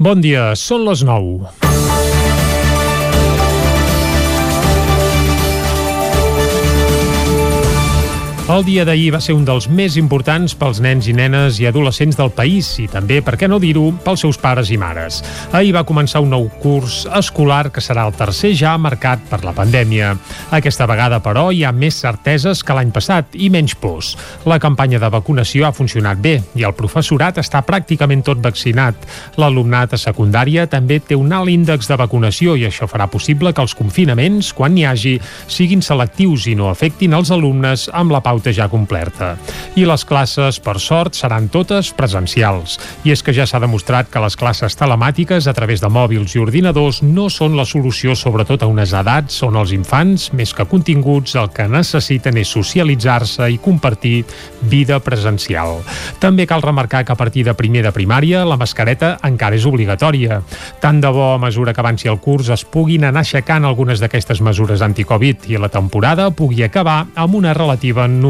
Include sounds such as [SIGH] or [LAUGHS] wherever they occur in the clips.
Bon dia, són les 9. El dia d'ahir va ser un dels més importants pels nens i nenes i adolescents del país i també, per què no dir-ho, pels seus pares i mares. Ahir va començar un nou curs escolar que serà el tercer ja marcat per la pandèmia. Aquesta vegada, però, hi ha més certeses que l'any passat i menys pors. La campanya de vacunació ha funcionat bé i el professorat està pràcticament tot vaccinat. L'alumnat a secundària també té un alt índex de vacunació i això farà possible que els confinaments, quan n'hi hagi, siguin selectius i no afectin els alumnes amb la pauta pauta ja completa. I les classes, per sort, seran totes presencials. I és que ja s'ha demostrat que les classes telemàtiques a través de mòbils i ordinadors no són la solució sobretot a unes edats on els infants, més que continguts, el que necessiten és socialitzar-se i compartir vida presencial. També cal remarcar que a partir de primer de primària la mascareta encara és obligatòria. Tant de bo a mesura que avanci el curs es puguin anar aixecant algunes d'aquestes mesures anticovid i la temporada pugui acabar amb una relativa normalitat.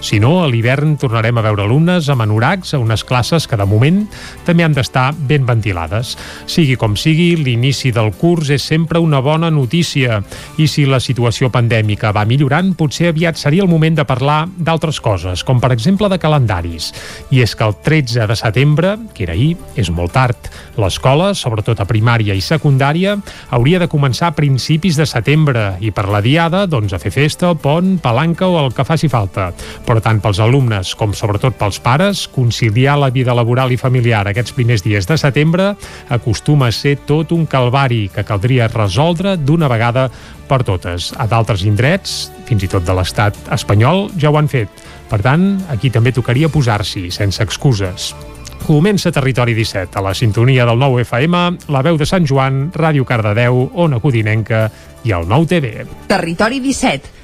Si no, a l'hivern tornarem a veure alumnes amb anoracs a unes classes que de moment també han d'estar ben ventilades. Sigui com sigui, l'inici del curs és sempre una bona notícia i si la situació pandèmica va millorant, potser aviat seria el moment de parlar d'altres coses, com per exemple de calendaris. I és que el 13 de setembre, que era ahir, és molt tard. L'escola, sobretot a primària i secundària, hauria de començar a principis de setembre i per la diada, doncs, a fer festa, pont, palanca o el que faci falta. Però tant pels alumnes com sobretot pels pares, conciliar la vida laboral i familiar aquests primers dies de setembre acostuma a ser tot un calvari que caldria resoldre d'una vegada per totes. A d'altres indrets, fins i tot de l'estat espanyol, ja ho han fet. Per tant, aquí també tocaria posar-s'hi, sense excuses. Comença Territori 17, a la sintonia del nou FM, la veu de Sant Joan, Ràdio Cardedeu, Ona Codinenca i el nou TV. Territori 17,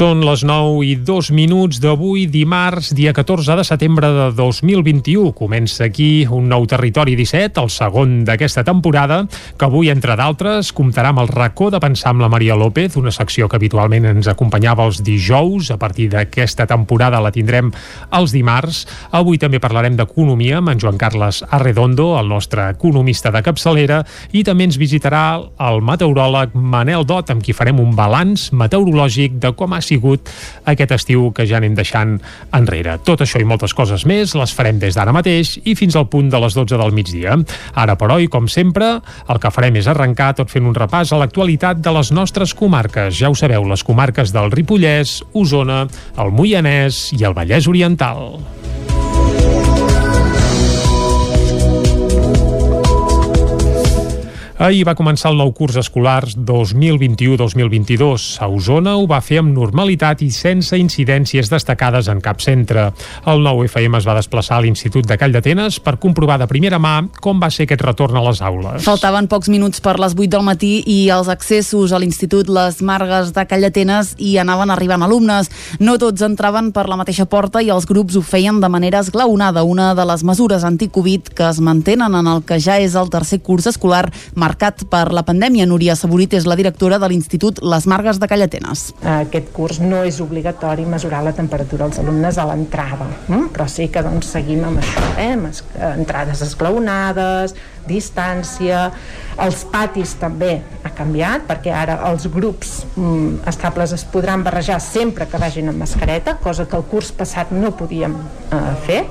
Són les 9 i 2 minuts d'avui, dimarts, dia 14 de setembre de 2021. Comença aquí un nou Territori 17, el segon d'aquesta temporada, que avui, entre d'altres, comptarà amb el racó de pensar amb la Maria López, una secció que habitualment ens acompanyava els dijous. A partir d'aquesta temporada la tindrem els dimarts. Avui també parlarem d'economia amb en Joan Carles Arredondo, el nostre economista de capçalera, i també ens visitarà el meteoròleg Manel Dot, amb qui farem un balanç meteorològic de com ha sigut aquest estiu que ja anem deixant enrere. Tot això i moltes coses més les farem des d'ara mateix i fins al punt de les 12 del migdia. Ara, però, i com sempre, el que farem és arrencar tot fent un repàs a l'actualitat de les nostres comarques. Ja ho sabeu, les comarques del Ripollès, Osona, el Moianès i el Vallès Oriental. Ahir va començar el nou curs escolar 2021-2022. A Osona ho va fer amb normalitat i sense incidències destacades en cap centre. El nou FM es va desplaçar a l'Institut de Call d'Atenes per comprovar de primera mà com va ser aquest retorn a les aules. Faltaven pocs minuts per les 8 del matí i els accessos a l'Institut Les Margues de Call d'Atenes hi anaven arribant alumnes. No tots entraven per la mateixa porta i els grups ho feien de manera esglaonada, una de les mesures anticovid que es mantenen en el que ja és el tercer curs escolar marcat per la pandèmia. Núria Saborit és la directora de l'Institut Les Margues de Callatenes. Aquest curs no és obligatori mesurar la temperatura als alumnes a l'entrada, hm? però sí que doncs, seguim amb això, eh? amb entrades esglaonades, distància, els patis també ha canviat perquè ara els grups mm, estables es podran barrejar sempre que vagin amb mascareta, cosa que el curs passat no podíem eh, fer.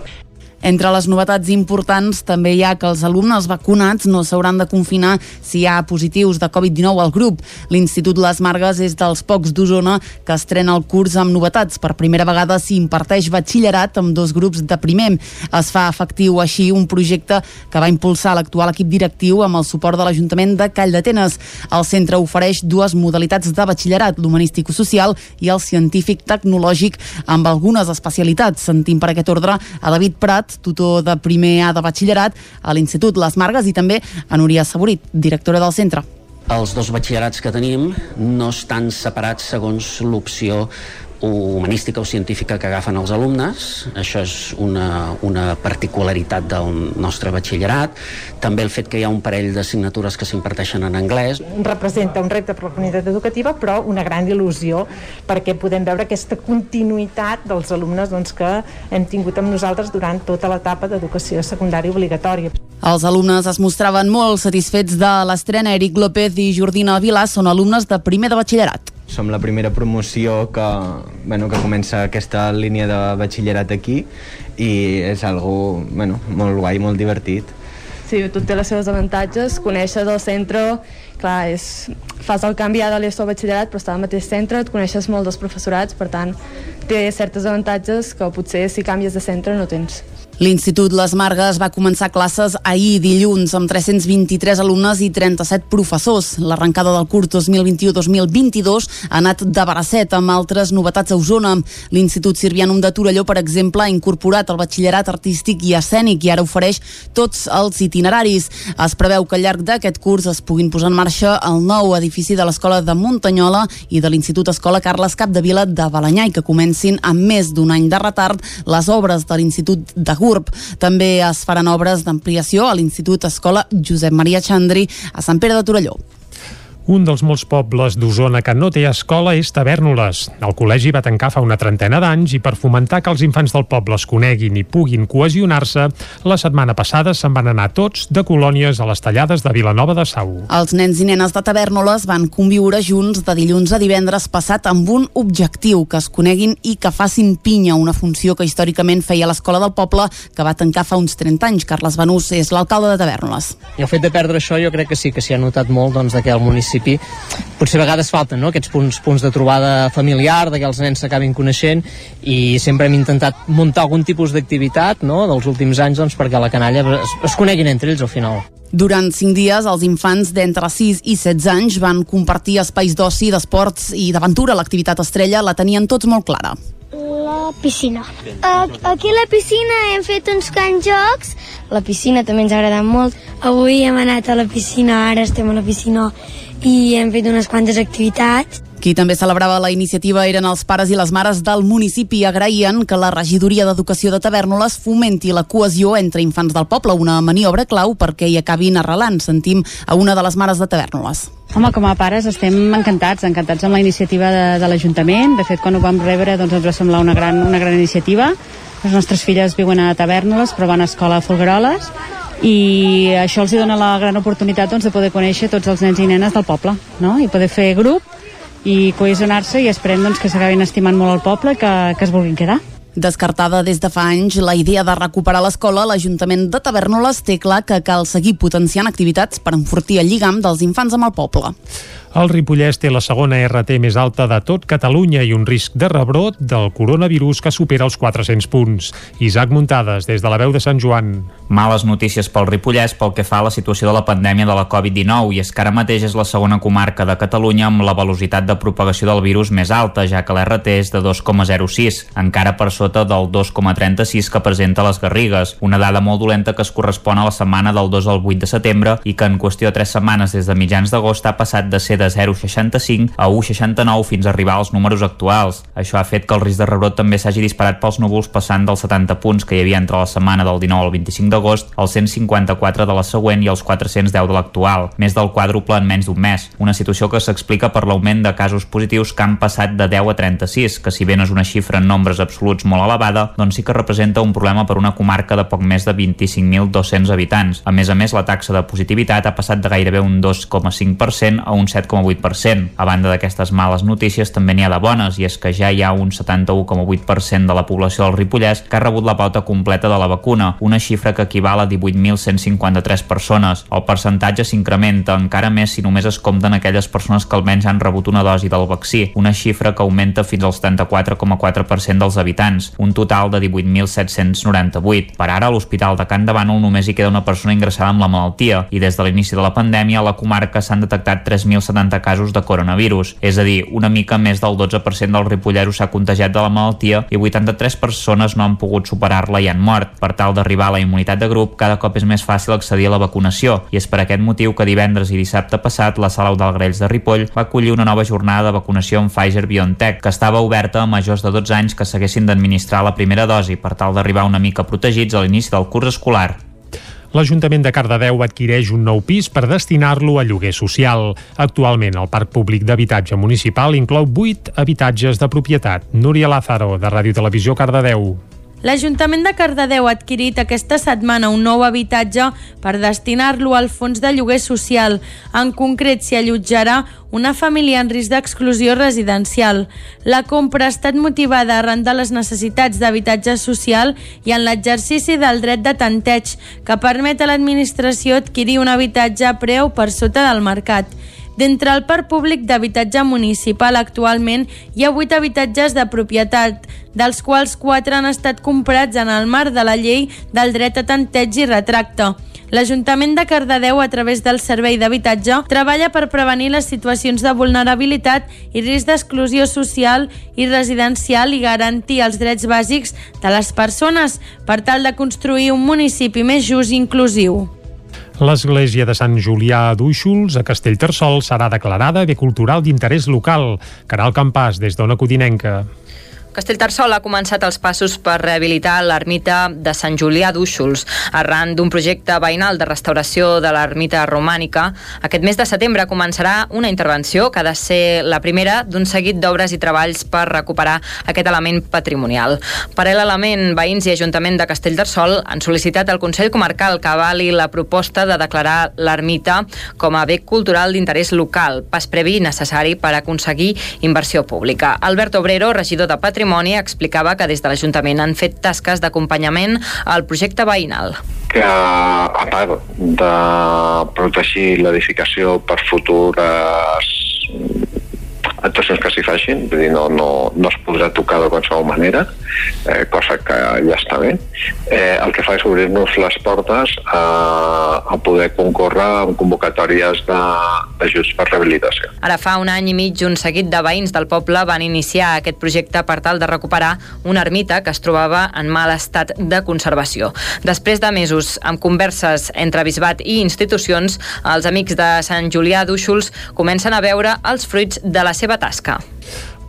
Entre les novetats importants també hi ha que els alumnes vacunats no s'hauran de confinar si hi ha positius de Covid-19 al grup. L'Institut Les Margues és dels pocs d'Osona que estrena el curs amb novetats. Per primera vegada s'hi imparteix batxillerat amb dos grups de primer. Es fa efectiu així un projecte que va impulsar l'actual equip directiu amb el suport de l'Ajuntament de Call d'Atenes. El centre ofereix dues modalitats de batxillerat, l'humanístico-social i el científic-tecnològic amb algunes especialitats. Sentim per aquest ordre a David Prat, tutor de primer A de batxillerat a l'Institut Les Margues i també a Núria Saborit, directora del centre. Els dos batxillerats que tenim no estan separats segons l'opció humanística o científica que agafen els alumnes, això és una, una particularitat del nostre batxillerat, també el fet que hi ha un parell d'assignatures que s'imparteixen en anglès. Representa un repte per la comunitat educativa, però una gran il·lusió perquè podem veure aquesta continuïtat dels alumnes doncs, que hem tingut amb nosaltres durant tota l'etapa d'educació secundària obligatòria. Els alumnes es mostraven molt satisfets de l'estrena. Eric López i Jordina Vilà són alumnes de primer de batxillerat. Som la primera promoció que, bueno, que comença aquesta línia de batxillerat aquí i és algo bueno, molt guai, molt divertit. Sí, tot té els seus avantatges, coneixes el centre, clar, és, fas el canvi de l'ESO batxillerat, però està al mateix centre, et coneixes molt dels professorats, per tant, té certes avantatges que potser si canvies de centre no tens. L'Institut Les Margues va començar classes ahir dilluns amb 323 alumnes i 37 professors. L'arrencada del curs 2021-2022 ha anat de baracet amb altres novetats a Osona. L'Institut Sirvianum de Torelló, per exemple, ha incorporat el batxillerat artístic i escènic i ara ofereix tots els itineraris. Es preveu que al llarg d'aquest curs es puguin posar en marxa el nou edifici de l'Escola de Muntanyola i de l'Institut Escola Carles Capdevila de Balanyà i que comencin amb més d'un any de retard les obres de l'Institut de Gurb CURB. També es faran obres d'ampliació a l'Institut Escola Josep Maria Xandri a Sant Pere de Torelló. Un dels molts pobles d'Osona que no té escola és Tavernoles. El col·legi va tancar fa una trentena d'anys i per fomentar que els infants del poble es coneguin i puguin cohesionar-se, la setmana passada se'n van anar tots de colònies a les tallades de Vilanova de Sau. Els nens i nenes de Tavernoles van conviure junts de dilluns a divendres passat amb un objectiu, que es coneguin i que facin pinya, una funció que històricament feia l'escola del poble, que va tancar fa uns 30 anys. Carles Benús és l'alcalde de Tavernoles. I el fet de perdre això jo crec que sí que s'hi ha notat molt doncs, que el municipi principi potser a vegades falten no? aquests punts, punts de trobada familiar, de que els nens s'acabin coneixent i sempre hem intentat muntar algun tipus d'activitat no? dels últims anys doncs, perquè la canalla es, es coneguin entre ells al final. Durant cinc dies, els infants d'entre 6 i 16 anys van compartir espais d'oci, d'esports i d'aventura. L'activitat estrella la tenien tots molt clara. La piscina. Aquí a la piscina hem fet uns cants jocs. La piscina també ens ha agradat molt. Avui hem anat a la piscina, ara estem a la piscina i hem fet unes quantes activitats. Qui també celebrava la iniciativa eren els pares i les mares del municipi i agraïen que la regidoria d'Educació de Tavernoles fomenti la cohesió entre infants del poble, una maniobra clau perquè hi acabin arrelant. Sentim a una de les mares de Tavernoles. Home, com a pares estem encantats, encantats amb la iniciativa de, de l'Ajuntament. De fet, quan ho vam rebre doncs ens va semblar una gran, una gran iniciativa. Les nostres filles viuen a Tavernoles, però van a escola a Folgueroles i això els dona la gran oportunitat doncs, de poder conèixer tots els nens i nenes del poble no? i poder fer grup i cohesionar-se i esperem doncs, que s'acabin estimant molt el poble que, que es vulguin quedar. Descartada des de fa anys la idea de recuperar l'escola, l'Ajuntament de Tavernoles té clar que cal seguir potenciant activitats per enfortir el lligam dels infants amb el poble. El Ripollès té la segona RT més alta de tot Catalunya i un risc de rebrot del coronavirus que supera els 400 punts. Isaac Muntades, des de la veu de Sant Joan. Males notícies pel Ripollès pel que fa a la situació de la pandèmia de la Covid-19 i és que ara mateix és la segona comarca de Catalunya amb la velocitat de propagació del virus més alta, ja que l'RT és de 2,06, encara per sota del 2,36 que presenta les Garrigues, una dada molt dolenta que es correspon a la setmana del 2 al 8 de setembre i que en qüestió de 3 setmanes des de mitjans d'agost ha passat de ser de 0,65 a 1,69 fins a arribar als números actuals. Això ha fet que el risc de rebrot també s'hagi disparat pels núvols passant dels 70 punts que hi havia entre la setmana del 19 al 25 d'agost als 154 de la següent i als 410 de l'actual, més del quàdruple en menys d'un mes. Una situació que s'explica per l'augment de casos positius que han passat de 10 a 36, que si bé no és una xifra en nombres absoluts molt elevada, doncs sí que representa un problema per una comarca de poc més de 25.200 habitants. A més a més, la taxa de positivitat ha passat de gairebé un 2,5% a un 7 7,8%. A banda d'aquestes males notícies, també n'hi ha de bones, i és que ja hi ha un 71,8% de la població del Ripollès que ha rebut la pauta completa de la vacuna, una xifra que equival a 18.153 persones. El percentatge s'incrementa encara més si només es compten aquelles persones que almenys han rebut una dosi del vaccí, una xifra que augmenta fins al 74,4% dels habitants, un total de 18.798. Per ara, a l'Hospital de Can de Bànol només hi queda una persona ingressada amb la malaltia i des de l'inici de la pandèmia a la comarca s'han detectat 3.070 270 casos de coronavirus, és a dir, una mica més del 12% dels ripolleros s'ha contagiat de la malaltia i 83 persones no han pogut superar-la i han mort. Per tal d'arribar a la immunitat de grup, cada cop és més fàcil accedir a la vacunació. I és per aquest motiu que divendres i dissabte passat la sala Grells de Ripoll va acollir una nova jornada de vacunació amb Pfizer-BioNTech, que estava oberta a majors de 12 anys que s'haguessin d'administrar la primera dosi per tal d'arribar una mica protegits a l'inici del curs escolar l'Ajuntament de Cardedeu adquireix un nou pis per destinar-lo a lloguer social. Actualment, el Parc Públic d'Habitatge Municipal inclou 8 habitatges de propietat. Núria Lázaro, de Ràdio Televisió Cardedeu. L'Ajuntament de Cardedeu ha adquirit aquesta setmana un nou habitatge per destinar-lo al fons de lloguer social. En concret, s'hi allotjarà una família en risc d'exclusió residencial. La compra ha estat motivada arran de les necessitats d'habitatge social i en l'exercici del dret de tanteig, que permet a l'administració adquirir un habitatge a preu per sota del mercat. D'entre el parc públic d'habitatge municipal actualment hi ha 8 habitatges de propietat, dels quals 4 han estat comprats en el marc de la llei del dret a tanteig i retracte. L'Ajuntament de Cardedeu, a través del Servei d'Habitatge, treballa per prevenir les situacions de vulnerabilitat i risc d'exclusió social i residencial i garantir els drets bàsics de les persones per tal de construir un municipi més just i inclusiu. L'església de Sant Julià d'Úixols, a Castellterçol, serà declarada bé cultural d'interès local. Caral Campàs, des d'Ona Codinenca. Castellterçol ha començat els passos per rehabilitar l'ermita de Sant Julià d'Úxols. Arran d'un projecte veïnal de restauració de l'ermita romànica, aquest mes de setembre començarà una intervenció que ha de ser la primera d'un seguit d'obres i treballs per recuperar aquest element patrimonial. Paral·lelament, veïns i Ajuntament de Castellterçol han sol·licitat al Consell Comarcal que avali la proposta de declarar l'ermita com a bé cultural d'interès local, pas previ necessari per aconseguir inversió pública. Albert Obrero, regidor de Patrimoni, Patrimoni explicava que des de l'Ajuntament han fet tasques d'acompanyament al projecte veïnal. Que a part de protegir l'edificació per futures actuacions que s'hi facin, vull dir, no, no, no es podrà tocar de qualsevol manera, eh, cosa que ja està bé. Eh, el que fa és obrir-nos les portes a, a poder concórrer en convocatòries d'ajuts per rehabilitació. Ara fa un any i mig un seguit de veïns del poble van iniciar aquest projecte per tal de recuperar una ermita que es trobava en mal estat de conservació. Després de mesos amb converses entre bisbat i institucions, els amics de Sant Julià d'Úxols comencen a veure els fruits de la seva seva tasca.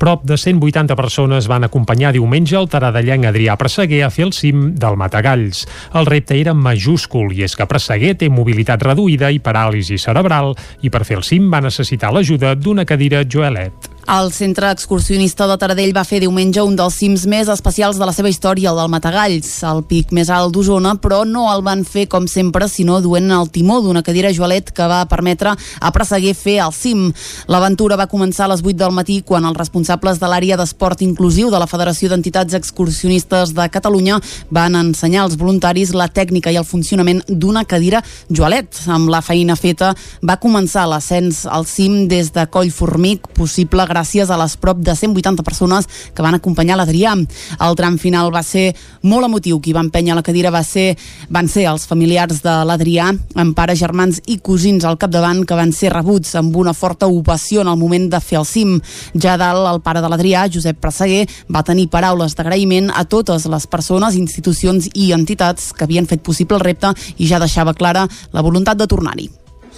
Prop de 180 persones van acompanyar diumenge el taradellenc Adrià Presseguer a fer el cim del Matagalls. El repte era majúscul i és que Presseguer té mobilitat reduïda i paràlisi cerebral i per fer el cim va necessitar l'ajuda d'una cadira Joelet. El centre excursionista de Taradell va fer diumenge un dels cims més especials de la seva història, el del Matagalls, el pic més alt d'Osona, però no el van fer com sempre, sinó duent el timó d'una cadira Joalet que va permetre a Presseguer fer el cim. L'aventura va començar a les 8 del matí quan els responsables de l'àrea d'esport inclusiu de la Federació d'Entitats Excursionistes de Catalunya van ensenyar als voluntaris la tècnica i el funcionament d'una cadira Joalet. Amb la feina feta va començar l'ascens al cim des de Coll Formic, possible gràcies gràcies a les prop de 180 persones que van acompanyar l'Adrià. El tram final va ser molt emotiu. Qui va empènyer la cadira va ser, van ser els familiars de l'Adrià, amb pares, germans i cosins al capdavant, que van ser rebuts amb una forta ovació en el moment de fer el cim. Ja dalt, el pare de l'Adrià, Josep Presseguer, va tenir paraules d'agraïment a totes les persones, institucions i entitats que havien fet possible el repte i ja deixava clara la voluntat de tornar-hi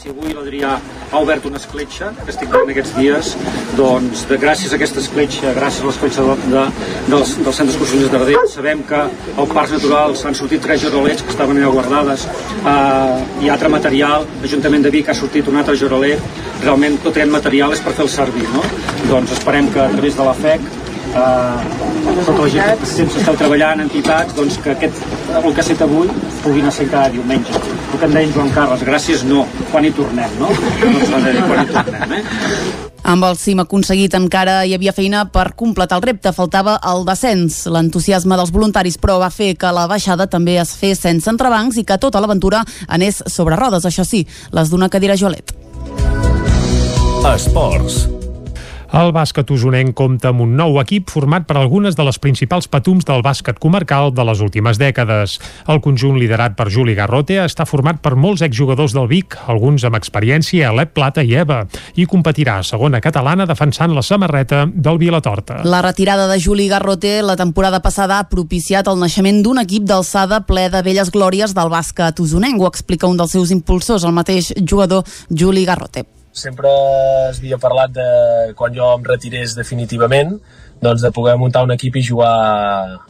si avui l'Adrià ha obert una escletxa, que estic veient aquests dies, doncs de, gràcies a aquesta escletxa, gràcies a l'escletxa de, de, dels, dels centres excursionistes de Radell, sabem que al Parc Natural s'han sortit tres jorolets que estaven allà guardades, eh, hi ha altre material, l'Ajuntament de Vic ha sortit un altre jorelet, realment tot aquest material és per fer el servir, no? Doncs esperem que a través de la FEC eh, tota la gent que sempre esteu treballant, entitats, doncs que aquest, el que ha set avui puguin ser cada diumenge. El que em deia Joan Carles, gràcies no, quan hi tornem, no? Doncs quan hi tornem, eh? Amb el cim aconseguit encara hi havia feina per completar el repte, faltava el descens. L'entusiasme dels voluntaris, però, va fer que la baixada també es fes sense entrebancs i que tota l'aventura anés sobre rodes, això sí, les d'una cadira Jolet. Esports. El bàsquet usonenc compta amb un nou equip format per algunes de les principals patums del bàsquet comarcal de les últimes dècades. El conjunt liderat per Juli Garrote està format per molts exjugadors del Vic, alguns amb experiència a l'EP Plata i EVA, i competirà a segona catalana defensant la samarreta del Vilatorta. La retirada de Juli Garrote la temporada passada ha propiciat el naixement d'un equip d'alçada ple de velles glòries del bàsquet usonenc, ho explica un dels seus impulsors, el mateix jugador Juli Garrote sempre es havia parlat de quan jo em retirés definitivament doncs de poder muntar un equip i jugar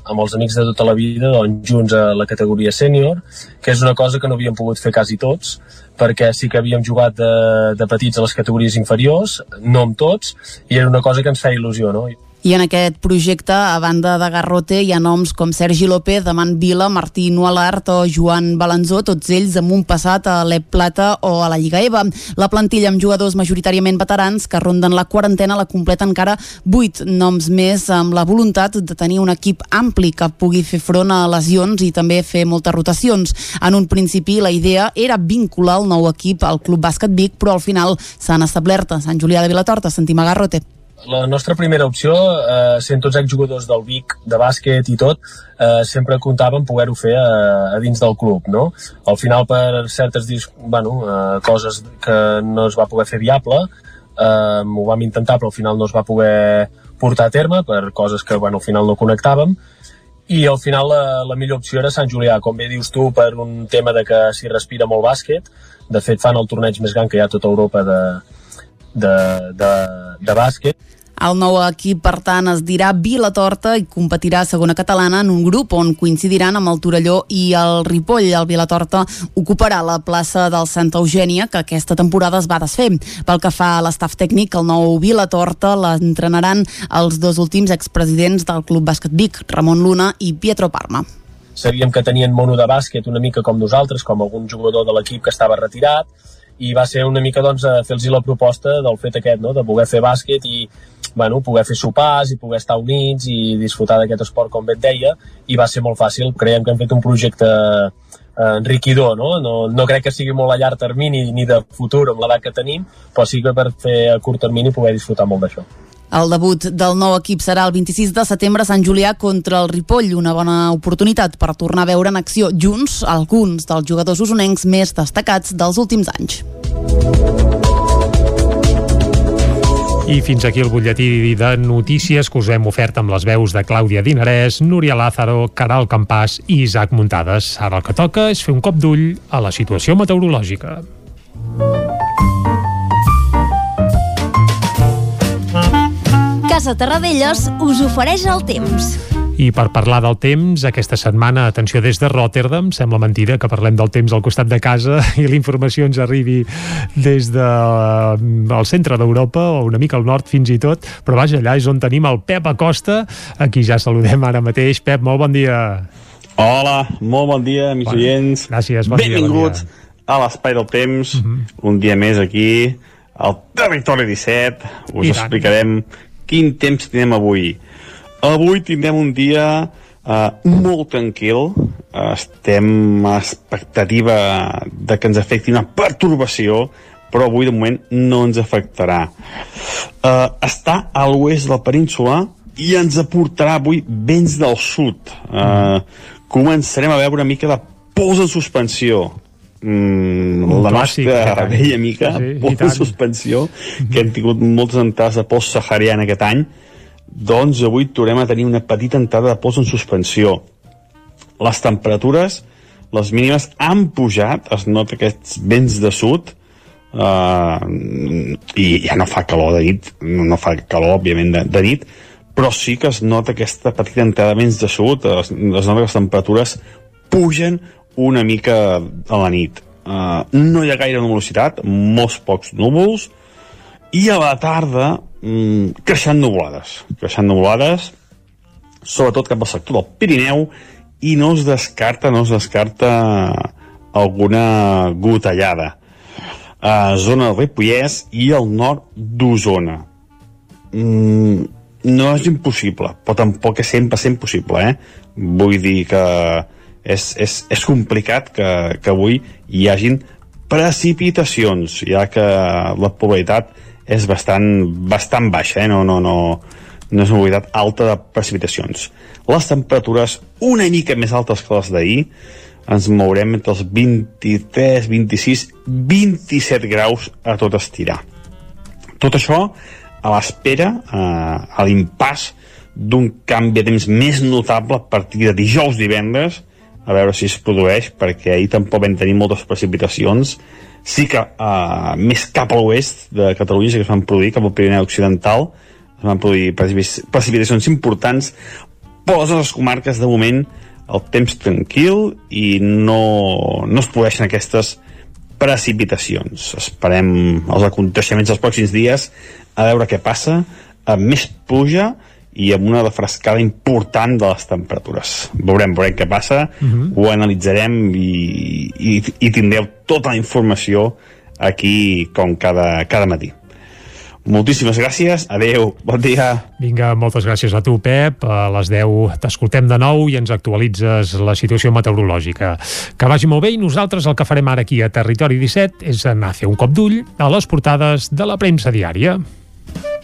amb els amics de tota la vida doncs, junts a la categoria sènior, que és una cosa que no havíem pogut fer quasi tots, perquè sí que havíem jugat de, de petits a les categories inferiors, no amb tots, i era una cosa que ens feia il·lusió, no? I en aquest projecte, a banda de Garrote, hi ha noms com Sergi López, Daman Vila, Martí Nualart o Joan Balanzó, tots ells amb un passat a l'Ep Plata o a la Lliga EVA. La plantilla amb jugadors majoritàriament veterans que ronden la quarantena la completa encara vuit noms més amb la voluntat de tenir un equip ampli que pugui fer front a lesions i també fer moltes rotacions. En un principi la idea era vincular el nou equip al Club Bàsquet Vic, però al final s'han establert a Sant Julià de Vilatorta. Sentim a Garrote la nostra primera opció, eh, sent tots exjugadors del Vic, de bàsquet i tot, eh, sempre comptàvem poder-ho fer a, a dins del club, no? Al final, per certes bueno, eh, coses que no es va poder fer viable, eh, ho vam intentar, però al final no es va poder portar a terme per coses que bueno, al final no connectàvem, i al final la, la millor opció era Sant Julià, com bé dius tu, per un tema de que s'hi respira molt bàsquet. De fet, fan el torneig més gran que hi ha a tota Europa de, de, de, de bàsquet el nou equip, per tant, es dirà Vilatorta i competirà a segona catalana en un grup on coincidiran amb el Torelló i el Ripoll. El Vilatorta ocuparà la plaça del Santa Eugènia, que aquesta temporada es va desfer. Pel que fa a l'estaf tècnic, el nou Vilatorta l'entrenaran els dos últims expresidents del Club Bàsquet Vic, Ramon Luna i Pietro Parma. Sabíem que tenien mono de bàsquet una mica com nosaltres, com algun jugador de l'equip que estava retirat, i va ser una mica doncs, fer-los la proposta del fet aquest, no? de poder fer bàsquet i bueno, poder fer sopars i poder estar units i disfrutar d'aquest esport, com bé et deia, i va ser molt fàcil. Creiem que hem fet un projecte eh, enriquidor, no? no? No crec que sigui molt a llarg termini ni de futur amb l'edat que tenim, però sí que per fer a curt termini poder disfrutar molt d'això. El debut del nou equip serà el 26 de setembre a Sant Julià contra el Ripoll, una bona oportunitat per tornar a veure en acció junts alguns dels jugadors usonencs més destacats dels últims anys. I fins aquí el butlletí de notícies que us hem ofert amb les veus de Clàudia Dinarès, Núria Lázaro, Caral Campàs i Isaac Muntades. Ara el que toca és fer un cop d'ull a la situació meteorològica. Casa Terradellos us ofereix el temps. I per parlar del temps, aquesta setmana, atenció des de Rotterdam, sembla mentida que parlem del temps al costat de casa [LAUGHS] i la informació ens arribi des del de, el centre d'Europa o una mica al nord fins i tot, però vaja, allà és on tenim el Pep Acosta, aquí ja saludem ara mateix. Pep, molt bon dia. Hola, molt bon dia, amics bon, oients. Gràcies, bon Benvinguts dia, bon dia. a l'Espai del Temps, uh -huh. un dia més aquí, al Territori 17. Us I explicarem tant quin temps tindrem avui. Avui tindrem un dia uh, molt tranquil, estem a expectativa de que ens afecti una pertorbació, però avui de moment no ens afectarà. Uh, està a l'oest de la península i ens aportarà avui vents del sud. Uh, començarem a veure una mica de pols en suspensió. Mm, la clàssic, nostra vella mica sí, pols de suspensió que hem [LAUGHS] tingut moltes entrades de pols sahariana aquest any doncs avui tornem a tenir una petita entrada de pols en suspensió les temperatures les mínimes han pujat es nota aquests vents de sud uh, i ja no fa calor de nit no fa calor òbviament de, de nit però sí que es nota aquesta petita entrada de vents de sud es, es nota que les temperatures pugen una mica a la nit. Uh, no hi ha gaire nuvolositat, molts pocs núvols, i a la tarda mm, creixent nuvolades. Creixent nuvolades, sobretot cap al sector del Pirineu, i no es descarta, no es descarta alguna gotellada. A zona del Ripollès i al nord d'Osona. Mm, no és impossible, però tampoc és sempre impossible, eh? Vull dir que és, és, és complicat que, que avui hi hagin precipitacions, ja que la probabilitat és bastant, bastant baixa, eh? no, no, no, no és una quantitat alta de precipitacions. Les temperatures una mica més altes que les d'ahir, ens mourem entre els 23, 26, 27 graus a tot estirar. Tot això a l'espera, eh, a l'impàs d'un canvi de temps més notable a partir de dijous divendres, a veure si es produeix, perquè ahir tampoc vam tenir moltes precipitacions. Sí que eh, més cap a l'oest de Catalunya que es van produir, cap al Pirineu Occidental, es van produir precipitacions importants, però les nostres comarques, de moment, el temps tranquil i no, no es produeixen aquestes precipitacions. Esperem els aconteixements dels pròxims dies a veure què passa, amb més pluja i amb una defrescada important de les temperatures. Veurem, veurem què passa, uh -huh. ho analitzarem i, i, i tindreu tota la informació aquí com cada, cada matí. Moltíssimes gràcies, adeu, bon dia. Vinga, moltes gràcies a tu, Pep. A les 10 t'escoltem de nou i ens actualitzes la situació meteorològica. Que vagi molt bé i nosaltres el que farem ara aquí a Territori 17 és anar a fer un cop d'ull a les portades de la premsa diària.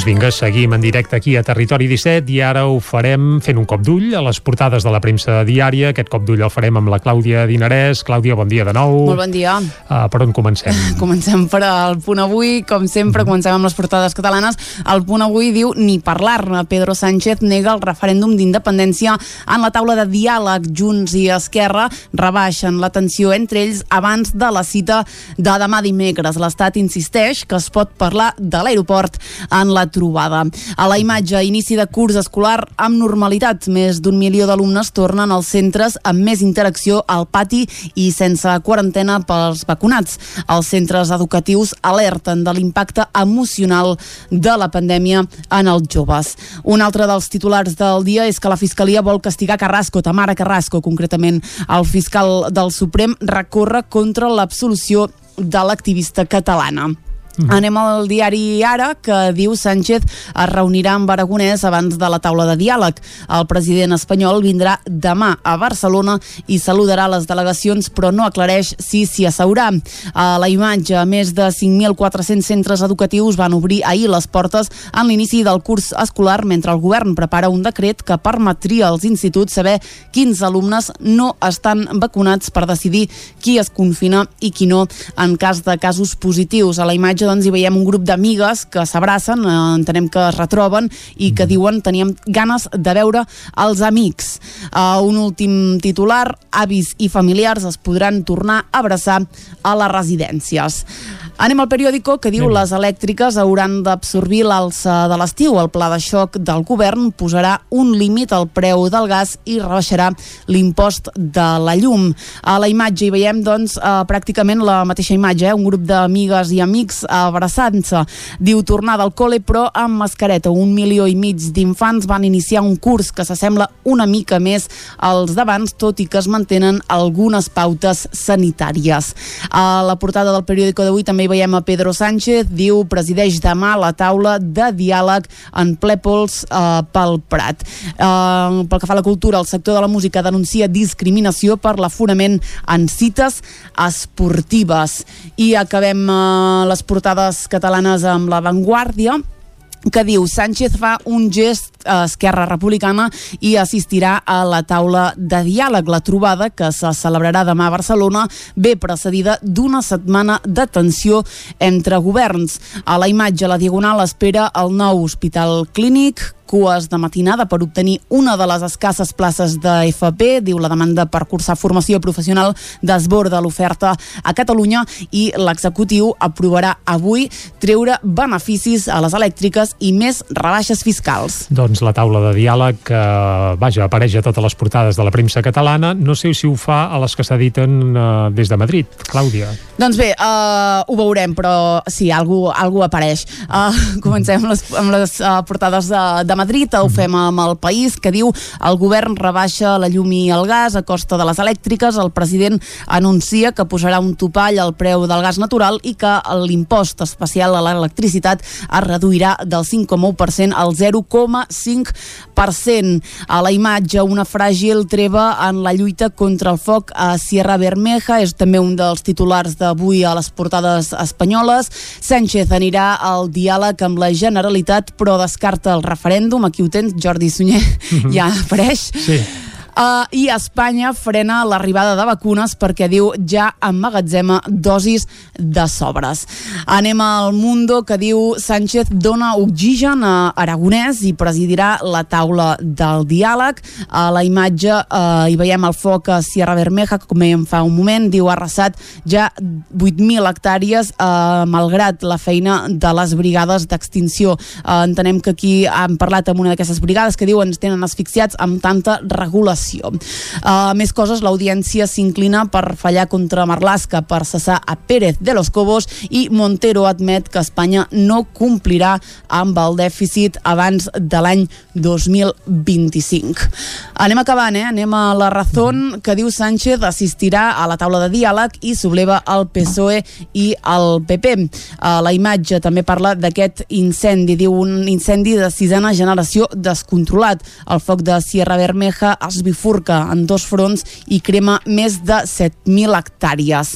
Doncs vinga, seguim en directe aquí a Territori 17 i ara ho farem fent un cop d'ull a les portades de la premsa diària. Aquest cop d'ull el farem amb la Clàudia Dinarès. Clàudia, bon dia de nou. Molt bon dia. Uh, per on comencem? [LAUGHS] Comencem per al punt avui, com sempre, comencem amb les portades catalanes. El punt avui diu ni parlar-ne. Pedro Sánchez nega el referèndum d'independència en la taula de diàleg. Junts i Esquerra rebaixen la tensió entre ells abans de la cita de demà dimecres. L'Estat insisteix que es pot parlar de l'aeroport en la trobada. A la imatge, inici de curs escolar amb normalitat. Més d'un milió d'alumnes tornen als centres amb més interacció al pati i sense quarantena pels vacunats. Els centres educatius alerten de l'impacte emocional de la pandèmia en els joves. Un altre dels titulars del dia és que la Fiscalia vol castigar Carrasco, Tamara Carrasco, concretament. El fiscal del Suprem recorre contra l'absolució de l'activista catalana. Mm. Anem al diari Ara, que diu Sánchez es reunirà amb Aragonès abans de la taula de diàleg. El president espanyol vindrà demà a Barcelona i saludarà les delegacions, però no aclareix si s'hi asseurà. A la imatge, més de 5.400 centres educatius van obrir ahir les portes en l'inici del curs escolar, mentre el govern prepara un decret que permetria als instituts saber quins alumnes no estan vacunats per decidir qui es confina i qui no en cas de casos positius. A la imatge doncs, hi veiem un grup d'amigues que s'abracen, eh, entenem que es retroben i que diuen teníem ganes de veure els amics. Uh, un últim titular, avis i familiars es podran tornar a abraçar a les residències. Anem al periòdico que diu les elèctriques hauran d'absorbir l'alça de l'estiu. El pla de xoc del govern posarà un límit al preu del gas i rebaixarà l'impost de la llum. A la imatge hi veiem doncs eh, pràcticament la mateixa imatge, eh? un grup d'amigues i amics abraçant-se. Diu tornada al col·le però amb mascareta. Un milió i mig d'infants van iniciar un curs que s'assembla una mica més als d'abans, tot i que es mantenen algunes pautes sanitàries. A la portada del periòdico d'avui també hi veiem a Pedro Sánchez, diu presideix demà la taula de diàleg en ple pols eh, pel Prat. Eh, pel que fa a la cultura, el sector de la música denuncia discriminació per l'aforament en cites esportives. I acabem eh, les portades catalanes amb l'avantguàrdia que diu Sánchez fa un gest a Esquerra Republicana i assistirà a la taula de diàleg. La trobada, que se celebrarà demà a Barcelona, ve precedida d'una setmana de tensió entre governs. A la imatge, la Diagonal espera el nou hospital clínic cues de matinada per obtenir una de les escasses places de FP. Diu la demanda per cursar formació professional desborda l'oferta a Catalunya i l'executiu aprovarà avui treure beneficis a les elèctriques i més rebaixes fiscals. Doncs la taula de diàleg que, vaja, apareix a totes les portades de la premsa catalana. No sé si ho fa a les que s'editen uh, des de Madrid. Clàudia. Doncs bé, uh, ho veurem, però sí, algú, algú apareix. Uh, [LAUGHS] comencem amb les, amb les uh, portades de, de Madrid. Ho fem amb el País, que diu el govern rebaixa la llum i el gas a costa de les elèctriques. El president anuncia que posarà un topall al preu del gas natural i que l'impost especial a l'electricitat es reduirà del 5,1% al 0,5%. A la imatge, una fràgil treva en la lluita contra el foc a Sierra Bermeja, és també un dels titulars d'avui a les portades espanyoles. Sánchez anirà al diàleg amb la Generalitat, però descarta el referèndum. Aquí ho tens, Jordi Sunyer, [LAUGHS] ja apareix. Sí. Uh, I Espanya frena l'arribada de vacunes perquè diu ja emmagatzema dosis de sobres. Anem al Mundo que diu Sánchez dona oxigen a Aragonès i presidirà la taula del diàleg. A la imatge uh, hi veiem el foc a Sierra Bermeja, com dèiem fa un moment, diu ha arrasat ja 8.000 hectàrees uh, malgrat la feina de les brigades d'extinció. Uh, entenem que aquí han parlat amb una d'aquestes brigades que diu ens tenen asfixiats amb tanta regulació regulació. Uh, més coses, l'audiència s'inclina per fallar contra Marlaska per cessar a Pérez de los Cobos i Montero admet que Espanya no complirà amb el dèficit abans de l'any 2025. Anem acabant, eh? Anem a la Razón, que diu Sánchez assistirà a la taula de diàleg i subleva el PSOE i el PP. Uh, la imatge també parla d'aquest incendi, diu un incendi de sisena generació descontrolat. El foc de Sierra Bermeja es bifurca en dos fronts i crema més de 7.000 hectàrees.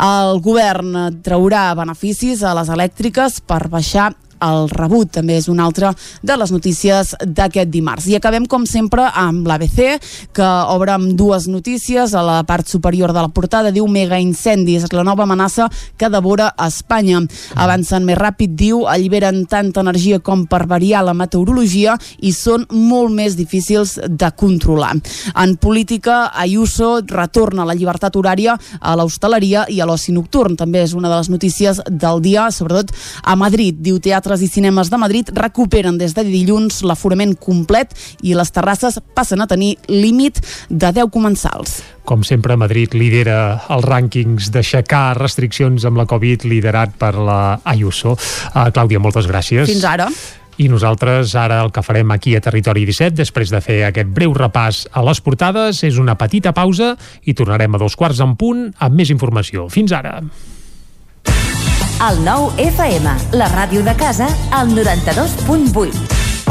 El govern traurà beneficis a les elèctriques per baixar el rebut també és una altra de les notícies d'aquest dimarts. I acabem, com sempre, amb l'ABC, que obre amb dues notícies. A la part superior de la portada diu mega incendis, la nova amenaça que devora Espanya. Avancen més ràpid, diu, alliberen tanta energia com per variar la meteorologia i són molt més difícils de controlar. En política, Ayuso retorna la llibertat horària a l'hostaleria i a l'oci nocturn. També és una de les notícies del dia, sobretot a Madrid. Diu Teatre teatres i cinemes de Madrid recuperen des de dilluns l'aforament complet i les terrasses passen a tenir límit de 10 comensals. Com sempre, Madrid lidera els rànquings d'aixecar restriccions amb la Covid liderat per la Ayuso. Uh, Clàudia, moltes gràcies. Fins ara. I nosaltres ara el que farem aquí a Territori 17, després de fer aquest breu repàs a les portades, és una petita pausa i tornarem a dos quarts en punt amb més informació. Fins ara. El nou FM, la ràdio de casa, al 92.8.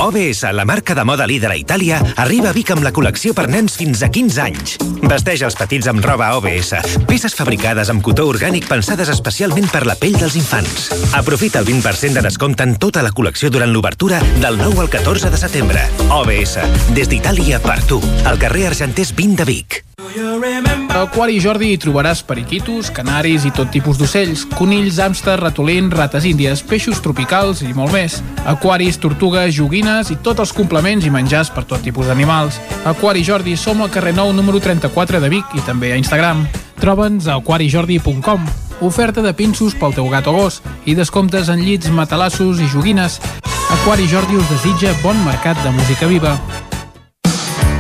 OBS, la marca de moda líder a Itàlia, arriba a Vic amb la col·lecció per nens fins a 15 anys. Vesteix els petits amb roba OBS, peces fabricades amb cotó orgànic pensades especialment per la pell dels infants. Aprofita el 20% de descompte en tota la col·lecció durant l'obertura del 9 al 14 de setembre. OBS, des d'Itàlia per tu, al carrer Argenters 20 de Vic. A Aquari Jordi hi trobaràs periquitos, canaris i tot tipus d'ocells, conills, hàmsters, ratolins, rates índies, peixos tropicals i molt més. Aquaris, tortugues, joguines i tots els complements i menjars per tot tipus d'animals. Aquari Jordi som al carrer Nou número 34 de Vic i també a Instagram. Troba'ns a aquarijordi.com Oferta de pinços pel teu gat o gos i descomptes en llits, matalassos i joguines. Aquari Jordi us desitja bon mercat de música viva.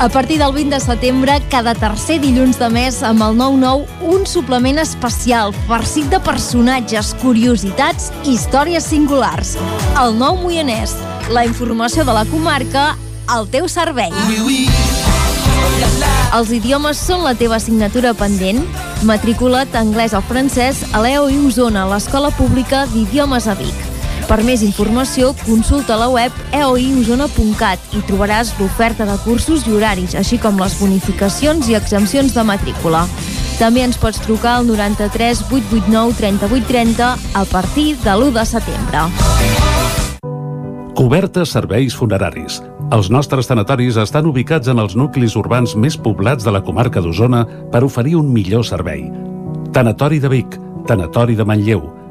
A partir del 20 de setembre, cada tercer dilluns de mes, amb el 9-9, un suplement especial, farcit de personatges, curiositats i històries singulars. El nou Moianès, la informació de la comarca al teu servei. Els idiomes són la teva assignatura pendent? Matricula't anglès o francès a l'EOI Osona, l'Escola Pública d'Idiomes a Vic. Per més informació, consulta la web eoiosona.cat i trobaràs l'oferta de cursos i horaris, així com les bonificacions i exempcions de matrícula. També ens pots trucar al 93 889 3830 a partir de l'1 de setembre. Cobertes serveis funeraris. Els nostres tanatoris estan ubicats en els nuclis urbans més poblats de la comarca d'Osona per oferir un millor servei. Tanatori de Vic, Tanatori de Manlleu,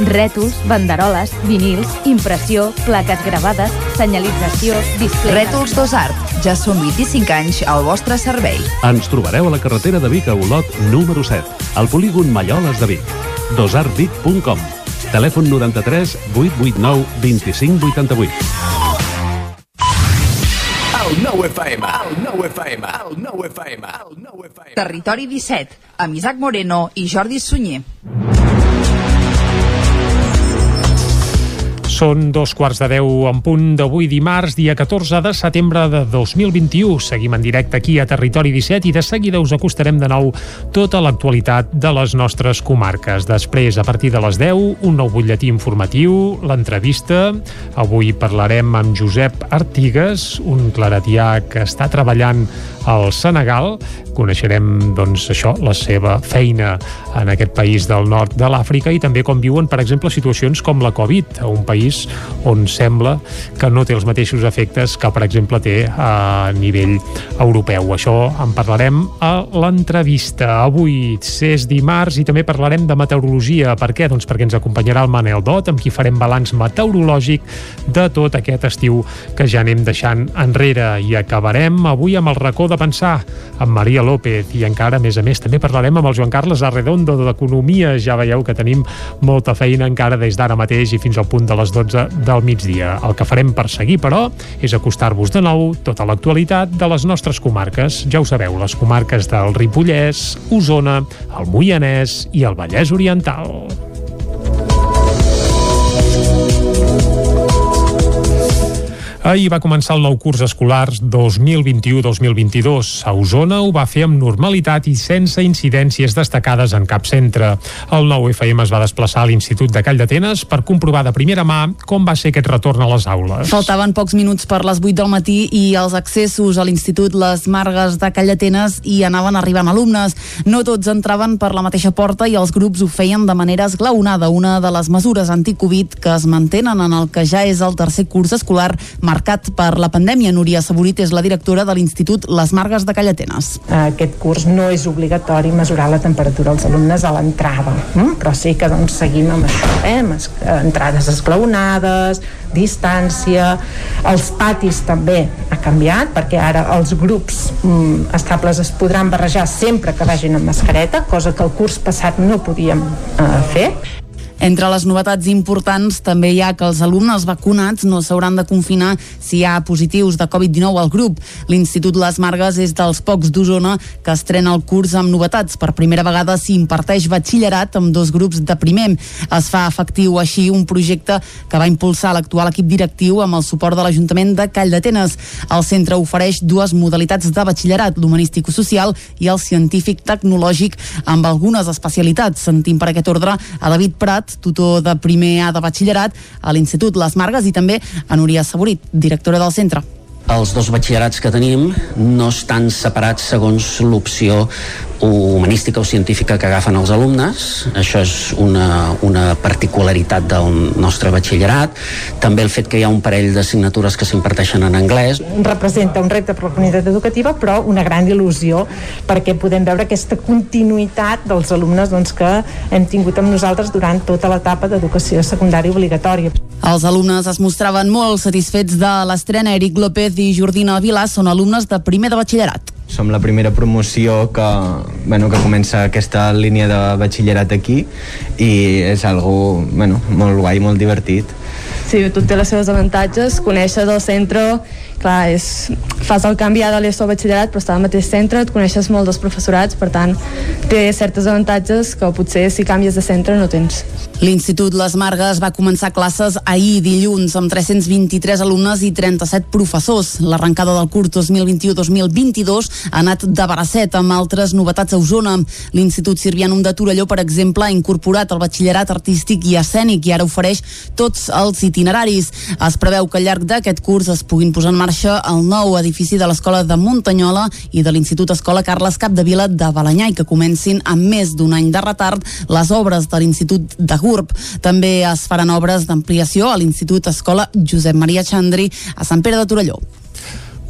Rètols, banderoles, vinils, impressió, plaques gravades, senyalització, display... Rètols 2 Art. Ja són 25 anys al vostre servei. Ens trobareu a la carretera de Vic a Olot, número 7, al polígon Malloles de Vic. dosartvic.com Telèfon 93 889 25 88. El nou FM, el nou FM, el nou FM, el nou FM. Territori 17, amb Isaac Moreno i Jordi Sunyer. Són dos quarts de deu en punt d'avui dimarts, dia 14 de setembre de 2021. Seguim en directe aquí a Territori 17 i de seguida us acostarem de nou tota l'actualitat de les nostres comarques. Després, a partir de les 10, un nou butlletí informatiu, l'entrevista. Avui parlarem amb Josep Artigues, un claretià que està treballant al Senegal. Coneixerem, doncs, això, la seva feina en aquest país del nord de l'Àfrica i també com viuen, per exemple, situacions com la Covid, a un país on sembla que no té els mateixos efectes que, per exemple, té a nivell europeu. Això en parlarem a l'entrevista. Avui és dimarts i també parlarem de meteorologia. Per què? Doncs perquè ens acompanyarà el Manel Dot, amb qui farem balanç meteorològic de tot aquest estiu que ja anem deixant enrere. I acabarem avui amb el racó de pensar amb Maria López i encara, a més a més, també parlarem amb el Joan Carles Arredondo d'Economia. Ja veieu que tenim molta feina encara des d'ara mateix i fins al punt de les 12 del migdia. El que farem per seguir, però, és acostar-vos de nou tota l'actualitat de les nostres comarques. Ja ho sabeu, les comarques del Ripollès, Osona, el Moianès i el Vallès Oriental. Ahir va començar el nou curs escolar 2021-2022. A Osona ho va fer amb normalitat i sense incidències destacades en cap centre. El nou FM es va desplaçar a l'Institut de Call d'Atenes per comprovar de primera mà com va ser aquest retorn a les aules. Faltaven pocs minuts per les 8 del matí i els accessos a l'Institut Les Margues de Call d'Atenes hi anaven arribant alumnes. No tots entraven per la mateixa porta i els grups ho feien de manera esglaonada, una de les mesures anticovid que es mantenen en el que ja és el tercer curs escolar marcat per la pandèmia. Núria Saborit és la directora de l'Institut Les Margues de Callatenes. Aquest curs no és obligatori mesurar la temperatura als alumnes a l'entrada, hm? però sí que doncs, seguim amb això, eh? amb es- entrades esglaonades, distància, els patis també ha canviat perquè ara els grups mm, estables es podran barrejar sempre que vagin amb mascareta, cosa que el curs passat no podíem eh, fer. Entre les novetats importants també hi ha que els alumnes vacunats no s'hauran de confinar si hi ha positius de Covid-19 al grup. L'Institut Les Margues és dels pocs d'Osona que estrena el curs amb novetats. Per primera vegada s'hi imparteix batxillerat amb dos grups de primer. Es fa efectiu així un projecte que va impulsar l'actual equip directiu amb el suport de l'Ajuntament de Call d'Atenes. El centre ofereix dues modalitats de batxillerat, l'humanístico-social i el científic-tecnològic amb algunes especialitats. Sentim per aquest ordre a David Prat, tutor de primer A de batxillerat a l'Institut Les Margues i també a Núria Saborit, directora del centre. Els dos batxillerats que tenim no estan separats segons l'opció humanística o científica que agafen els alumnes. Això és una, una particularitat del nostre batxillerat. També el fet que hi ha un parell d'assignatures que s'imparteixen en anglès. representa un repte per la comunitat educativa però una gran il·lusió perquè podem veure aquesta continuïtat dels alumnes doncs, que hem tingut amb nosaltres durant tota l'etapa d'educació secundària obligatòria. Els alumnes es mostraven molt satisfets de l'estrena. Eric López i Jordina Vilà són alumnes de primer de batxillerat. Som la primera promoció que, bueno, que comença aquesta línia de batxillerat aquí i és algo bueno, molt guai, molt divertit. Sí, tot té les seves avantatges, coneixes el centre, clar, és, fas el canvi de l'ESO al batxillerat però està al mateix centre, et coneixes molt dels professorats per tant té certes avantatges que potser si canvies de centre no tens L'Institut Les Margues va començar classes ahir dilluns amb 323 alumnes i 37 professors. L'arrencada del curs 2021-2022 ha anat de baracet amb altres novetats a Osona. L'Institut Sirvianum de Torelló, per exemple, ha incorporat el batxillerat artístic i escènic i ara ofereix tots els itineraris. Es preveu que al llarg d'aquest curs es puguin posar en marxa el nou edifici de l'Escola de Muntanyola i de l'Institut Escola Carles Capdevila de Balanyà i que comencin amb més d'un any de retard les obres de l'Institut de Gurb GURB. També es faran obres d'ampliació a l'Institut Escola Josep Maria Xandri a Sant Pere de Torelló.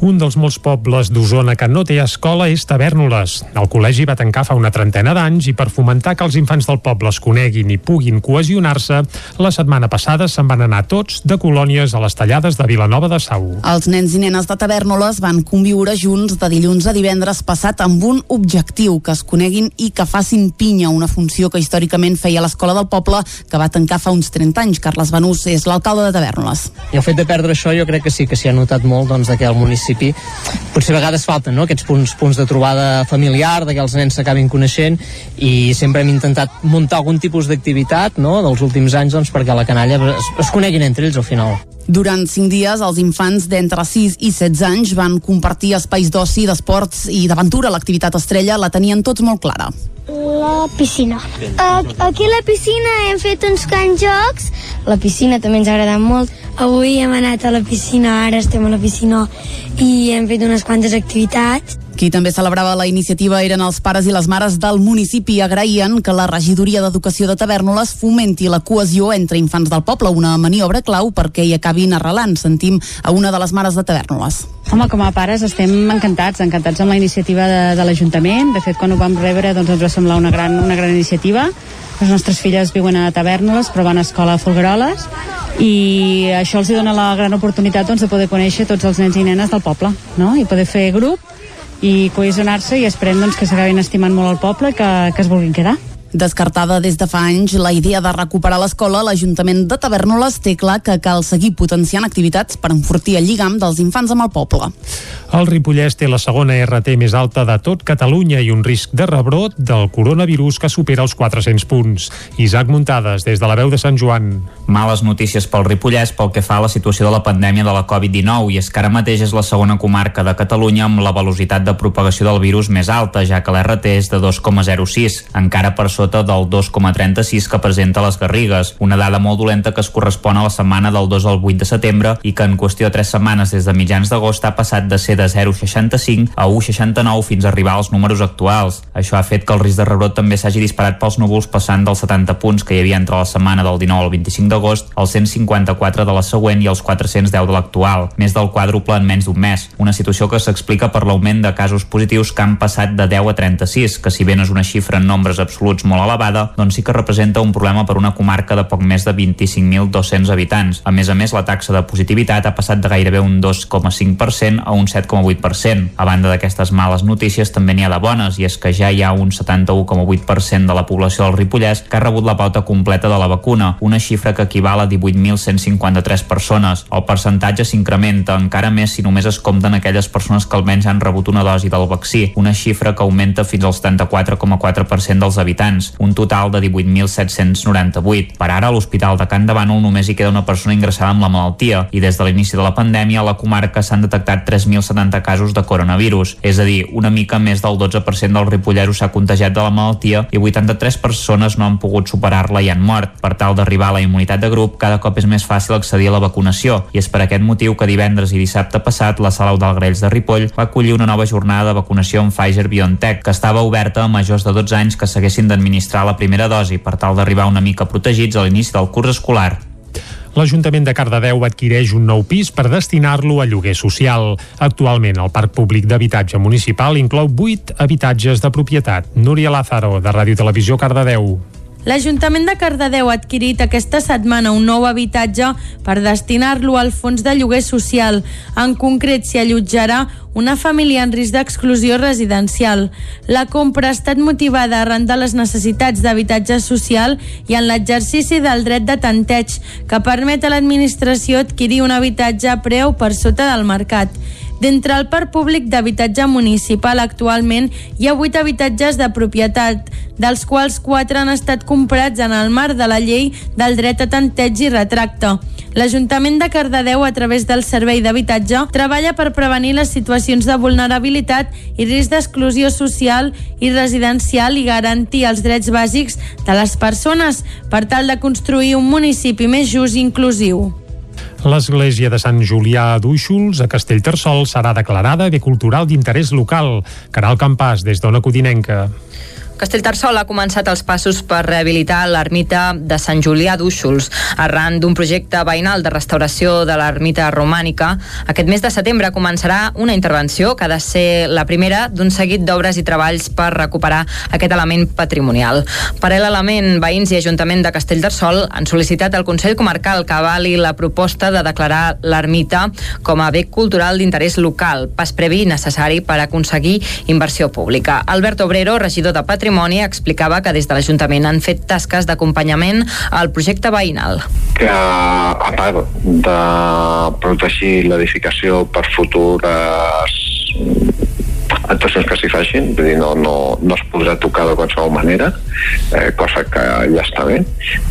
Un dels molts pobles d'Osona que no té escola és Tavernoles. El col·legi va tancar fa una trentena d'anys i per fomentar que els infants del poble es coneguin i puguin cohesionar-se, la setmana passada se'n van anar tots de colònies a les tallades de Vilanova de Sau. Els nens i nenes de Tavernoles van conviure junts de dilluns a divendres passat amb un objectiu, que es coneguin i que facin pinya, una funció que històricament feia l'escola del poble, que va tancar fa uns 30 anys. Carles Benús és l'alcalde de Tavernoles. I el fet de perdre això jo crec que sí que s'hi ha notat molt doncs, que el municipi principi potser a vegades falten no? aquests punts, punts de trobada familiar, de que els nens s'acabin coneixent i sempre hem intentat muntar algun tipus d'activitat no? dels últims anys doncs, perquè la canalla es, es coneguin entre ells al final. Durant cinc dies, els infants d'entre 6 i 16 anys van compartir espais d'oci, d'esports i d'aventura. L'activitat estrella la tenien tots molt clara. La piscina. Aquí a la piscina hem fet uns cants jocs. La piscina també ens ha agradat molt. Avui hem anat a la piscina, ara estem a la piscina i hem fet unes quantes activitats. Qui també celebrava la iniciativa eren els pares i les mares del municipi i agraïen que la regidoria d'Educació de Tavernoles fomenti la cohesió entre infants del poble, una maniobra clau perquè hi acabin arrelant. Sentim a una de les mares de Tavernoles. Home, com a pares estem encantats, encantats amb la iniciativa de, de l'Ajuntament. De fet, quan ho vam rebre doncs ens va semblar una gran, una gran iniciativa. Les nostres filles viuen a Tavernoles, però van a escola a Folgueroles i això els dona la gran oportunitat doncs, de poder conèixer tots els nens i nenes del poble no? i poder fer grup i cohesionar-se i esperem doncs, que s'acabin estimant molt el poble i que, que es vulguin quedar. Descartada des de fa anys la idea de recuperar l'escola, l'Ajuntament de Tavernoles té clar que cal seguir potenciant activitats per enfortir el lligam dels infants amb el poble. El Ripollès té la segona RT més alta de tot Catalunya i un risc de rebrot del coronavirus que supera els 400 punts. Isaac Muntades, des de la veu de Sant Joan. Males notícies pel Ripollès pel que fa a la situació de la pandèmia de la Covid-19 i és que ara mateix és la segona comarca de Catalunya amb la velocitat de propagació del virus més alta, ja que l'RT és de 2,06, encara per sota del 2,36 que presenta les Garrigues, una dada molt dolenta que es correspon a la setmana del 2 al 8 de setembre i que en qüestió de 3 setmanes des de mitjans d'agost ha passat de ser de 0,65 a 1,69 fins a arribar als números actuals. Això ha fet que el risc de rebrot també s'hagi disparat pels núvols passant dels 70 punts que hi havia entre la setmana del 19 al 25 d'agost als 154 de la següent i als 410 de l'actual, més del quàdruple en menys d'un mes. Una situació que s'explica per l'augment de casos positius que han passat de 10 a 36, que si bé no és una xifra en nombres absoluts molt elevada, doncs sí que representa un problema per una comarca de poc més de 25.200 habitants. A més a més, la taxa de positivitat ha passat de gairebé un 2,5% a un 7,8%. A banda d'aquestes males notícies, també n'hi ha de bones, i és que ja hi ha un 71,8% de la població del Ripollès que ha rebut la pauta completa de la vacuna, una xifra que equival a 18.153 persones. El percentatge s'incrementa encara més si només es compten aquelles persones que almenys han rebut una dosi del vaccí, una xifra que augmenta fins al 74,4% dels habitants, un total de 18.798. Per ara, a l'Hospital de Can de Bànol només hi queda una persona ingressada amb la malaltia i des de l'inici de la pandèmia a la comarca s'han detectat 3.070 casos de coronavirus, és a dir, una mica més del 12% dels ripolleros s'ha contagiat de la malaltia i 83 persones no han pogut superar-la i han mort. Per tal d'arribar a la immunitat de grup, cada cop és més fàcil accedir a la vacunació i és per aquest motiu que divendres i dissabte passat la sala Grells de Ripoll va acollir una nova jornada de vacunació amb Pfizer BioNTech, que estava oberta a majors de 12 anys que s'haguessin d'administrar la primera dosi per tal d'arribar una mica protegits a l'inici del curs escolar. L'Ajuntament de Cardedeu adquireix un nou pis per destinar-lo a lloguer social. Actualment, el Parc Públic d'Habitatge Municipal inclou 8 habitatges de propietat. Núria Lázaro, de Ràdio Televisió Cardedeu. L'Ajuntament de Cardedeu ha adquirit aquesta setmana un nou habitatge per destinar-lo al fons de lloguer social. En concret, s'hi allotjarà una família en risc d'exclusió residencial. La compra ha estat motivada arran de les necessitats d'habitatge social i en l'exercici del dret de tanteig, que permet a l'administració adquirir un habitatge a preu per sota del mercat. D'entre el parc públic d'habitatge municipal actualment hi ha 8 habitatges de propietat, dels quals 4 han estat comprats en el marc de la llei del dret a tanteig i retracte. L'Ajuntament de Cardedeu, a través del Servei d'Habitatge, treballa per prevenir les situacions de vulnerabilitat i risc d'exclusió social i residencial i garantir els drets bàsics de les persones per tal de construir un municipi més just i inclusiu. L'església de Sant Julià d'Úixols, a Castellterçol, serà declarada bé cultural d'interès local. Caral Campàs, des d'Ona Codinenca. Castellterçol ha començat els passos per rehabilitar l'ermita de Sant Julià d'Úxols. Arran d'un projecte veïnal de restauració de l'ermita romànica, aquest mes de setembre començarà una intervenció que ha de ser la primera d'un seguit d'obres i treballs per recuperar aquest element patrimonial. Paral·lelament, veïns i Ajuntament de Castellterçol han sol·licitat al Consell Comarcal que avali la proposta de declarar l'ermita com a bé cultural d'interès local, pas previ necessari per aconseguir inversió pública. Albert Obrero, regidor de Patrimoni, Patrimoni explicava que des de l'Ajuntament han fet tasques d'acompanyament al projecte veïnal. Que a part de protegir l'edificació per futures actuacions que s'hi facin, vull dir, no, no, no es podrà tocar de qualsevol manera, eh, cosa que ja està bé.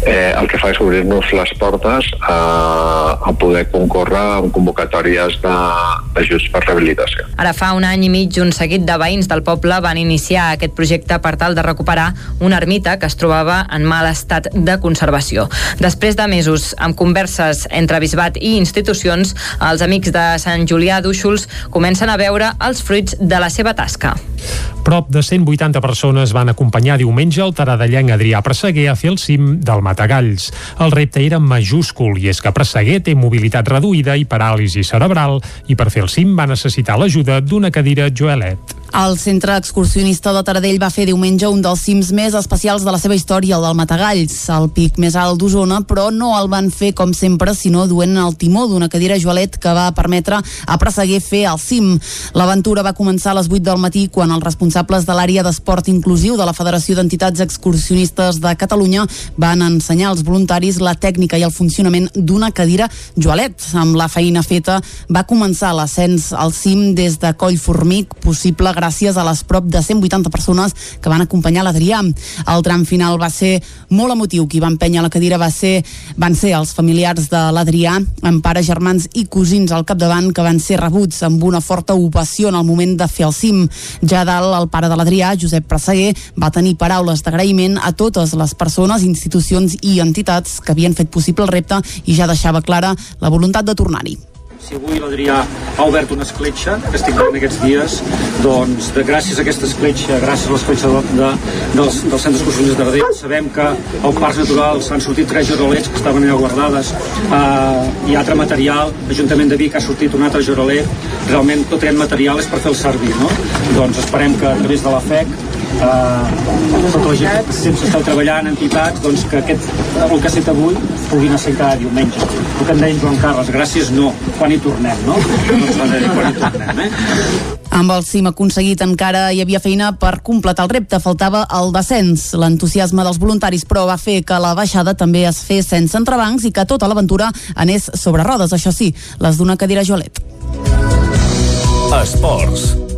Eh, el que fa és obrir-nos les portes a, a poder concórrer en convocatòries d'ajuts per rehabilitació. Ara fa un any i mig un seguit de veïns del poble van iniciar aquest projecte per tal de recuperar una ermita que es trobava en mal estat de conservació. Després de mesos amb converses entre bisbat i institucions, els amics de Sant Julià d'Úxols comencen a veure els fruits de la seva tasca. Prop de 180 persones van acompanyar diumenge el taradellenc Adrià Presseguer a fer el cim del Matagalls. El repte era majúscul i és que Presseguer té mobilitat reduïda i paràlisi cerebral i per fer el cim va necessitar l'ajuda d'una cadira Joelet. El centre excursionista de Taradell va fer diumenge un dels cims més especials de la seva història, el del Matagalls, el pic més alt d'Osona, però no el van fer com sempre, sinó duent el timó d'una cadira Joalet que va permetre a Presseguer fer el cim. L'aventura va començar a les 8 del matí quan els responsables de l'àrea d'esport inclusiu de la Federació d'Entitats Excursionistes de Catalunya van ensenyar als voluntaris la tècnica i el funcionament d'una cadira Joalet. Amb la feina feta va començar l'ascens al cim des de Coll Formic, possible gràcies a les prop de 180 persones que van acompanyar l'Adrià. El tram final va ser molt emotiu. Qui va empènyer la cadira va ser, van ser els familiars de l'Adrià, amb pares, germans i cosins al capdavant, que van ser rebuts amb una forta ovació en el moment de fer el cim. Ja dalt, el pare de l'Adrià, Josep Presseguer, va tenir paraules d'agraïment a totes les persones, institucions i entitats que havien fet possible el repte i ja deixava clara la voluntat de tornar-hi si avui l'Adrià ha obert una escletxa que estic fent aquests dies doncs de, gràcies a aquesta escletxa gràcies a l'escletxa de, de, dels, dels centres excursionistes de Radell sabem que al Parcs Naturals s'han sortit tres jorolets que estaven allà guardades uh, i altre material l'Ajuntament de Vic ha sortit un altre jorolet realment tot aquest material és per fer el servir no? doncs esperem que a través de la FEC eh, tota la gent que sempre esteu treballant, entitats, doncs que aquest, el que ha set avui pugui anar sent cada diumenge. El que em deia Joan Carles, gràcies no, quan hi tornem, no? Doncs quan hi tornem, eh? Amb el cim aconseguit encara hi havia feina per completar el repte, faltava el descens. L'entusiasme dels voluntaris, però, va fer que la baixada també es fes sense entrebancs i que tota l'aventura anés sobre rodes, això sí, les d'una cadira Jolet. Esports.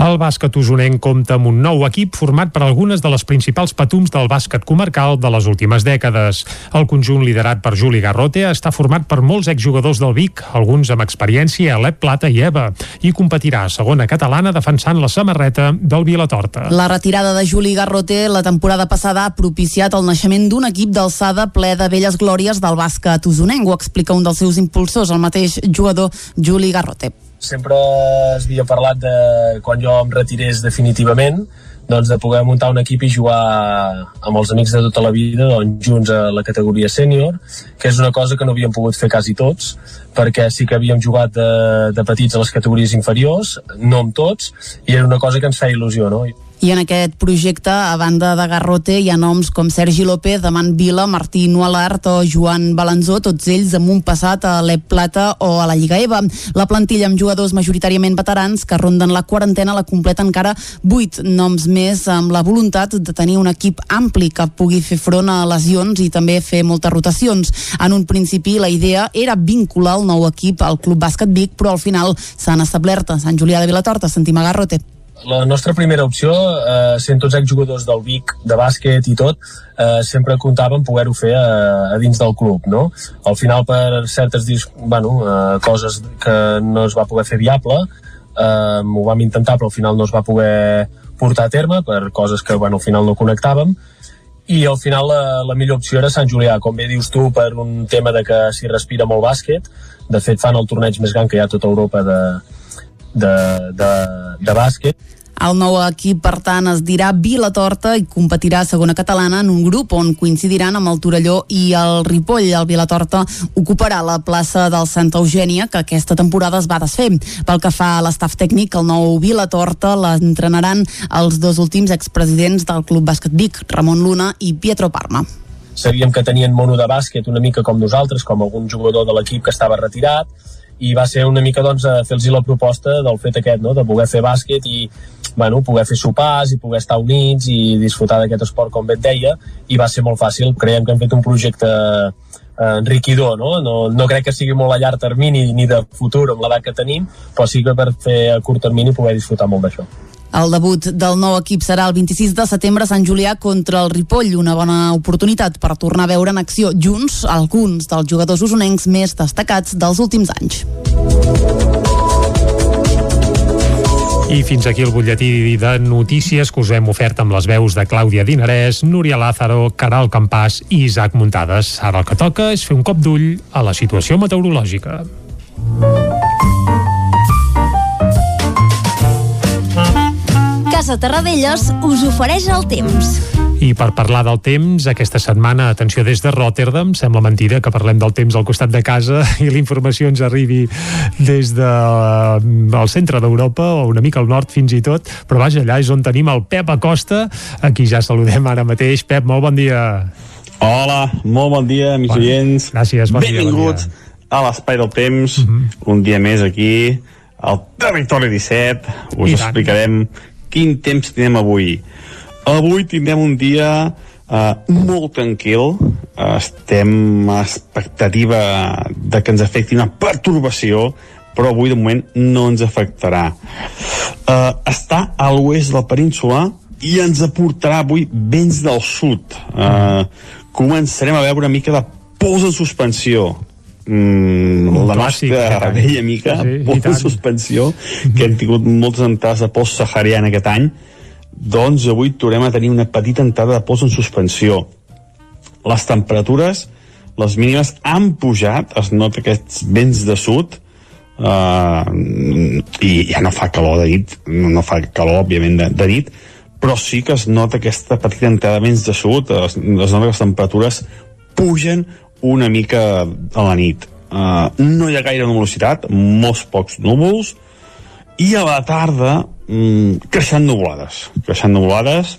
El bàsquet usonenc compta amb un nou equip format per algunes de les principals patums del bàsquet comarcal de les últimes dècades. El conjunt liderat per Juli Garrote està format per molts exjugadors del Vic, alguns amb experiència a l'Ep Plata i EVA, i competirà a segona catalana defensant la samarreta del Vilatorta. La retirada de Juli Garrote la temporada passada ha propiciat el naixement d'un equip d'alçada ple de velles glòries del bàsquet usonenc, ho explica un dels seus impulsors, el mateix jugador Juli Garrote sempre es havia parlat de quan jo em retirés definitivament doncs de poder muntar un equip i jugar amb els amics de tota la vida doncs, junts a la categoria sènior, que és una cosa que no havíem pogut fer quasi tots, perquè sí que havíem jugat de, de petits a les categories inferiors, no amb tots, i era una cosa que ens feia il·lusió, no? I en aquest projecte, a banda de Garrote, hi ha noms com Sergi López, Amant Vila, Martí Nualart o Joan Balanzó, tots ells amb un passat a l'Ep Plata o a la Lliga EVA. La plantilla amb jugadors majoritàriament veterans que ronden la quarantena la completa encara vuit noms més amb la voluntat de tenir un equip ampli que pugui fer front a lesions i també fer moltes rotacions. En un principi la idea era vincular el nou equip al Club Bàsquet Vic, però al final s'han establert a Sant Julià de Vilatorta. Sentim a Garrote la nostra primera opció, eh, sent tots exjugadors del Vic, de bàsquet i tot, eh, sempre comptàvem poder-ho fer a, a dins del club, no? Al final, per certes bueno, eh, coses que no es va poder fer viable, eh, ho vam intentar, però al final no es va poder portar a terme per coses que bueno, al final no connectàvem i al final la, la millor opció era Sant Julià, com bé dius tu, per un tema de que s'hi respira molt bàsquet. De fet, fan el torneig més gran que hi ha a tota Europa de, de, de, de bàsquet. El nou equip, per tant, es dirà Vilatorta i competirà a segona catalana en un grup on coincidiran amb el Torelló i el Ripoll. El Vilatorta ocuparà la plaça del Santa Eugènia, que aquesta temporada es va desfer. Pel que fa a l'estaf tècnic, el nou Vilatorta l'entrenaran els dos últims expresidents del Club Bàsquet Vic, Ramon Luna i Pietro Parma sabíem que tenien mono de bàsquet una mica com nosaltres, com algun jugador de l'equip que estava retirat, i va ser una mica doncs, fer-los la proposta del fet aquest, no? de poder fer bàsquet i bueno, poder fer sopars i poder estar units i disfrutar d'aquest esport com bé et deia i va ser molt fàcil, creiem que hem fet un projecte eh, enriquidor, no? no? No crec que sigui molt a llarg termini ni de futur amb l'edat que tenim, però sí que per fer a curt termini poder disfrutar molt d'això. El debut del nou equip serà el 26 de setembre a Sant Julià contra el Ripoll, una bona oportunitat per tornar a veure en acció junts alguns dels jugadors usonencs més destacats dels últims anys. I fins aquí el butlletí de notícies que us hem ofert amb les veus de Clàudia Dinarès, Núria Lázaro, Caral Campàs i Isaac Muntades. Ara el que toca és fer un cop d'ull a la situació meteorològica. Casa Terradellos us ofereix el temps. I per parlar del temps, aquesta setmana, atenció des de Rotterdam, sembla mentida que parlem del temps al costat de casa [LAUGHS] i la informació ens arribi des del de, centre d'Europa o una mica al nord fins i tot, però vaja, allà és on tenim el Pep Acosta, aquí ja saludem ara mateix. Pep, molt bon dia. Hola, molt bon dia, amics bon, oients. Gràcies, bon Benvinguts dia, bon dia. a l'Espai del Temps, uh mhm. -huh. un dia més aquí, al Territori 17. Us I explicarem tant. Quin temps tenim avui Avui tindrem un dia uh, molt tranquil. Estem a expectativa de que ens afecti una pertorbació, però avui de moment no ens afectarà. Uh, està a l'oest de la península i ens aportarà avui vents del sud. Uh, començarem a veure una mica de pols en suspensió. Mm, la clàssic, nostra vella mica, sí, suspensió, que hem tingut moltes entrades de pols sahariana aquest any, doncs avui tornem a tenir una petita entrada de pols en suspensió. Les temperatures, les mínimes han pujat, es nota aquests vents de sud, uh, i ja no fa calor de nit, no fa calor, òbviament, de, de nit, però sí que es nota aquesta petita entrada de vents de sud, es, es nota que les temperatures pugen una mica a la nit. Uh, no hi ha gaire nuvolositat, molts pocs núvols, i a la tarda mm, creixent nuvolades, creixent nuvolades,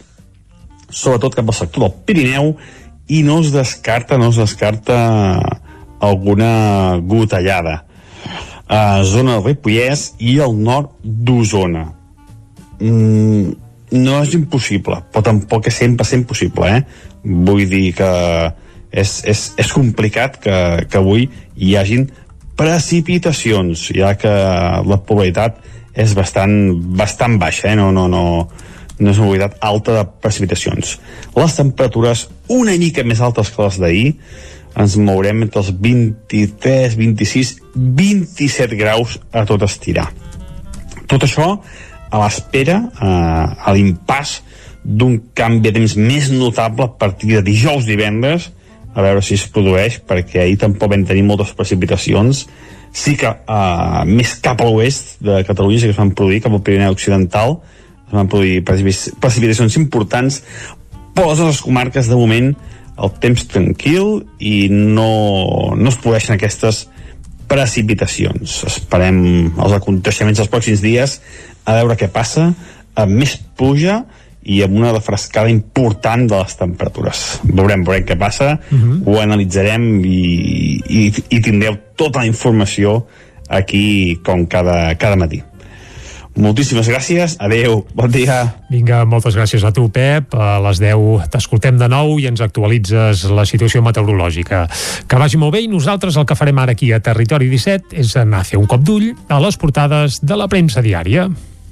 sobretot cap al sector del Pirineu, i no es descarta, no es descarta alguna gotellada a zona del Ripollès i al nord d'Osona. Mm, no és impossible, però tampoc és sempre sempre possible, eh? Vull dir que és, és, és complicat que, que avui hi hagin precipitacions, ja que la probabilitat és bastant, bastant baixa, eh? no, no, no, no és una probabilitat alta de precipitacions. Les temperatures una mica més altes que les d'ahir, ens mourem entre els 23, 26, 27 graus a tot estirar. Tot això a l'espera, eh, a l'impàs d'un canvi de temps més notable a partir de dijous divendres, a veure si es produeix, perquè ahir tampoc vam tenir moltes precipitacions, sí que uh, més cap a l'oest de Catalunya sí que es van produir, cap al Pirineu Occidental es van produir precipitacions importants però les comarques de moment. El temps tranquil i no, no es produeixen aquestes precipitacions. Esperem els aconteixements dels pròxims dies a veure què passa. Amb més pluja i amb una refrescada important de les temperatures. Veurem, veurem què passa, uh -huh. ho analitzarem i, i, i tindreu tota la informació aquí com cada, cada matí. Moltíssimes gràcies, adeu, bon dia. Vinga, moltes gràcies a tu, Pep. A les 10 t'escoltem de nou i ens actualitzes la situació meteorològica. Que vagi molt bé i nosaltres el que farem ara aquí a Territori 17 és anar a fer un cop d'ull a les portades de la premsa diària.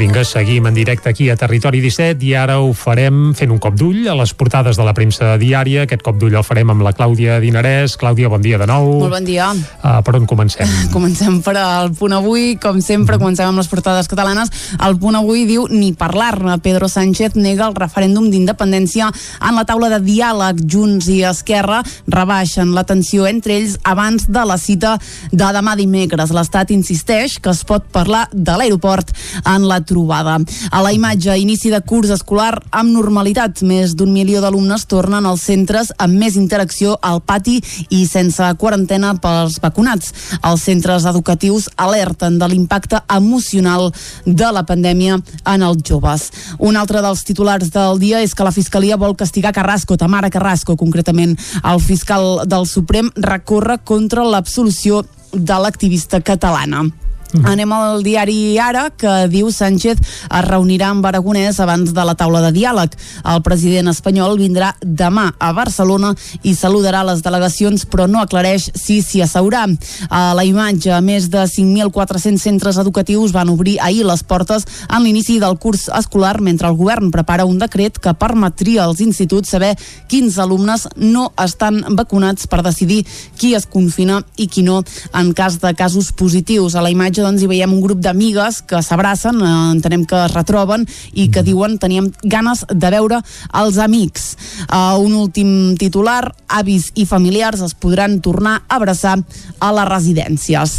Vinga, seguim en directe aquí a Territori 17 i ara ho farem fent un cop d'ull a les portades de la premsa diària. Aquest cop d'ull el farem amb la Clàudia Dinarès. Clàudia, bon dia de nou. Molt bon dia. Uh, per on comencem? [LAUGHS] Comencem per al punt avui, com sempre, comencem amb les portades catalanes. El punt avui diu ni parlar-ne. Pedro Sánchez nega el referèndum d'independència en la taula de diàleg. Junts i Esquerra rebaixen la tensió entre ells abans de la cita de demà dimecres. L'Estat insisteix que es pot parlar de l'aeroport en la trobada. A la imatge, inici de curs escolar amb normalitat. Més d'un milió d'alumnes tornen als centres amb més interacció al pati i sense quarantena pels vacunats. Els centres educatius alerten de l'impacte emocional de la pandèmia en els joves. Un altre dels titulars del dia és que la Fiscalia vol castigar Carrasco, Tamara Carrasco, concretament. El fiscal del Suprem recorre contra l'absolució de l'activista catalana. Mm. Anem al diari Ara, que diu Sánchez es reunirà amb Aragonès abans de la taula de diàleg. El president espanyol vindrà demà a Barcelona i saludarà les delegacions, però no aclareix si s'hi asseurà. A la imatge, més de 5.400 centres educatius van obrir ahir les portes en l'inici del curs escolar, mentre el govern prepara un decret que permetria als instituts saber quins alumnes no estan vacunats per decidir qui es confina i qui no en cas de casos positius. A la imatge doncs, hi veiem un grup d'amigues que s'abracen, eh, entenem que es retroben i que diuen teníem ganes de veure els amics. Uh, un últim titular, avis i familiars es podran tornar a abraçar a les residències.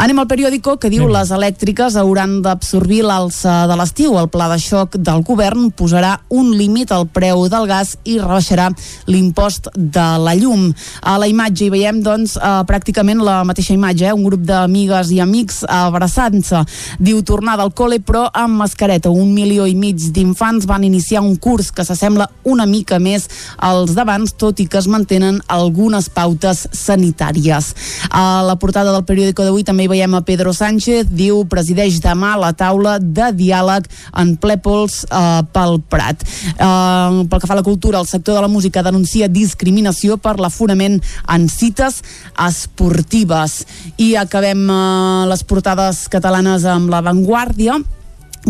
Anem al periòdico que diu les elèctriques hauran d'absorbir l'alça de l'estiu. El pla de xoc del govern posarà un límit al preu del gas i rebaixarà l'impost de la llum. A la imatge hi veiem doncs eh, pràcticament la mateixa imatge, eh? un grup d'amigues i amics abraçant-se. Diu tornar del col·le però amb mascareta. Un milió i mig d'infants van iniciar un curs que s'assembla una mica més als d'abans, tot i que es mantenen algunes pautes sanitàries. A la portada del periòdico d'avui també hi veiem a Pedro Sánchez, diu presideix demà la taula de diàleg en ple pols eh, pel Prat. Eh, pel que fa a la cultura, el sector de la música denuncia discriminació per l'aforament en cites esportives. I acabem eh, les portades catalanes amb la Vanguardia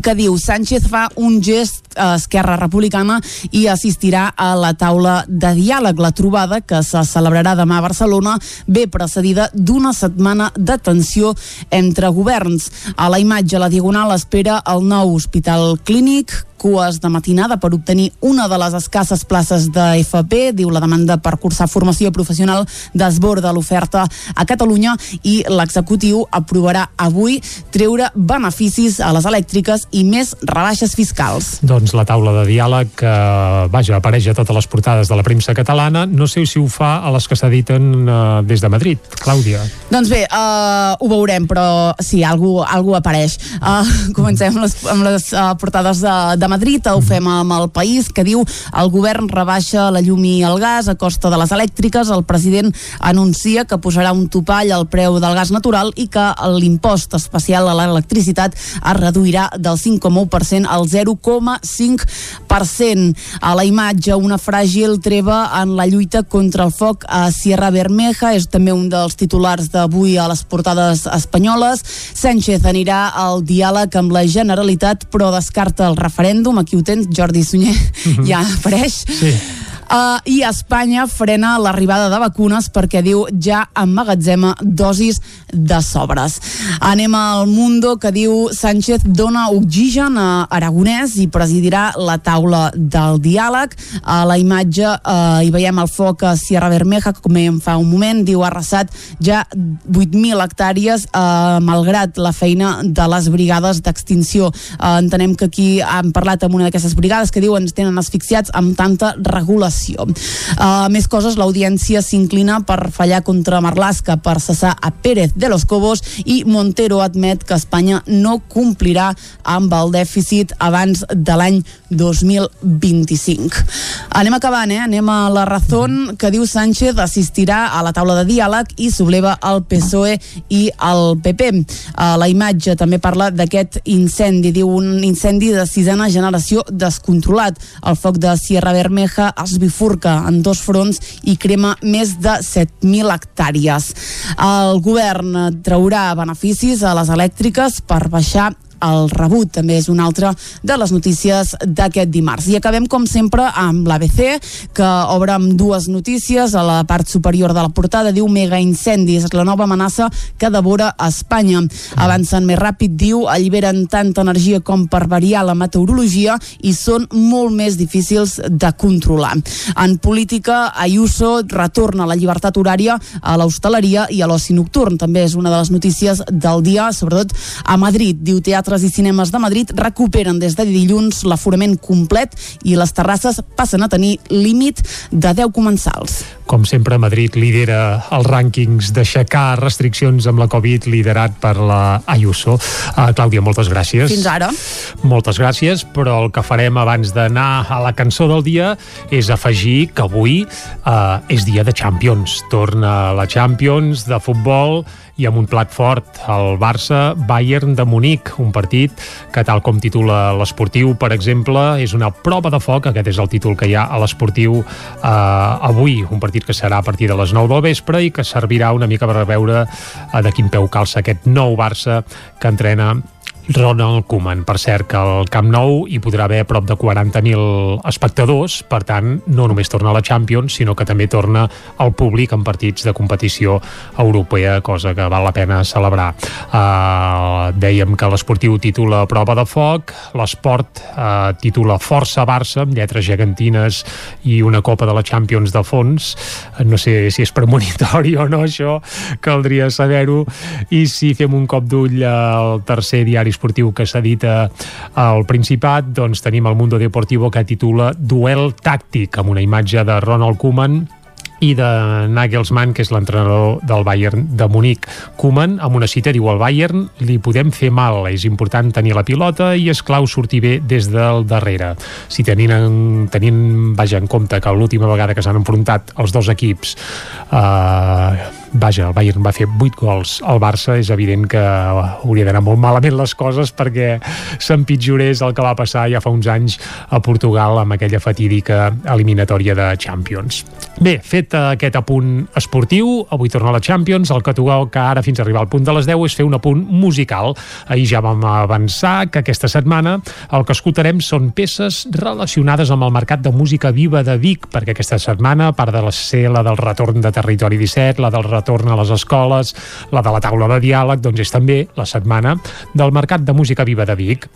que diu Sánchez fa un gest Esquerra Republicana i assistirà a la taula de diàleg. La trobada, que se celebrarà demà a Barcelona, ve precedida d'una setmana de tensió entre governs. A la imatge, la Diagonal espera el nou hospital clínic, cues de matinada per obtenir una de les escasses places de FP, diu la demanda per cursar formació professional desborda l'oferta a Catalunya i l'executiu aprovarà avui treure beneficis a les elèctriques i més rebaixes fiscals. Doncs la taula de diàleg que, vaja, apareix a totes les portades de la premsa catalana. No sé si ho fa a les que s'editen uh, des de Madrid. Clàudia. Doncs bé, uh, ho veurem, però sí, algú, algú apareix. Uh, [LAUGHS] comencem amb les, amb les uh, portades de, de Madrid, ho fem amb el país, que diu el govern rebaixa la llum i el gas a costa de les elèctriques, el president anuncia que posarà un topall al preu del gas natural i que l'impost especial a l'electricitat es reduirà del 5,1% al 0,5%. A la imatge, una fràgil treva en la lluita contra el foc a Sierra Bermeja, és també un dels titulars d'avui a les portades espanyoles. Sánchez anirà al diàleg amb la Generalitat, però descarta el referèndum. Aquí ho tens, Jordi Sunyer, [LAUGHS] ja apareix. Sí. Uh, I Espanya frena l'arribada de vacunes perquè diu ja emmagatzema dosis de sobres. Anem al Mundo que diu Sánchez dona oxigen a Aragonès i presidirà la taula del diàleg. A la imatge uh, hi veiem el foc a Sierra Bermeja, com dèiem fa un moment, diu ha arrasat ja 8.000 hectàrees eh, malgrat la feina de les brigades d'extinció. Eh, entenem que aquí han parlat amb una d'aquestes brigades que diuen ens tenen asfixiats amb tanta regulació. Uh, més coses, l'audiència s'inclina per fallar contra Marlaska per cessar a Pérez de los Cobos i Montero admet que Espanya no complirà amb el dèficit abans de l'any 2025. Anem acabant, eh? Anem a la Razón que diu Sánchez assistirà a la taula de diàleg i subleva el PSOE i el PP. Uh, la imatge també parla d'aquest incendi, diu un incendi de sisena generació descontrolat. El foc de Sierra Bermeja es bifurca en dos fronts i crema més de 7.000 hectàrees. El govern traurà beneficis a les elèctriques per baixar el rebut també és una altra de les notícies d'aquest dimarts. I acabem, com sempre, amb l'ABC, que obre amb dues notícies. A la part superior de la portada diu mega incendis, la nova amenaça que devora Espanya. Avancen més ràpid, diu, alliberen tanta energia com per variar la meteorologia i són molt més difícils de controlar. En política, Ayuso retorna la llibertat horària a l'hostaleria i a l'oci nocturn. També és una de les notícies del dia, sobretot a Madrid. Diu teatres i cinemes de Madrid recuperen des de dilluns l'aforament complet i les terrasses passen a tenir límit de 10 comensals. Com sempre, Madrid lidera els rànquings d'aixecar restriccions amb la Covid liderat per la Ayuso. Uh, Clàudia, moltes gràcies. Fins ara. Moltes gràcies, però el que farem abans d'anar a la cançó del dia és afegir que avui uh, és dia de Champions. Torna la Champions de futbol i amb un plat fort, el Barça-Bayern de Munic, un partit que, tal com titula l'esportiu, per exemple, és una prova de foc, aquest és el títol que hi ha a l'esportiu eh, avui, un partit que serà a partir de les 9 del vespre i que servirà una mica per veure eh, de quin peu calça aquest nou Barça que entrena Ronald Koeman. Per cert, que al Camp Nou hi podrà haver prop de 40.000 espectadors, per tant, no només torna a la Champions, sinó que també torna al públic en partits de competició europea, cosa que val la pena celebrar. Uh, dèiem que l'esportiu titula Prova de Foc, l'esport uh, titula Força Barça, amb lletres gegantines i una copa de la Champions de fons. No sé si és premonitori o no, això caldria saber-ho. I si fem un cop d'ull al tercer diari esportiu que s'edita al Principat, doncs tenim el Mundo Deportivo que titula Duel tàctic, amb una imatge de Ronald Koeman i de Nagelsmann, que és l'entrenador del Bayern de Munic. Koeman, amb una cita, diu al Bayern li podem fer mal, és important tenir la pilota i és clau sortir bé des del darrere. Si tenint, en, tenint vaja, en compte que l'última vegada que s'han enfrontat els dos equips eh, vaja, el Bayern va fer 8 gols al Barça, és evident que hauria d'anar molt malament les coses perquè s'empitjorés el que va passar ja fa uns anys a Portugal amb aquella fatídica eliminatòria de Champions. Bé, fet aquest apunt esportiu, avui torna a la Champions, el que toca ara fins a arribar al punt de les 10 és fer un apunt musical. Ahir ja vam avançar que aquesta setmana el que escoltarem són peces relacionades amb el mercat de música viva de Vic, perquè aquesta setmana, a part de la ser la del retorn de Territori 17, la del retorn a les escoles, la de la taula de diàleg, doncs és també la setmana del Mercat de Música Viva de Vic.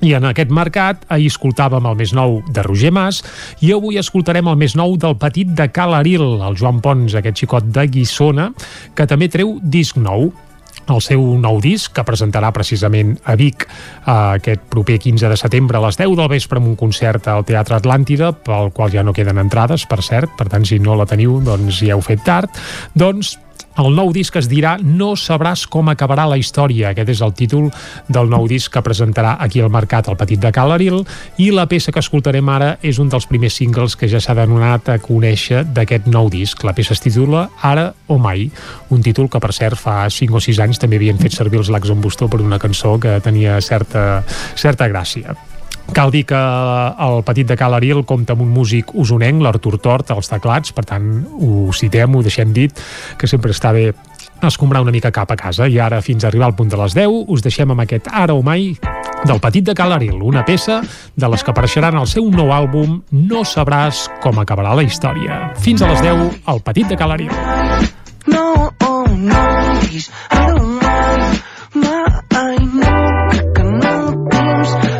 I en aquest mercat ahir escoltàvem el més nou de Roger Mas i avui escoltarem el més nou del petit de Cal Aril, el Joan Pons, aquest xicot de Guissona, que també treu disc nou el seu nou disc, que presentarà precisament a Vic eh, aquest proper 15 de setembre a les 10 del vespre amb un concert al Teatre Atlàntida, pel qual ja no queden entrades, per cert, per tant, si no la teniu, doncs ja heu fet tard. Doncs el nou disc es dirà No sabràs com acabarà la història. Aquest és el títol del nou disc que presentarà aquí al mercat el Petit de Calaril i la peça que escoltarem ara és un dels primers singles que ja s'ha donat a conèixer d'aquest nou disc. La peça es titula Ara o mai, un títol que per cert fa 5 o 6 anys també havien fet servir els Lacs en Bustó per una cançó que tenia certa, certa gràcia. Cal dir que el petit de Cal Aril compta amb un músic usonenc, l'Artur Tort, als teclats, per tant, ho citem, ho deixem dit, que sempre està bé escombrar una mica cap a casa. I ara, fins a arribar al punt de les 10, us deixem amb aquest Ara o Mai del Petit de Calaril, una peça de les que apareixeran al seu nou àlbum No sabràs com acabarà la història. Fins a les 10, al Petit de Calaril. No, oh no, I don't mind. My, I know que no tens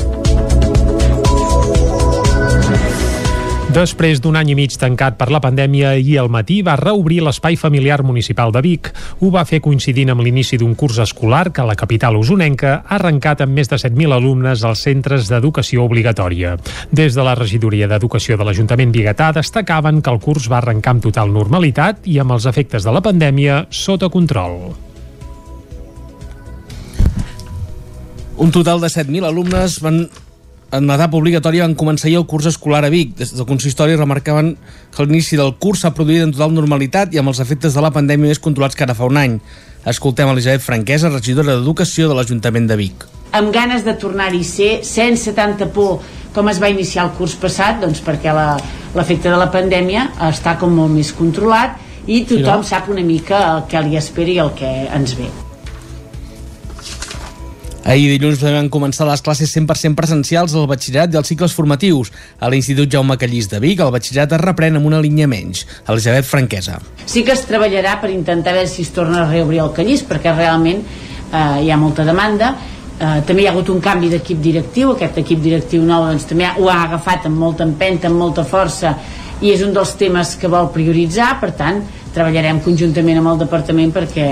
Després d'un any i mig tancat per la pandèmia, ahir al matí va reobrir l'Espai Familiar Municipal de Vic. Ho va fer coincidint amb l'inici d'un curs escolar que la capital usonenca ha arrencat amb més de 7.000 alumnes als centres d'educació obligatòria. Des de la regidoria d'Educació de l'Ajuntament Bigatà destacaven que el curs va arrencar amb total normalitat i amb els efectes de la pandèmia sota control. Un total de 7.000 alumnes van en etapa obligatòria van començar ahir el curs escolar a Vic. Des del consistori remarcaven que l'inici del curs s'ha produït en total normalitat i amb els efectes de la pandèmia més controlats que ara fa un any. Escoltem Elisabet Franquesa, regidora d'Educació de l'Ajuntament de Vic. amb ganes de tornar-hi ser, sense tanta por com es va iniciar el curs passat, doncs perquè la- l'efecte de la pandèmia està com molt més controlat i tothom sap una mica el que li espera i el que ens ve. Ahir dilluns van començar les classes 100% presencials al batxillerat i als cicles formatius. A l'Institut Jaume Callís de Vic, el batxillerat es reprèn amb una línia menys. Elisabet Franquesa. Sí que es treballarà per intentar veure si es torna a reobrir el callís, perquè realment eh, hi ha molta demanda. Eh, també hi ha hagut un canvi d'equip directiu, aquest equip directiu nou doncs, també ho ha agafat amb molta empenta, amb molta força, i és un dels temes que vol prioritzar, per tant, treballarem conjuntament amb el departament perquè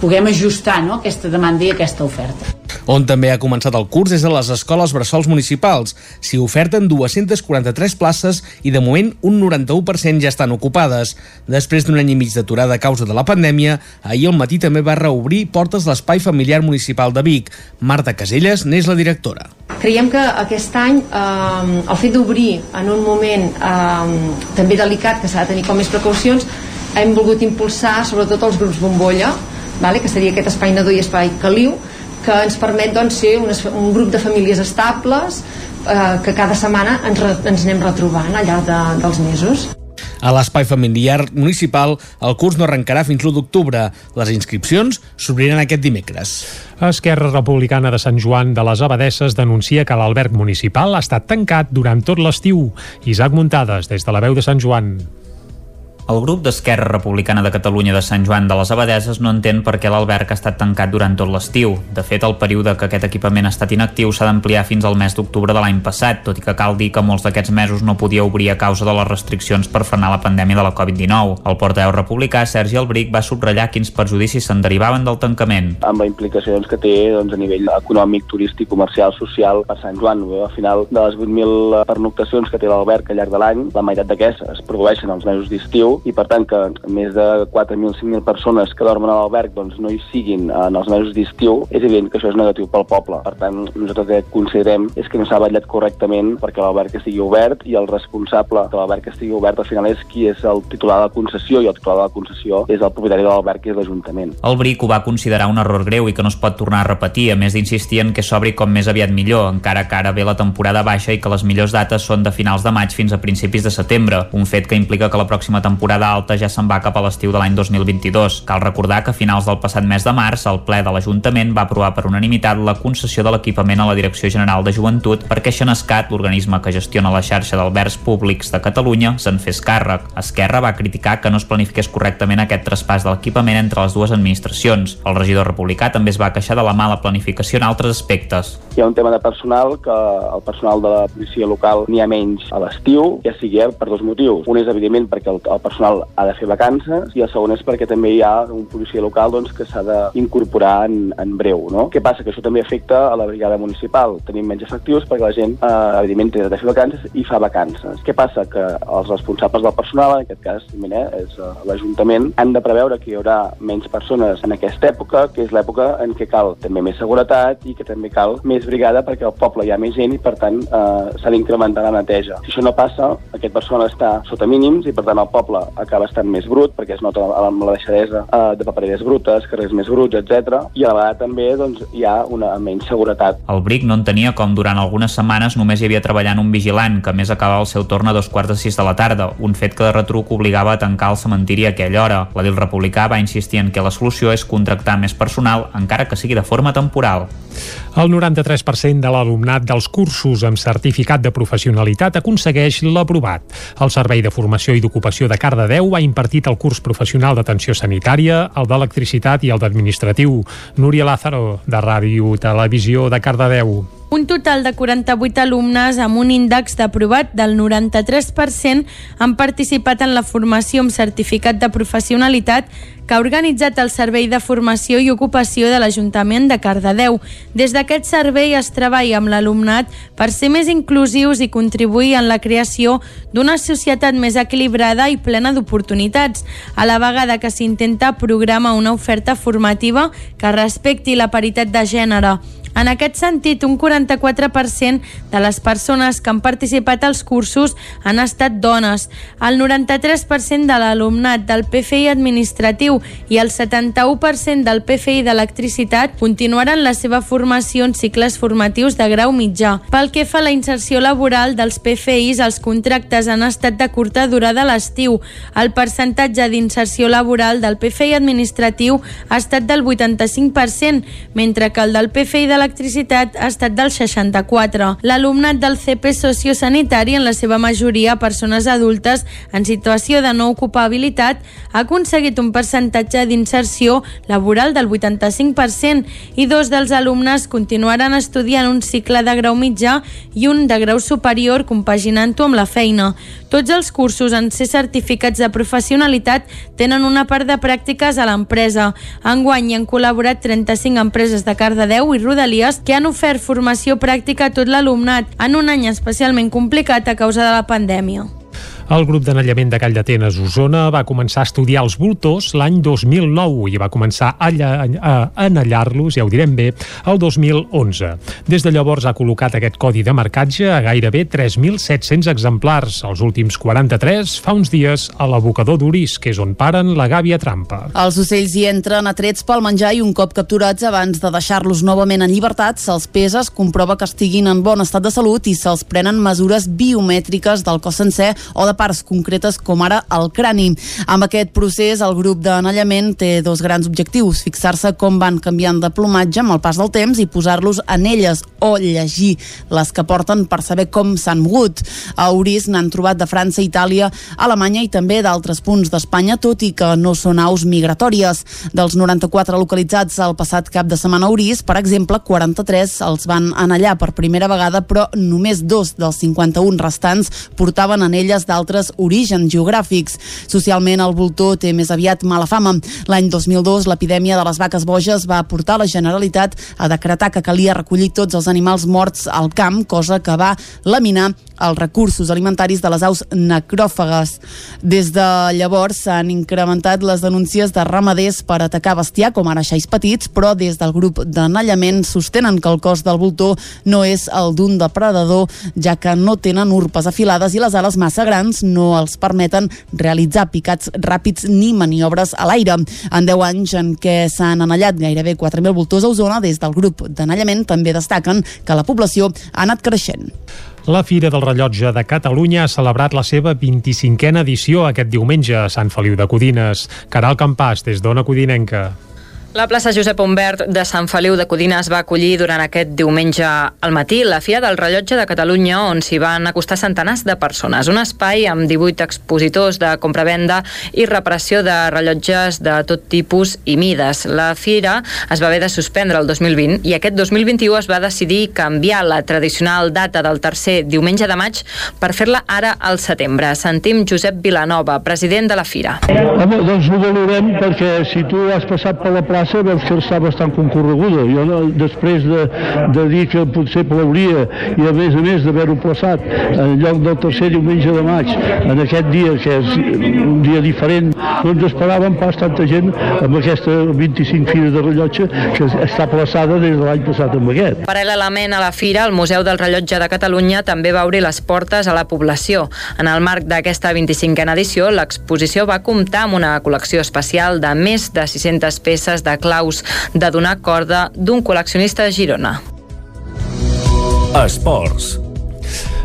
puguem ajustar no, aquesta demanda i aquesta oferta. On també ha començat el curs és a les escoles bressols municipals. S'hi oferten 243 places i de moment un 91% ja estan ocupades. Després d'un any i mig d'aturada a causa de la pandèmia, ahir al matí també va reobrir portes l'Espai Familiar Municipal de Vic. Marta Caselles n'és la directora. Creiem que aquest any eh, el fet d'obrir en un moment eh, també delicat que s'ha de tenir com més precaucions hem volgut impulsar sobretot els grups bombolla vale? que seria aquest espai nadó i espai caliu que ens permet doncs, ser un, un grup de famílies estables eh, que cada setmana ens, re, ens anem retrobant al llarg de, dels mesos. A l'espai familiar municipal, el curs no arrencarà fins l'1 d'octubre. Les inscripcions s'obriran aquest dimecres. Esquerra Republicana de Sant Joan de les Abadesses denuncia que l'alberg municipal ha estat tancat durant tot l'estiu. Isaac Muntades, des de la veu de Sant Joan. El grup d'Esquerra Republicana de Catalunya de Sant Joan de les Abadeses no entén per què l'alberg ha estat tancat durant tot l'estiu. De fet, el període que aquest equipament ha estat inactiu s'ha d'ampliar fins al mes d'octubre de l'any passat, tot i que cal dir que molts d'aquests mesos no podia obrir a causa de les restriccions per frenar la pandèmia de la Covid-19. El portaveu republicà, Sergi Albric, va subratllar quins perjudicis se'n derivaven del tancament. amb les implicacions que té doncs, a nivell econòmic, turístic, comercial, social per Sant Joan. Al final de les 8.000 pernoctacions que té l'alberg al llarg de l'any, la meitat d'aquestes es produeixen als mesos d'estiu i per tant que més de 4.000, 5.000 persones que dormen a l'alberg doncs, no hi siguin en els mesos d'estiu, és evident que això és negatiu pel poble. Per tant, nosaltres el que considerem és que no s'ha vetllat correctament perquè l'alberg estigui obert i el responsable que l'alberg estigui obert al final és qui és el titular de la concessió i el titular de la concessió és el propietari de l'alberg, que és l'Ajuntament. El BRIC ho va considerar un error greu i que no es pot tornar a repetir, a més d'insistir en que s'obri com més aviat millor, encara que ara ve la temporada baixa i que les millors dates són de finals de maig fins a principis de setembre, un fet que implica que la pròxima temporada alta ja se'n va cap a l'estiu de l'any 2022. Cal recordar que a finals del passat mes de març el ple de l'Ajuntament va aprovar per unanimitat la concessió de l'equipament a la Direcció General de Joventut perquè Xenescat, l'organisme que gestiona la xarxa d'albergs públics de Catalunya, se'n fes càrrec. Esquerra va criticar que no es planifiqués correctament aquest traspàs de l'equipament entre les dues administracions. El regidor republicà també es va queixar de la mala planificació en altres aspectes. Hi ha un tema de personal, que el personal de la policia local n'hi ha menys a l'estiu, ja sigui per dos motius. Un és, evidentment, perquè el, el personal ha de fer vacances i el segon és perquè també hi ha un policia local doncs, que s'ha d'incorporar en, en breu. No? Què passa? Que això també afecta a la brigada municipal. Tenim menys efectius perquè la gent, eh, evidentment, té de fer vacances i fa vacances. Què passa? Que els responsables del personal, en aquest cas, eh, és uh, l'Ajuntament, han de preveure que hi haurà menys persones en aquesta època, que és l'època en què cal també més seguretat i que també cal més brigada perquè al poble hi ha més gent i, per tant, eh, s'ha d'incrementar la neteja. Si això no passa, aquest personal està sota mínims i, per tant, el poble acaba estant més brut perquè es nota amb la deixadesa eh, de papereres brutes, carrers més bruts, etc. I a la vegada també doncs, hi ha una menys seguretat. El BRIC no entenia com durant algunes setmanes només hi havia treballant un vigilant, que a més acabava el seu torn a dos quarts de sis de la tarda, un fet que de retruc obligava a tancar el cementiri a aquella hora. L'edil republicà va insistir en que la solució és contractar més personal, encara que sigui de forma temporal. El 93% de l'alumnat dels cursos amb certificat de professionalitat aconsegueix l'aprovat. El Servei de Formació i d'Ocupació de Cardedeu ha impartit el curs professional d'atenció sanitària, el d'electricitat i el d'administratiu. Núria Lázaro, de Ràdio Televisió de Cardedeu. Un total de 48 alumnes amb un índex d'aprovat del 93% han participat en la formació amb certificat de professionalitat que ha organitzat el Servei de Formació i Ocupació de l'Ajuntament de Cardedeu. Des d'aquest servei es treballa amb l'alumnat per ser més inclusius i contribuir en la creació d'una societat més equilibrada i plena d'oportunitats, a la vegada que s'intenta programar una oferta formativa que respecti la paritat de gènere. En aquest sentit, un 44% de les persones que han participat als cursos han estat dones. El 93% de l'alumnat del PFI administratiu i el 71% del PFI d'electricitat continuaran la seva formació en cicles formatius de grau mitjà. Pel que fa a la inserció laboral dels PFIs, els contractes han estat de curta durada a l'estiu. El percentatge d'inserció laboral del PFI administratiu ha estat del 85%, mentre que el del PFI de l'electricitat ha estat del 64. L'alumnat del CP sociosanitari, en la seva majoria persones adultes en situació de no ocupabilitat, ha aconseguit un percentatge d'inserció laboral del 85% i dos dels alumnes continuaran estudiant un cicle de grau mitjà i un de grau superior compaginant-ho amb la feina. Tots els cursos en ser certificats de professionalitat tenen una part de pràctiques a l'empresa. Enguany hi han col·laborat 35 empreses de Cardedeu i Rodalies que han ofert formació pràctica a tot l'alumnat en un any especialment complicat a causa de la pandèmia. El grup d'anellament de Call d'Atenes Osona va començar a estudiar els voltors l'any 2009 i va començar a, a anellar-los, ja ho direm bé, el 2011. Des de llavors ha col·locat aquest codi de marcatge a gairebé 3.700 exemplars. Els últims 43 fa uns dies a l'abocador d'Uris, que és on paren la gàbia trampa. Els ocells hi entren atrets pel menjar i un cop capturats abans de deixar-los novament en llibertat se'ls pesa, es comprova que estiguin en bon estat de salut i se'ls prenen mesures biomètriques del cos sencer o de parts concretes com ara el crani. Amb aquest procés, el grup d'anellament té dos grans objectius, fixar-se com van canviant de plomatge amb el pas del temps i posar-los en elles o llegir les que porten per saber com s'han mogut. A Uris n'han trobat de França, Itàlia, Alemanya i també d'altres punts d'Espanya, tot i que no són aus migratòries. Dels 94 localitzats el passat cap de setmana a Uris, per exemple, 43 els van anellar per primera vegada, però només dos dels 51 restants portaven anelles d'altres altres orígens geogràfics. Socialment, el voltor té més aviat mala fama. L'any 2002, l'epidèmia de les vaques boges va portar la Generalitat a decretar que calia recollir tots els animals morts al camp, cosa que va laminar els recursos alimentaris de les aus necròfagues. Des de llavors s'han incrementat les denúncies de ramaders per atacar bestiar, com ara xais petits, però des del grup d'anallament sostenen que el cos del voltor no és el d'un depredador, ja que no tenen urpes afilades i les ales massa grans no els permeten realitzar picats ràpids ni maniobres a l'aire. En 10 anys en què s'han anellat gairebé 4.000 voltors a Osona, des del grup d'anellament també destaquen que la població ha anat creixent. La Fira del Rellotge de Catalunya ha celebrat la seva 25a edició aquest diumenge a Sant Feliu de Codines. Caral Campàs, des d'Ona Codinenca. La plaça Josep Humbert de Sant Feliu de Codines va acollir durant aquest diumenge al matí la Fira del Rellotge de Catalunya on s'hi van acostar centenars de persones. Un espai amb 18 expositors de compravenda i reparació de rellotges de tot tipus i mides. La fira es va haver de suspendre el 2020 i aquest 2021 es va decidir canviar la tradicional data del tercer diumenge de maig per fer-la ara al setembre. Sentim Josep Vilanova, president de la fira. Home, doncs ho valorem perquè si tu has passat per la plaça veus que està bastant concorreguda. Jo no, després de, de dir que potser plauria i a més a més d'haver-ho plaçat en lloc del tercer diumenge de maig, en aquest dia que és un dia diferent, no ens esperàvem pas tanta gent amb aquesta 25 fira de rellotge que està plaçada des de l'any passat amb aquest. Paral·lelament a la fira, el Museu del Rellotge de Catalunya també va obrir les portes a la població. En el marc d'aquesta 25a edició, l'exposició va comptar amb una col·lecció especial de més de 600 peces de claus de donar corda d'un col·leccionista de Girona. Esports.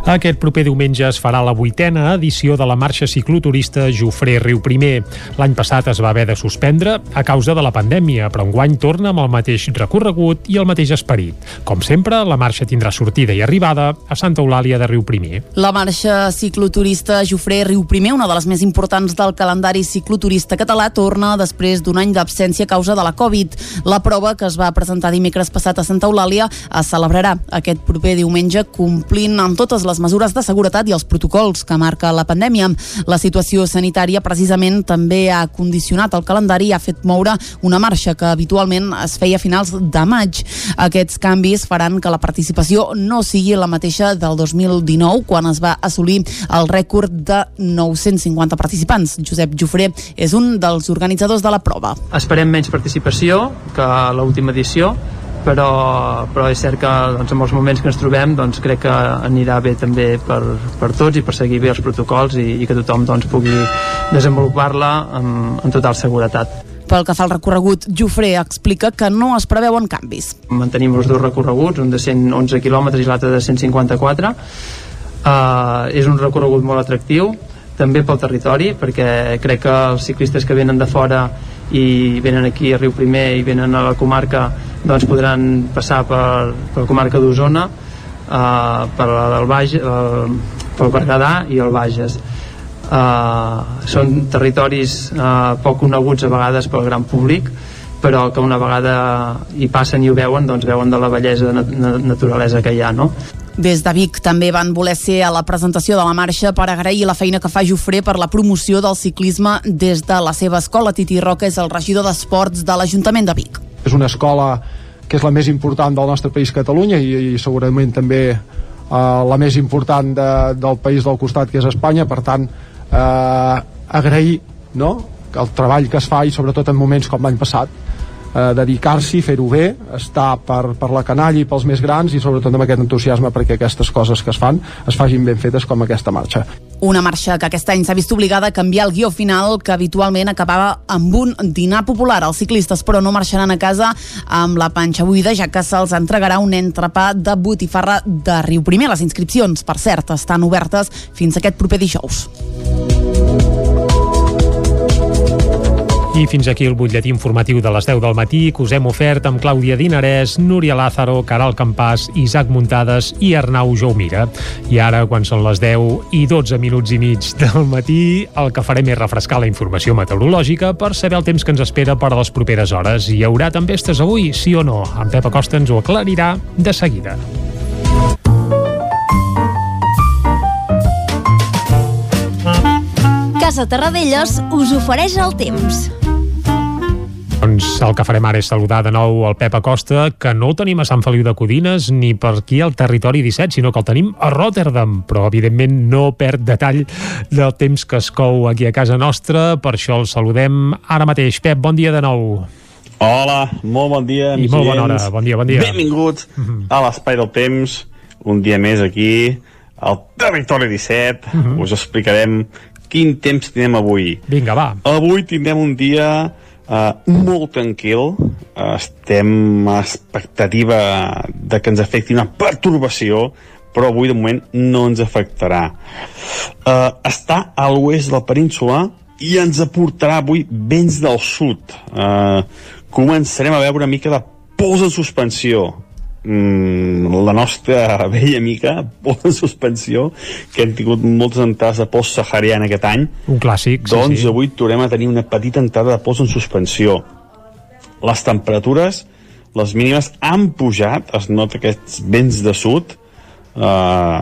Aquest proper diumenge es farà la vuitena edició de la marxa cicloturista Jofré Riu Primer. L'any passat es va haver de suspendre a causa de la pandèmia, però enguany torna amb el mateix recorregut i el mateix esperit. Com sempre, la marxa tindrà sortida i arribada a Santa Eulàlia de Riu Primer. La marxa cicloturista Jofré Riu Primer, una de les més importants del calendari cicloturista català, torna després d'un any d'absència a causa de la Covid. La prova, que es va presentar dimecres passat a Santa Eulàlia, es celebrarà aquest proper diumenge complint amb totes les mesures de seguretat i els protocols que marca la pandèmia. La situació sanitària precisament també ha condicionat el calendari i ha fet moure una marxa que habitualment es feia a finals de maig. Aquests canvis faran que la participació no sigui la mateixa del 2019, quan es va assolir el rècord de 950 participants. Josep Jofré és un dels organitzadors de la prova. Esperem menys participació que l'última edició, però, però és cert que doncs, en els moments que ens trobem doncs, crec que anirà bé també per, per tots i per seguir bé els protocols i, i que tothom doncs, pugui desenvolupar-la amb, amb total seguretat. Pel que fa al recorregut, Jofré explica que no es preveuen canvis. Mantenim els dos recorreguts, un de 111 quilòmetres i l'altre de 154. Uh, és un recorregut molt atractiu, també pel territori, perquè crec que els ciclistes que venen de fora i venen aquí a Riu Primer i venen a la comarca doncs podran passar per, per la comarca d'Osona uh, per la del Baix, uh, pel Berguedà i el Bages uh, són territoris uh, poc coneguts a vegades pel gran públic però que una vegada hi passen i ho veuen doncs veuen de la bellesa de nat naturalesa que hi ha no? Des de Vic també van voler ser a la presentació de la marxa per agrair la feina que fa Jofré per la promoció del ciclisme des de la seva escola. Titi Roca és el regidor d'Esports de l'Ajuntament de Vic. És una escola que és la més important del nostre país Catalunya i, i segurament també eh, la més important de, del país del costat que és Espanya, per tant eh, agrair no? el treball que es fa i sobretot en moments com l'any passat eh, dedicar-s'hi, fer-ho bé, estar per, per la canalla i pels més grans i sobretot amb aquest entusiasme perquè aquestes coses que es fan es fagin ben fetes com aquesta marxa. Una marxa que aquest any s'ha vist obligada a canviar el guió final que habitualment acabava amb un dinar popular. Els ciclistes, però, no marxaran a casa amb la panxa buida, ja que se'ls entregarà un entrepà de botifarra de Riu Primer. Les inscripcions, per cert, estan obertes fins aquest proper dijous. I fins aquí el butlletí informatiu de les 10 del matí que us hem ofert amb Clàudia Dinarès, Núria Lázaro, Caral Campàs, Isaac Muntades i Arnau Jaumira. I ara, quan són les 10 i 12 minuts i mig del matí, el que farem és refrescar la informació meteorològica per saber el temps que ens espera per a les properes hores. Hi haurà tempestes avui, sí o no? En Pep Acosta ens ho aclarirà de seguida. Casa Terradellos us ofereix el temps. Doncs el que farem ara és saludar de nou el Pep Acosta, que no el tenim a Sant Feliu de Codines ni per aquí al territori 17, sinó que el tenim a Rotterdam, però evidentment no perd detall del temps que es cou aquí a casa nostra, per això el saludem ara mateix. Pep, bon dia de nou. Hola, molt bon dia. I molt bona hora, bon dia, bon dia. Benvinguts a l'Espai del Temps, un dia més aquí, al Territori 17. Us explicarem quin temps tindrem avui. Vinga, va. Avui tindrem un dia uh, molt tranquil. Estem a expectativa de que ens afecti una pertorbació, però avui de moment no ens afectarà. Uh, està a l'oest de la península i ens aportarà avui vents del sud. Uh, començarem a veure una mica de pols en suspensió. Mm, la nostra [LAUGHS] vella amica, pols en suspensió, que hem tingut moltes entrades de pols sahariana aquest any. Un clàssic, sí, doncs sí. avui tornem a tenir una petita entrada de pols en suspensió. Les temperatures, les mínimes han pujat, es nota aquests vents de sud, uh,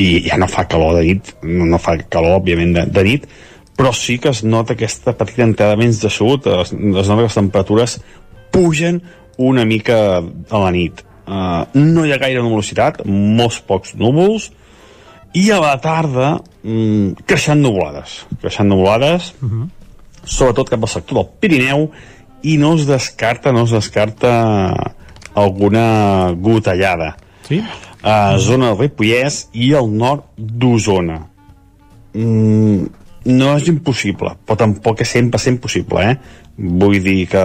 i ja no fa calor de nit, no, no fa calor, òbviament, de, de nit, però sí que es nota aquesta petita entrada de vents de sud, es, es nota que les temperatures pugen una mica a la nit. Uh, no hi ha gaire nuvolositat, molts pocs núvols, i a la tarda mm, creixent nuvolades. Creixent nuvolades, uh -huh. sobretot cap al sector del Pirineu, i no es descarta, no es descarta alguna gotellada. Sí? A zona del Ripollès i al nord d'Osona. Mm, no és impossible, però tampoc és 100% possible, eh? Vull dir que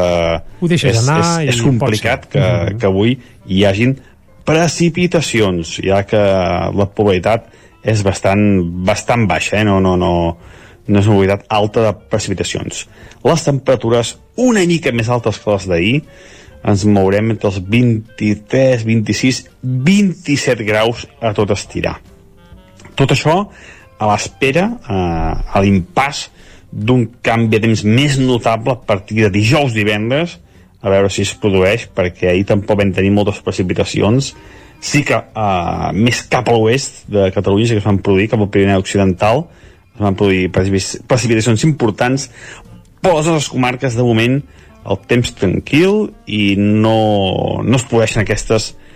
Ho deixes és, anar és, és complicat que, ser. Mhm. que avui hi hagin precipitacions, ja que la probabilitat és bastant, bastant baixa, eh? no, no, no, no és una probabilitat alta de precipitacions. Les temperatures una mica més altes que les d'ahir, ens mourem entre els 23, 26, 27 graus a tot estirar. Tot això a l'espera, eh, a l'impàs d'un canvi de temps més notable a partir de dijous divendres, a veure si es produeix, perquè ahir tampoc vam tenir moltes precipitacions. Sí que eh, més cap a l'oest de Catalunya sí que es van produir, cap al Pirineu Occidental, es van produir precipi- precipitacions importants, però a les comarques, de moment, el temps tranquil i no, no es produeixen aquestes precipitacions.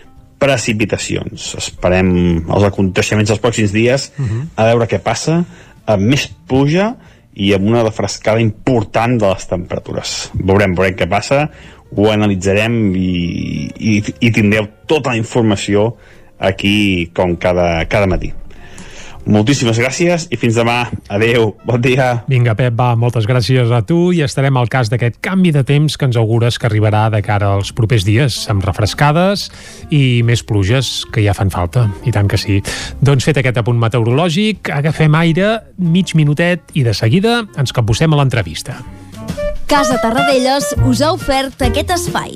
Esperem els aconteixements dels pròxims dies a veure què passa, amb més pluja i amb una refrescada important de les temperatures. Veurem, veurem què passa, ho analitzarem i, i, i tindreu tota la informació aquí com cada, cada matí. Moltíssimes gràcies i fins demà. Adeu, bon dia. Vinga, Pep, va, moltes gràcies a tu i estarem al cas d'aquest canvi de temps que ens augures que arribarà de cara als propers dies, amb refrescades i més pluges que ja fan falta, i tant que sí. Doncs fet aquest apunt meteorològic, agafem aire, mig minutet i de seguida ens capbussem a l'entrevista. Casa Tarradellas us ha ofert aquest espai.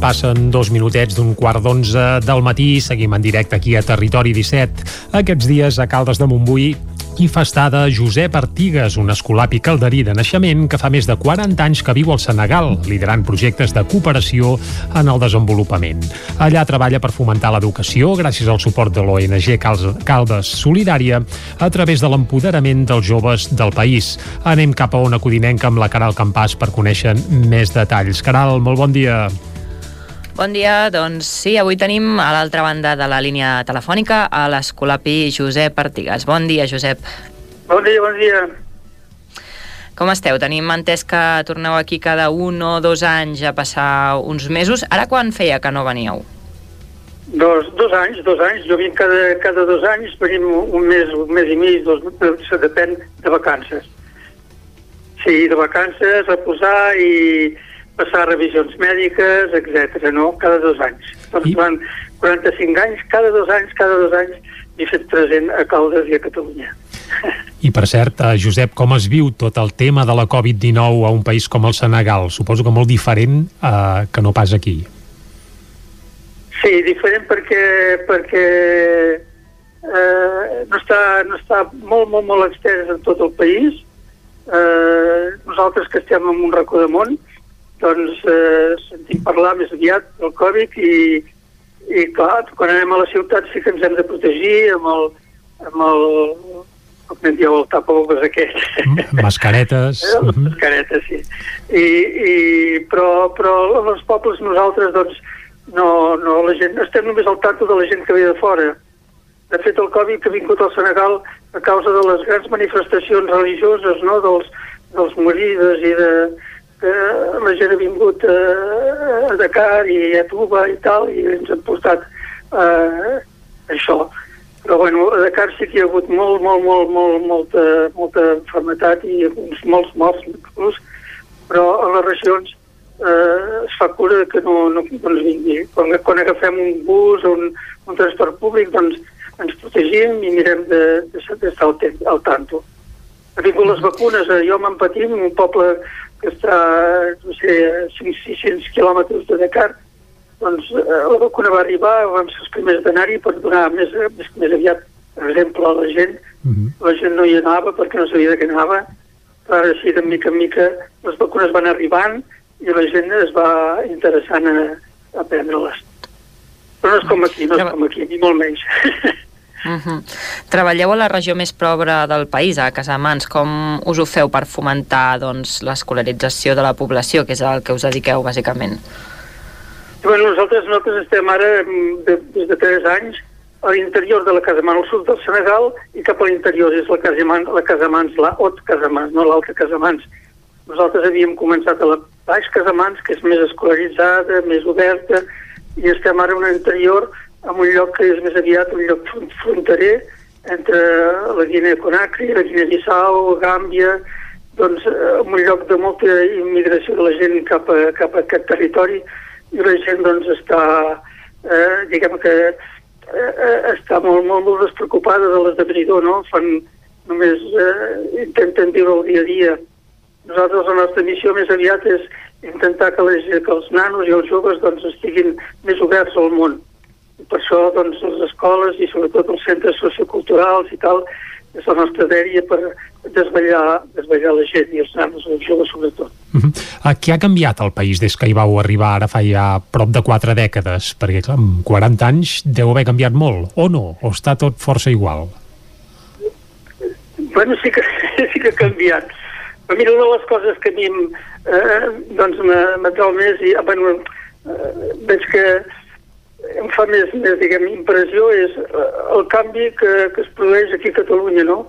Passen dos minutets d'un quart d'onze del matí, seguim en directe aquí a Territori 17. Aquests dies a Caldes de Montbui i festada Josep Artigues, un escolapi calderí de naixement que fa més de 40 anys que viu al Senegal, liderant projectes de cooperació en el desenvolupament. Allà treballa per fomentar l'educació gràcies al suport de l'ONG Caldes Solidària a través de l'empoderament dels joves del país. Anem cap a una codinenca amb la Caral Campàs per conèixer més detalls. Caral, molt bon dia. Bon dia, doncs sí, avui tenim a l'altra banda de la línia telefònica a l'escolapi Josep Artigas. Bon dia, Josep. Bon dia, bon dia. Com esteu? Tenim entès que torneu aquí cada un o dos anys a passar uns mesos. Ara quan feia que no veníeu? Dos, dos anys, dos anys. Jo vinc cada, cada dos anys, venim un mes, un mes i mig, dos, això depèn de vacances. Sí, de vacances, a posar i passar revisions mèdiques, etc. no? Cada dos anys. Doncs durant 45 anys, cada dos anys, cada dos anys, m'he fet present a Caldes i a Catalunya. I per cert, eh, Josep, com es viu tot el tema de la Covid-19 a un país com el Senegal? Suposo que molt diferent eh, que no pas aquí. Sí, diferent perquè, perquè eh, no, està, no està molt, molt, molt extès en tot el país. Eh, nosaltres que estem en un racó de món, doncs eh, sentim parlar més aviat del Covid i, i clar, quan anem a la ciutat sí que ens hem de protegir amb el, amb el com en dieu, el tapaboques aquest. Mm, mascaretes. eh, les mascaretes, sí. I, i, però, però als pobles nosaltres, doncs, no, no, la gent, estem només al tanto de la gent que ve de fora. De fet, el Covid que ha vingut al Senegal a causa de les grans manifestacions religioses, no?, dels, dels morides i de, que la gent ha vingut a, a Dakar i a Tuba i tal, i ens han portat eh, això. Però bueno, a Dakar sí que hi ha hagut molt, molt, molt, molt, molta, molta enfermetat i uns molts morts inclús, però a les regions eh, es fa cura que no, no, no ens vingui. Quan, quan agafem un bus o un, un transport públic, doncs ens protegim i mirem d'estar de, de, al, temps, al tanto. Ha vingut les vacunes, eh, jo me'n patim, un poble que està, no sé, a 500-600 quilòmetres de Dakar, doncs eh, la vacuna va arribar, vam ser els primers d'anar-hi per donar més, més, més aviat exemple a la gent. Mm -hmm. La gent no hi anava perquè no sabia de què anava, però ara sí, de mica en mica, les vacunes van arribant i la gent es va interessant a, a prendre-les. Però no és com aquí, no és com aquí, ni molt menys. [LAUGHS] Uh -huh. Treballeu a la regió més pobra del país, a Casamans. Com us ho feu per fomentar doncs, l'escolarització de la població, que és el que us dediqueu, bàsicament? Bueno, nosaltres, nosaltres estem ara, mm, de, des de 3 anys, a l'interior de la Casamans, al sud del Senegal, i cap a l'interior és la Casamans, la Casamans, la Hot Casamans, no l'altra Casamans. Nosaltres havíem començat a la Baix Casamans, que és més escolaritzada, més oberta, i estem ara en un interior en un lloc que és més aviat un lloc fronterer entre la Guinea Conakry, la Guinea Bissau, Gàmbia, doncs en un lloc de molta immigració de la gent cap a, cap a aquest territori i la gent doncs està, eh, diguem que eh, està molt, molt, molt despreocupada de l'esdevenidor, no? Fan, només eh, intenten viure el dia a dia. Nosaltres la nostra missió més aviat és intentar que, les, que els nanos i els joves doncs, estiguin més oberts al món per això doncs, les escoles i sobretot els centres socioculturals i tal és la nostra dèria per desvetllar, desvetllar la gent i els nanos i els joves sobretot. Uh -huh. Què ha canviat el país des que hi vau arribar ara fa ja prop de quatre dècades? Perquè clar, amb 40 anys deu haver canviat molt, o no? O està tot força igual? Bueno, sí que, [LAUGHS] sí que ha canviat. Però mira, una de les coses que a mi eh, doncs m'atrau més i, bueno, eh, veig que em fa més, més diguem, impressió és eh, el canvi que, que es produeix aquí a Catalunya, no?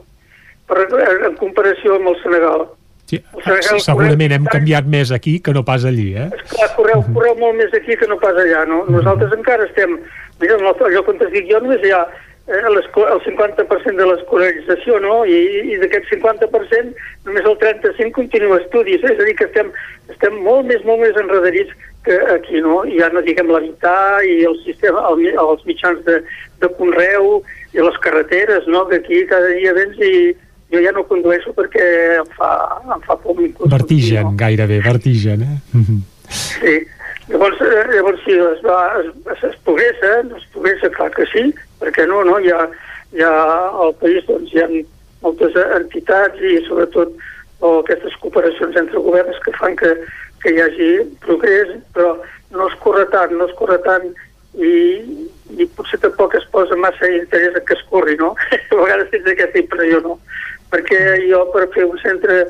Per, en comparació amb el Senegal. Sí, el Senegal segurament hem canviat més aquí que no pas allí, eh? Esclar, correu, correu molt més aquí que no pas allà, no? Nosaltres encara estem... Mira, en el lloc on et dic jo només hi ha eh, el 50% de l'escolarització, no? I, i d'aquest 50% només el 35% continua estudis, eh? és a dir, que estem, estem molt més, molt més enredarits que aquí, no? Ja no diguem l'habitar i el sistema, el, els mitjans de, de conreu i les carreteres, no? Que aquí cada dia vens i jo ja no condueixo perquè em fa, em fa por Vertigen, no? gairebé, vertigen, eh? Sí, llavors, eh, llavors sí, es, va, es, es progressa, es progressa, clar que sí, perquè no, no, hi ha al país doncs, hi ha moltes entitats i sobretot o aquestes cooperacions entre governs que fan que, que hi hagi progrés, però no es corre tant, no es corre tant i, i potser tampoc es posa massa interès que es corri, no? [LAUGHS] A vegades tens aquesta impressió, no? Perquè jo per fer un centre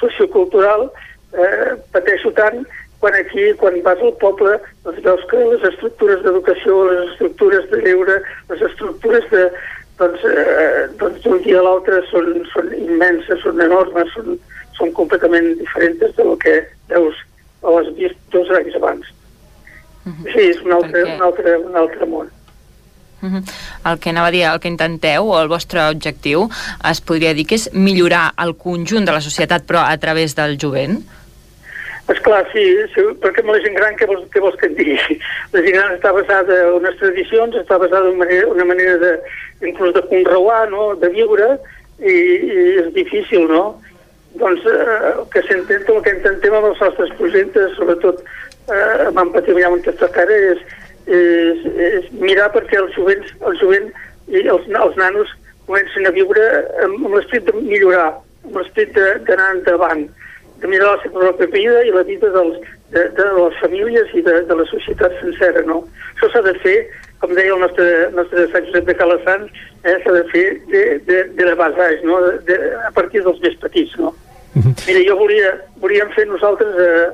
sociocultural eh, pateixo tant quan aquí, quan vas al poble, doncs veus que les estructures d'educació, les estructures de lleure, les estructures de, doncs, eh, doncs dia a l'altre són, són immenses, són enormes, són, són completament diferents del que veus o has vist dos anys abans. Uh -huh. Sí, és un altre, un altre, un altre món. Uh -huh. El que anava a dir, el que intenteu, o el vostre objectiu, es podria dir que és millorar el conjunt de la societat, però a través del jovent? Esclar, sí, sí, perquè amb la gent gran què vols, què vols que et digui? [LAUGHS] La gent gran està basada en unes tradicions, està basada en una manera, una manera de, inclús de conreuar, no?, de viure, i, i és difícil, no? Doncs eh, que s'entén, el que intentem amb els nostres projectes, sobretot eh, amb aquesta cara, és, és, és mirar perquè els jovents, el jovent i els, els nanos comencen a viure amb, amb l'esperit de millorar, amb l'esperit d'anar endavant, de mirar la seva pròpia vida i la vida dels, de, de les famílies i de, de la societat sencera, no? Això s'ha de fer, com deia el nostre, nostre Sant Josep de Calassant, eh, s'ha de fer de, de, de la baix, no? De, de, a partir dels més petits, no? Mira, jo volia, volíem fer nosaltres eh,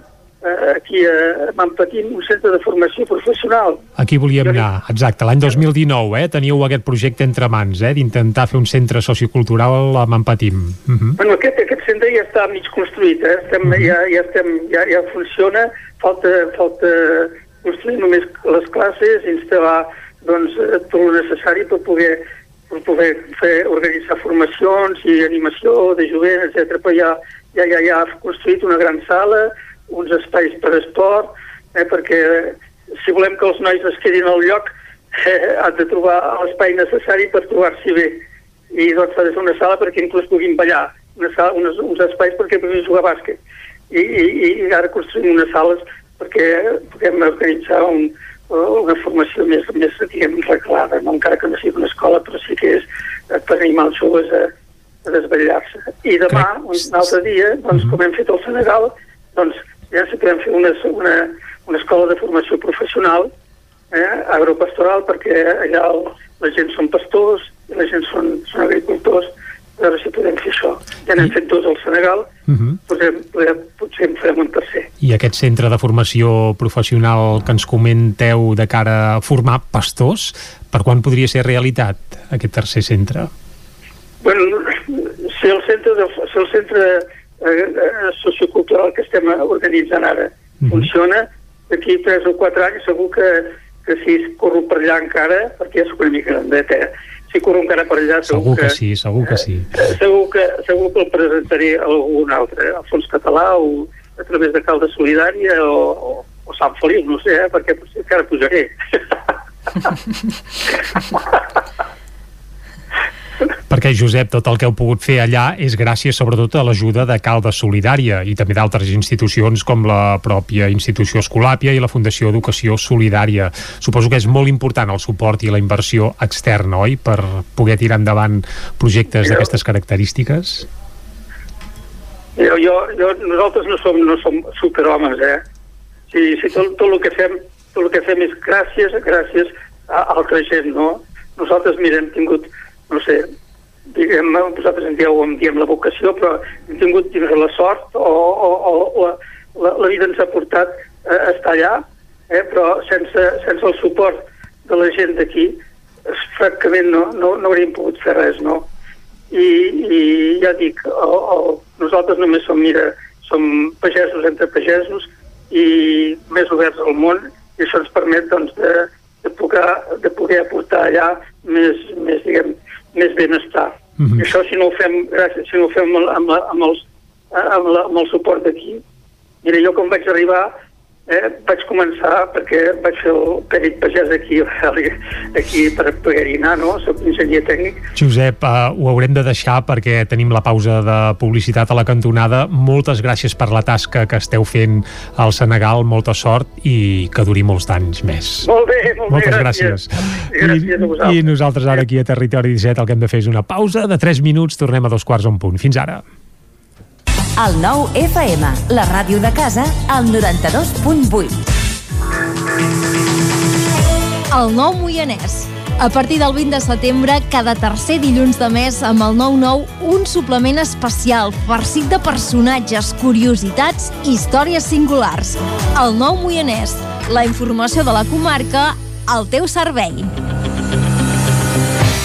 eh, aquí a Manpatín un centre de formació professional. Aquí volíem anar, exacte. L'any 2019 eh, teníeu aquest projecte entre mans, eh, d'intentar fer un centre sociocultural a Manpatim. Uh -huh. Bueno, aquest, aquest centre ja està mig construït, eh? estem, uh -huh. ja, ja, estem, ja, ja funciona, falta, falta construir només les classes, instal·lar doncs, eh, tot el necessari per poder per poder fer, organitzar formacions i animació de jovent, etc. Però ja, ja, ja, ja ha construït una gran sala, uns espais per esport, eh, perquè si volem que els nois es quedin al lloc [LAUGHS] eh, han de trobar l'espai necessari per trobar-s'hi bé. I doncs s'ha de fer una sala perquè inclús puguin ballar, una sala, uns, uns espais perquè puguin jugar bàsquet. I, i, i ara construïm unes sales perquè puguem organitzar un, una formació més, més diguem, reglada, no? encara que no sigui una escola, però sí que és eh, per animar els joves a, a desvetllar-se. I demà, un altre dia, doncs, com hem fet al Senegal, doncs ja si podem fer una, una, una escola de formació professional eh, agropastoral perquè allà el, la gent són pastors la gent són, són agricultors a veure si podem fer això. Ja n'hem fet dos al Senegal, uh -huh. potser, potser, potser en farem un tercer. I aquest centre de formació professional que ens comenteu de cara a formar pastors, per quan podria ser realitat aquest tercer centre? Bueno, si el centre, de, si el centre eh, eh, sociocultural que estem organitzant ara uh -huh. funciona, d'aquí 3 o 4 anys segur que, que si corro per allà encara, perquè ja soc una mica grandet, eh? Si corro encara per allà segur, segur que, que sí, segur que sí eh, segur que, segur que el presentaré a algun altre, al Fons Català o a través de Calda Solidària o, o, o Sant Feliu, no sé, eh? perquè potser encara pujaré [LAUGHS] perquè, Josep, tot el que heu pogut fer allà és gràcies sobretot a l'ajuda de Calda Solidària i també d'altres institucions com la pròpia institució Escolàpia i la Fundació Educació Solidària. Suposo que és molt important el suport i la inversió externa, oi?, per poder tirar endavant projectes d'aquestes característiques? Jo, jo, jo, nosaltres no som, no som superhomes, eh? Si, si tot, tot el que fem tot el que fem és gràcies, gràcies a altra gent, no? Nosaltres, mira, hem tingut no sé, diguem, vosaltres en dieu, en diem la vocació, però hem tingut diguem, la sort o, o, o, o la, la vida ens ha portat a estar allà, eh, però sense, sense el suport de la gent d'aquí, francament no, no, no hauríem pogut fer res, no? I, i ja dic, o, o, nosaltres només som, mira, som pagesos entre pagesos i més oberts al món i això ens permet doncs, de, de, poder, de poder aportar allà més, més diguem, més benestar. Mm -hmm. I això si no ho fem, si no ho fem amb, amb, amb, els, amb, la, amb el suport d'aquí. Mira, jo quan vaig arribar eh, vaig començar perquè vaig fer el perit pagès aquí, aquí per anar, no? Soc enginyer tècnic. Josep, uh, ho haurem de deixar perquè tenim la pausa de publicitat a la cantonada. Moltes gràcies per la tasca que esteu fent al Senegal, molta sort i que duri molts anys més. Molt bé, molt Moltes bé, gràcies. gràcies a vosaltres. I, I nosaltres ara aquí a Territori 17 el que hem de fer és una pausa de 3 minuts, tornem a dos quarts en punt. Fins ara. El nou FM, la ràdio de casa, al 92.8. El nou Moianès. A partir del 20 de setembre, cada tercer dilluns de mes, amb el 9-9, un suplement especial, farcit de personatges, curiositats i històries singulars. El nou Moianès. La informació de la comarca al teu servei.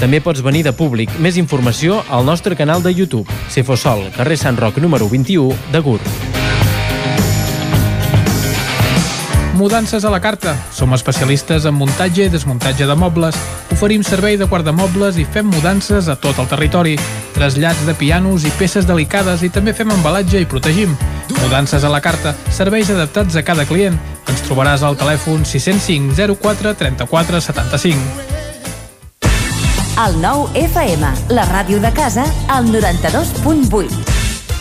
També pots venir de públic. Més informació al nostre canal de YouTube. Cefosol, carrer Sant Roc número 21 de Gurb. Mudances a la carta. Som especialistes en muntatge i desmuntatge de mobles. Oferim servei de guardamobles i fem mudances a tot el territori. Trasllats de pianos i peces delicades i també fem embalatge i protegim. Mudances a la carta. Serveis adaptats a cada client. Ens trobaràs al telèfon 605 04 34 75. El nou FM, la ràdio de casa, al 92.8.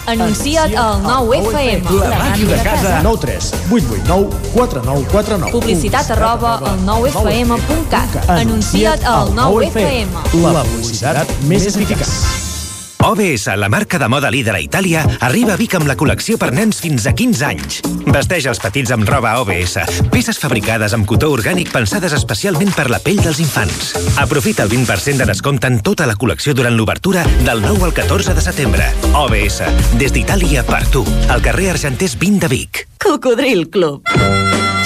Anuncia't al 9FM. La màquina de casa. 9 3 8 8 9 4 9 4 9. Publicitat arroba al 9FM.cat. Anuncia't al 9FM. La publicitat més eficaç. OBS, la marca de moda líder a Itàlia, arriba a Vic amb la col·lecció per nens fins a 15 anys. Vesteix els petits amb roba OBS, peces fabricades amb cotó orgànic pensades especialment per la pell dels infants. Aprofita el 20% de descompte en tota la col·lecció durant l'obertura del 9 al 14 de setembre. OBS, des d'Itàlia per tu, al carrer Argenters 20 de Vic. Cocodril Club.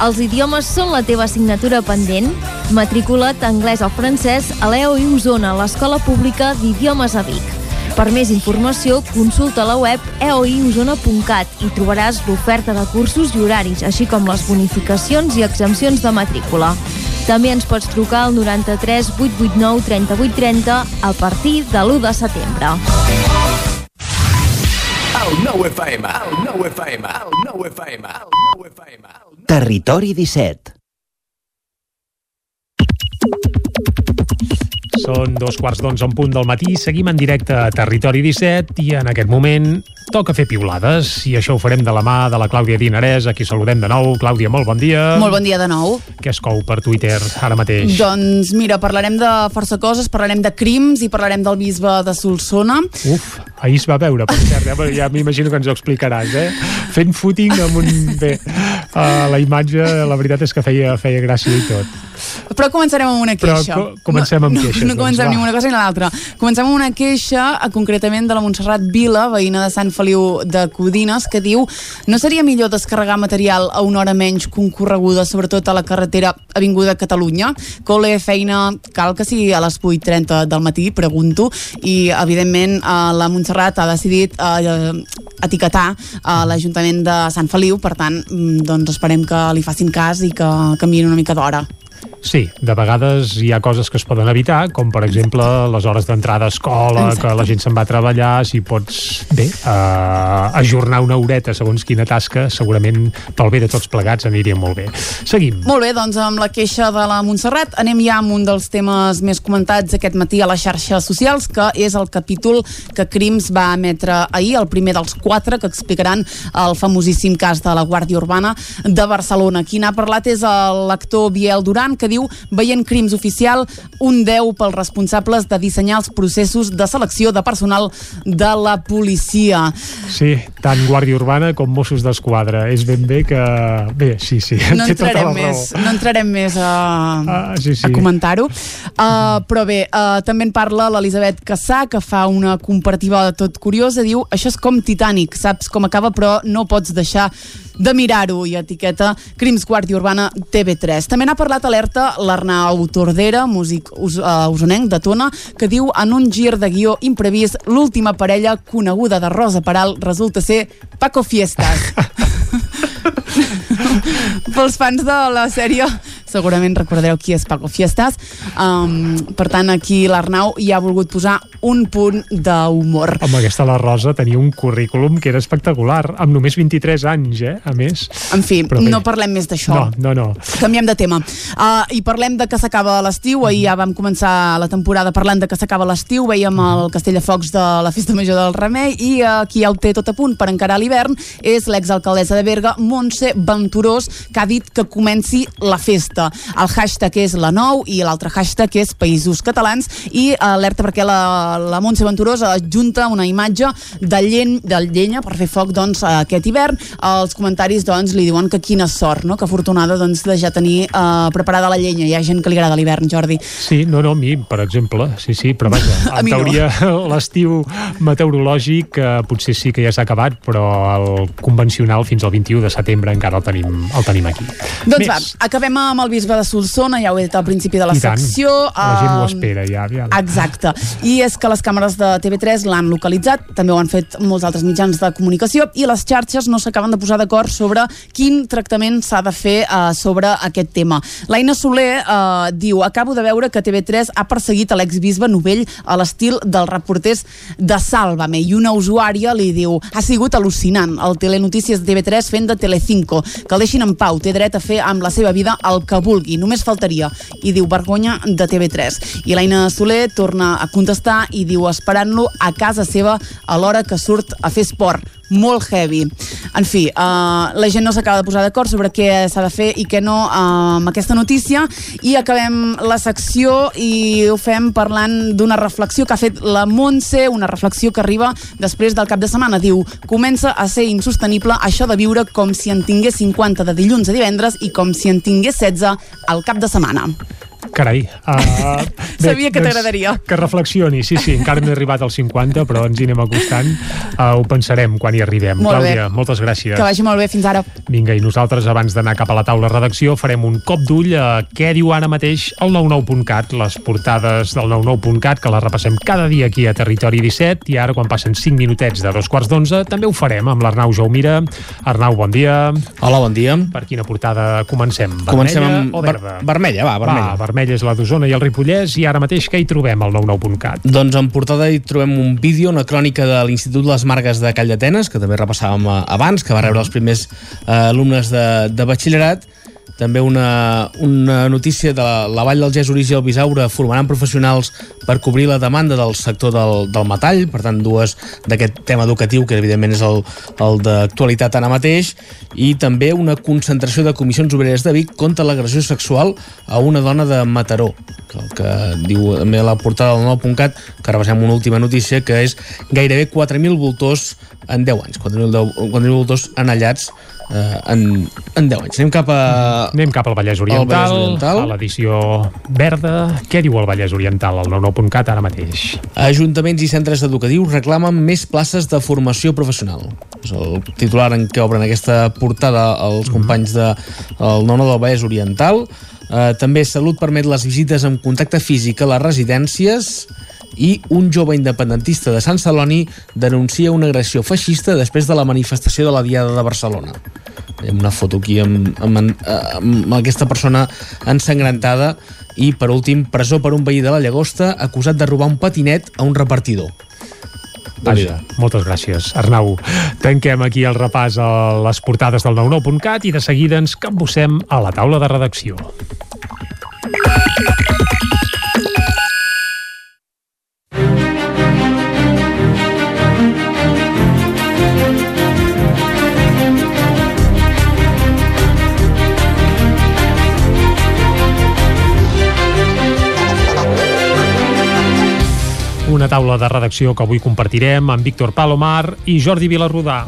Els idiomes són la teva assignatura pendent? Matricula't anglès o francès a l'EOI Osona, l'Escola Pública d'Idiomes a Vic. Per més informació, consulta la web eoiosona.cat i trobaràs l'oferta de cursos i horaris, així com les bonificacions i exempcions de matrícula. També ens pots trucar al 93 889 3830 a partir de l'1 de setembre. El 9 FM, el 9 FM, el 9 FM, el 9 FM. Territori 17. Són dos quarts d'onze en punt del matí, seguim en directe a Territori 17 i en aquest moment toca fer piulades i això ho farem de la mà de la Clàudia Dinarès, a qui saludem de nou. Clàudia, molt bon dia. Molt bon dia de nou. Què es cou per Twitter ara mateix? Doncs mira, parlarem de força coses, parlarem de crims i parlarem del bisbe de Solsona. Uf, ahir es va veure, per cert, eh? ja m'imagino que ens ho explicaràs, eh? Fent footing amb un... Bé, uh, la imatge, la veritat és que feia, feia gràcia i tot. Però començarem amb una Però queixa. co comencem amb queixes, No, no comencem doncs, ni una cosa ni l'altra. Comencem amb una queixa, eh, concretament de la Montserrat Vila, veïna de Sant Feliu de Codines, que diu no seria millor descarregar material a una hora menys concorreguda, sobretot a la carretera Avinguda Catalunya? Cole, feina, cal que sigui a les 8.30 del matí, pregunto, i evidentment eh, la Montserrat ha decidit eh, etiquetar a l'Ajuntament de Sant Feliu, per tant, mm, doncs esperem que li facin cas i que canviïn una mica d'hora. Sí, de vegades hi ha coses que es poden evitar, com per exemple les hores d'entrada a escola, Exacte. que la gent se'n va a treballar, si pots, bé, uh, ajornar una horeta segons quina tasca, segurament pel bé de tots plegats aniria molt bé. Seguim. Molt bé, doncs amb la queixa de la Montserrat anem ja amb un dels temes més comentats aquest matí a les xarxes socials, que és el capítol que Crims va emetre ahir, el primer dels quatre que explicaran el famosíssim cas de la Guàrdia Urbana de Barcelona. Qui n'ha parlat és l'actor Biel Duran, que diu, veient Crims oficial, un 10 pels responsables de dissenyar els processos de selecció de personal de la policia. Sí, tant Guàrdia Urbana com Mossos d'Esquadra. És ben bé que... Bé, sí, sí, [LAUGHS] no tota entrarem més, no entrarem més a, Ah, sí, sí. a comentar-ho uh, però bé, uh, també en parla l'Elisabet Cassà que fa una comparativa de tot curiosa diu, això és com Titanic saps com acaba però no pots deixar de mirar-ho i etiqueta Crims Guàrdia Urbana TV3 també n'ha parlat alerta l'Arnau Tordera músic us, uh, usonenc de Tona que diu en un gir de guió imprevist l'última parella coneguda de Rosa Peral resulta ser Paco Fiestas [LAUGHS] [LAUGHS] pels fans de la sèrie segurament recordareu qui és Paco Fiestas. Um, per tant, aquí l'Arnau hi ha volgut posar un punt d'humor. Home, aquesta la Rosa tenia un currículum que era espectacular, amb només 23 anys, eh, a més. En fi, no parlem més d'això. No, no, no. Canviem de tema. Uh, I parlem de que s'acaba l'estiu. Ahir ja vam començar la temporada parlant de que s'acaba l'estiu. Veiem el Castell de la Festa Major del Remei i uh, qui el té tot a punt per encarar l'hivern és l'exalcaldessa de Berga, Montse Venturós, que ha dit que comenci la festa. El hashtag és la nou i l'altre hashtag és Països Catalans i alerta perquè la, la Montse Venturós adjunta una imatge de, llen, de llenya per fer foc doncs, aquest hivern. Els comentaris doncs, li diuen que quina sort, no? que afortunada doncs, de ja tenir uh, preparada la llenya. Hi ha gent que li agrada l'hivern, Jordi. Sí, no, no, a mi, per exemple, sí, sí, però vaja, [LAUGHS] en teoria no. [LAUGHS] l'estiu meteorològic eh, potser sí que ja s'ha acabat, però el convencional fins al 21 de setembre encara el tenim, el tenim aquí. Doncs Més. va, acabem amb el bisbe de Solsona, ja ho he dit al principi de la I tant. secció. La gent ho espera ja. ja. Exacte. I és que les càmeres de TV3 l'han localitzat, també ho han fet molts altres mitjans de comunicació, i les xarxes no s'acaben de posar d'acord sobre quin tractament s'ha de fer uh, sobre aquest tema. L'Aina Soler uh, diu acabo de veure que TV3 ha perseguit a l'exbisbe Novell a l'estil dels reporters de Sálvame, i una usuària li diu ha sigut al·lucinant, el Telenotícies de TV3 fent de Telecinco, que el deixin en pau, té dret a fer amb la seva vida el que vulgui, només faltaria, i diu vergonya de TV3. I l'Aina Soler torna a contestar i diu esperant-lo a casa seva a l'hora que surt a fer esport molt heavy. En fi, uh, la gent no s'acaba de posar d'acord sobre què s'ha de fer i què no uh, amb aquesta notícia i acabem la secció i ho fem parlant d'una reflexió que ha fet la Montse, una reflexió que arriba després del cap de setmana. Diu, comença a ser insostenible això de viure com si en tingués 50 de dilluns a divendres i com si en tingués 16 al cap de setmana. Carai. Uh, [LAUGHS] Sabia que t'agradaria. Que reflexioni, sí, sí, encara no he arribat als 50, però ens hi anem acostant. Uh, ho pensarem quan hi arribem. Molt Clàudia, bé. moltes gràcies. Que vagi molt bé, fins ara. Vinga, i nosaltres, abans d'anar cap a la taula redacció, farem un cop d'ull a què diu ara mateix el 99.cat, les portades del 99.cat, que les repassem cada dia aquí a Territori 17, i ara, quan passen 5 minutets de dos quarts d'onze, també ho farem amb l'Arnau Jaumira. Arnau, bon dia. Hola, bon dia. Per quina portada comencem? Vermella Comencem amb o ver verda? vermella, va, vermella. Va, vermella és la d'Osona i el Ripollès, i ara mateix què hi trobem al 99.cat? Doncs en portada hi trobem un vídeo, una crònica de l'Institut Les Margues de Call d'Atenes, que també repassàvem eh, abans, que va rebre els primers eh, alumnes de, de batxillerat, també una, una notícia de la, la Vall del Gesorís i el Bisaure formaran professionals per cobrir la demanda del sector del, del metall, per tant dues d'aquest tema educatiu que evidentment és el, el d'actualitat ara mateix i també una concentració de comissions obreres de Vic contra l'agressió sexual a una dona de Mataró el que diu també la portada del 9.cat que repassem una última notícia que és gairebé 4.000 voltors en 10 anys 4.000 4.000 voltors anellats eh, en, en 10 anys. Anem cap a... Anem cap al Vallès Al Oriental, Vallès Oriental. a l'edició verda. Què diu el Vallès Oriental, al 99.cat ara mateix? Ajuntaments i centres educatius reclamen més places de formació professional. És el titular en què obren aquesta portada els companys de el 9 del Vallès Oriental. Eh, també Salut permet les visites amb contacte físic a les residències i un jove independentista de Sant Celoni denuncia una agressió feixista després de la manifestació de la Diada de Barcelona. Hi una foto aquí amb, amb, amb aquesta persona ensangrentada i, per últim, presó per un veí de la Llagosta acusat de robar un patinet a un repartidor. Vaja, moltes gràcies, Arnau. Tanquem aquí el repàs a les portades del 99.cat i de seguida ens capbussem a la taula de redacció. Una taula de redacció que avui compartirem amb Víctor Palomar i Jordi Vilarrudà.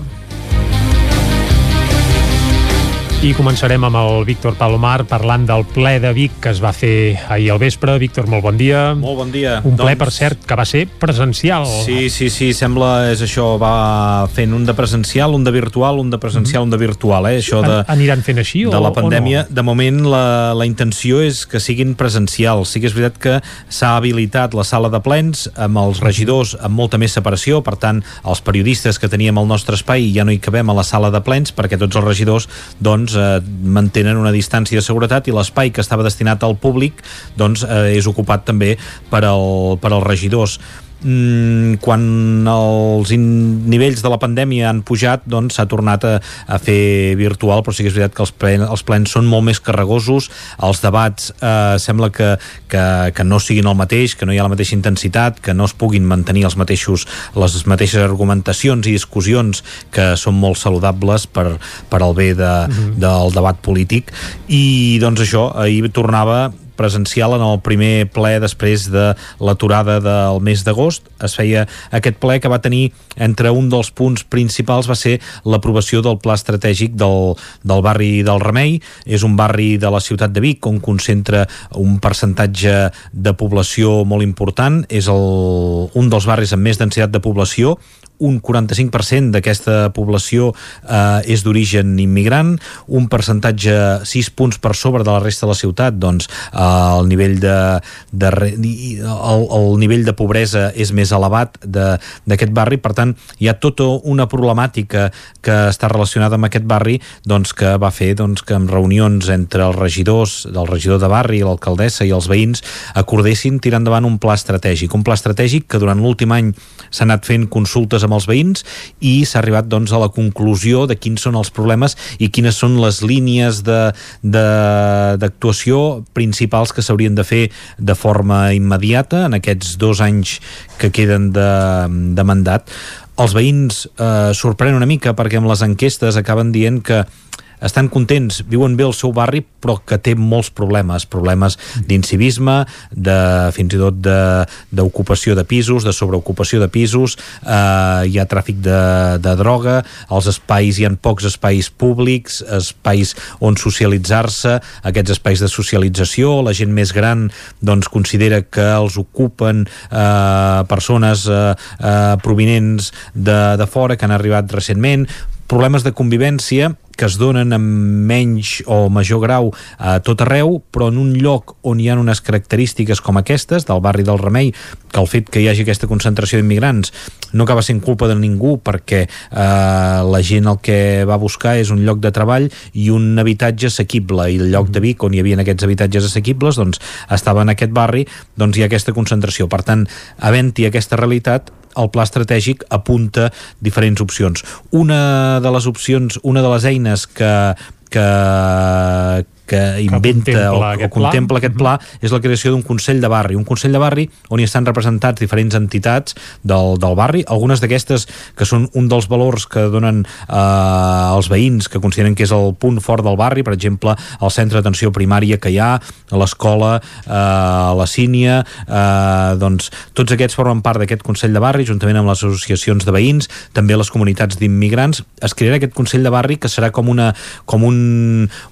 I començarem amb el Víctor Palomar parlant del ple de Vic que es va fer ahir al vespre. Víctor, molt bon dia. Molt bon dia. Un ple, Doncs- per cert, que va ser presencial. Sí, sí, sí, sembla, és això, va fent un de presencial, un de virtual, un de presencial, un de virtual, eh? Això de, An- Aniran fent així o, de la o pandèmia. De moment la, la intenció és que siguin presencials. Sí que és veritat que s'ha habilitat la sala de plens amb els regidors amb molta més separació, per tant, els periodistes que teníem al nostre espai ja no hi cabem a la sala de plens perquè tots els regidors doncs, doncs, eh, mantenen una distància de seguretat i l'espai que estava destinat al públic doncs, eh, és ocupat també per, al, per als regidors quan els nivells de la pandèmia han pujat doncs s'ha tornat a, a fer virtual però sí que és veritat que els, plen, els plens són molt més carregosos, els debats eh, sembla que, que, que no siguin el mateix, que no hi ha la mateixa intensitat que no es puguin mantenir els mateixos les mateixes argumentacions i discussions que són molt saludables per, per al bé de, uh mhm. -huh. del debat polític i doncs això, ahir tornava presencial en el primer ple després de l'aturada del mes d'agost. Es feia aquest ple que va tenir entre un dels punts principals va ser l'aprovació del pla estratègic del, del barri del Remei. És un barri de la ciutat de Vic on concentra un percentatge de població molt important. És el, un dels barris amb més densitat de població un 45% d'aquesta població eh, és d'origen immigrant, un percentatge 6 punts per sobre de la resta de la ciutat, doncs eh, el nivell de, de el, el nivell de pobresa és més elevat d'aquest barri, per tant hi ha tota una problemàtica que està relacionada amb aquest barri doncs, que va fer doncs, que en reunions entre els regidors, del regidor de barri, l'alcaldessa i els veïns acordessin tirar endavant un pla estratègic, un pla estratègic que durant l'últim any s'ha anat fent consultes amb els veïns i s'ha arribat doncs, a la conclusió de quins són els problemes i quines són les línies d'actuació principals que s'haurien de fer de forma immediata en aquests dos anys que queden de, de mandat. Els veïns eh, sorprenen una mica perquè amb les enquestes acaben dient que estan contents, viuen bé el seu barri, però que té molts problemes, problemes d'incivisme, de, fins i tot d'ocupació de, de pisos, de sobreocupació de pisos, eh, hi ha tràfic de, de droga, als espais hi han pocs espais públics, espais on socialitzar-se, aquests espais de socialització, la gent més gran doncs considera que els ocupen eh, persones eh, eh, provinents de, de fora que han arribat recentment, problemes de convivència que es donen amb menys o major grau a tot arreu, però en un lloc on hi ha unes característiques com aquestes, del barri del Remei, que el fet que hi hagi aquesta concentració d'immigrants no acaba sent culpa de ningú perquè eh, la gent el que va buscar és un lloc de treball i un habitatge assequible i el lloc de Vic on hi havia aquests habitatges assequibles doncs estava en aquest barri doncs hi ha aquesta concentració. Per tant, havent-hi aquesta realitat el pla estratègic apunta diferents opcions. Una de les opcions, una de les eines que, que, que inventa que o, aquest o contempla pla. aquest pla és la creació d'un Consell de Barri, un Consell de Barri on hi estan representats diferents entitats del, del barri, algunes d'aquestes que són un dels valors que donen eh, els veïns que consideren que és el punt fort del barri, per exemple el centre d'atenció primària que hi ha, l'escola eh, la sínia eh, doncs tots aquests formen part d'aquest Consell de Barri juntament amb les associacions de veïns també les comunitats d'immigrants es crearà aquest Consell de Barri que serà com, una, com un,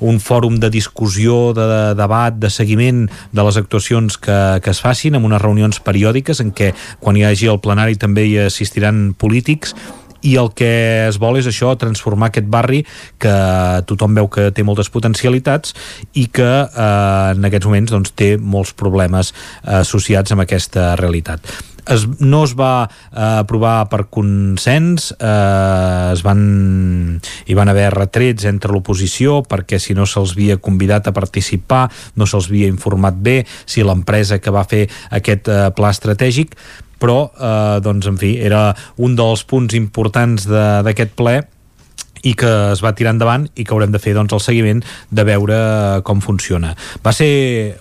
un fòrum de discussió discussió, de debat, de seguiment de les actuacions que, que es facin amb unes reunions periòdiques en què quan hi hagi el plenari també hi assistiran polítics. I el que es vol és això, transformar aquest barri que tothom veu que té moltes potencialitats i que eh, en aquests moments doncs, té molts problemes eh, associats amb aquesta realitat es, no es va eh, aprovar per consens eh, es van hi van haver retrets entre l'oposició perquè si no se'ls havia convidat a participar no se'ls havia informat bé si l'empresa que va fer aquest eh, pla estratègic però eh, doncs en fi era un dels punts importants d'aquest ple i que es va tirar endavant i que haurem de fer doncs, el seguiment de veure com funciona. Va ser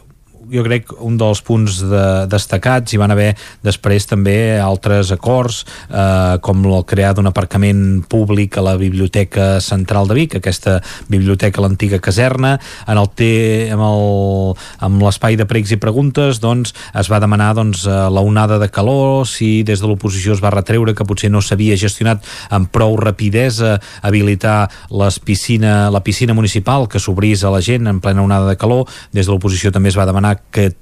jo crec un dels punts de, destacats. Hi van haver després també altres acords eh, com el crear d'un aparcament públic a la Biblioteca Central de Vic, aquesta biblioteca l'antiga caserna, en el té amb el, amb l'espai de pregs i preguntes doncs es va demanar doncs eh, la onada de calor, si des de l'oposició es va retreure que potser no s'havia gestionat amb prou rapidesa habilitar les piscina, la piscina municipal que s'obrís a la gent en plena onada de calor, des de l'oposició també es va demanar que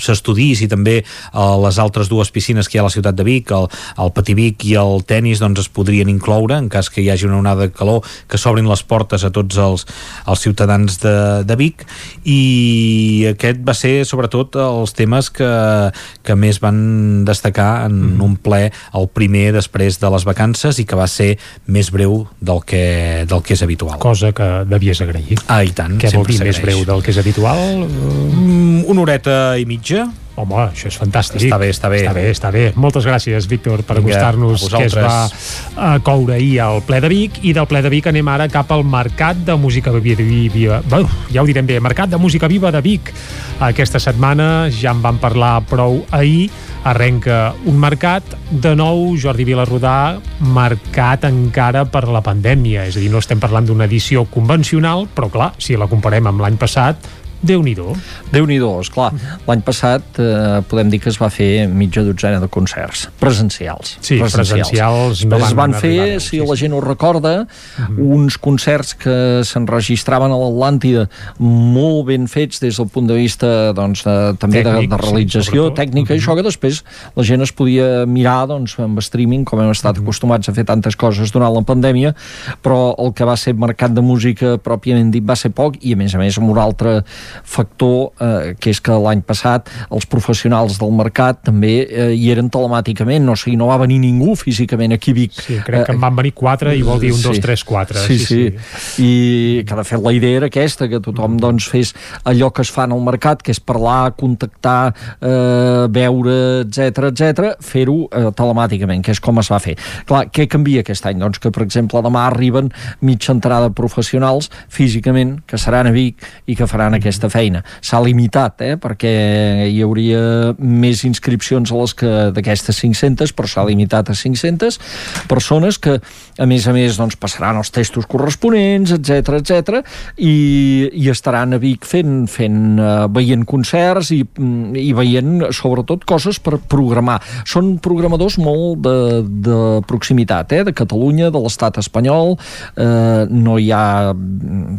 s'estudii si també uh, les altres dues piscines que hi ha a la ciutat de Vic, el, el Pativic i el tennis, doncs es podrien incloure en cas que hi hagi una onada de calor, que s'obrin les portes a tots els, els ciutadans de, de Vic i aquest va ser sobretot els temes que, que més van destacar en mm. un ple el primer després de les vacances i que va ser més breu del que, del que és habitual. Cosa que devies agrair. Ah, i tant. Què vol dir més breu del que és habitual? Mm, una horeta i mitja Home, això és fantàstic. Està bé, està bé. Està bé, està bé. Moltes gràcies, Víctor, per acostar-nos què es va uh, coure ahir al ple de Vic. I del ple de Vic anem ara cap al Mercat de Música Viva. Uh, ja ho direm bé, Mercat de Música Viva de Vic. Aquesta setmana ja en vam parlar prou ahir. Arrenca un mercat, de nou, Jordi Vilarrodà, marcat encara per la pandèmia. És a dir, no estem parlant d'una edició convencional, però clar, si la comparem amb l'any passat, Déu-n'hi-do. Déu-n'hi-do, esclar. L'any passat eh, podem dir que es va fer mitja dotzena de concerts presencials. Sí, presencials. presencials no van, es van fer, si la gent ho recorda, mhm. -huh. uns concerts que s'enregistraven a l'Atlàntida molt ben fets des del punt de vista doncs, de, també Tècnic, de, de realització sí, tècnica i mhm. això que després la gent es podia mirar doncs, amb streaming, com hem estat mhm. -huh. acostumats a fer tantes coses durant la pandèmia, però el que va ser mercat de música pròpiament dit va ser poc i a més a més amb un altre factor eh, que és que l'any passat els professionals del mercat també eh, hi eren telemàticament, no, o sigui, no va venir ningú físicament aquí a Vic. Sí, crec que en van venir quatre i vol dir un, sí. dos, tres, quatre. Sí, sí, sí. sí. I que de fet la idea era aquesta, que tothom doncs fes allò que es fa en el mercat, que és parlar, contactar, eh, veure, etc etc, fer-ho eh, telemàticament, que és com es va fer. Clar, què canvia aquest any? Doncs que, per exemple, demà arriben mitja entrada professionals físicament, que seran a Vic i que faran aquesta aquesta feina. S'ha limitat, eh, perquè hi hauria més inscripcions a les que d'aquestes 500, però s'ha limitat a 500 persones que, a més a més, doncs, passaran els testos corresponents, etc etc i, i estaran a Vic fent, fent uh, veient concerts i, i veient, sobretot, coses per programar. Són programadors molt de, de proximitat, eh, de Catalunya, de l'estat espanyol, eh, no hi ha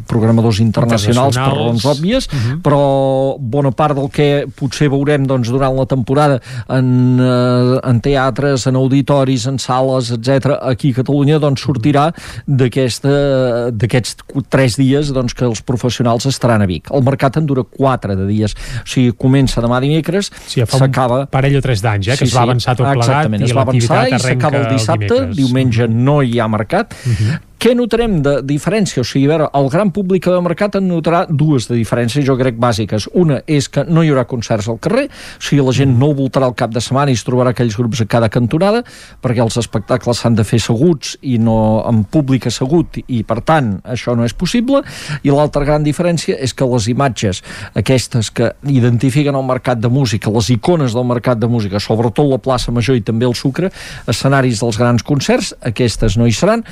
programadors internacionals, internacionals. per raons òbvies, uh -huh. però bona part del que potser veurem doncs, durant la temporada en, eh, en teatres, en auditoris, en sales, etc aquí a Catalunya doncs, sortirà d'aquests tres dies doncs, que els professionals estaran a Vic. El mercat en dura quatre de dies, o sigui, comença demà dimecres, sí, s'acaba... un parell o tres d'anys, eh, que sí, es va avançar tot plegat exactament, i es va avançar i s'acaba el dissabte, dimecres. diumenge no hi ha mercat, uh -huh què notarem de diferència? O sigui, a veure, el gran públic de mercat en notarà dues de diferències, jo crec, bàsiques. Una és que no hi haurà concerts al carrer, o sigui, la gent no voltarà el cap de setmana i es trobarà aquells grups a cada cantonada, perquè els espectacles s'han de fer seguts i no en públic assegut, i per tant, això no és possible. I l'altra gran diferència és que les imatges aquestes que identifiquen el mercat de música, les icones del mercat de música, sobretot la plaça Major i també el Sucre, escenaris dels grans concerts, aquestes no hi seran,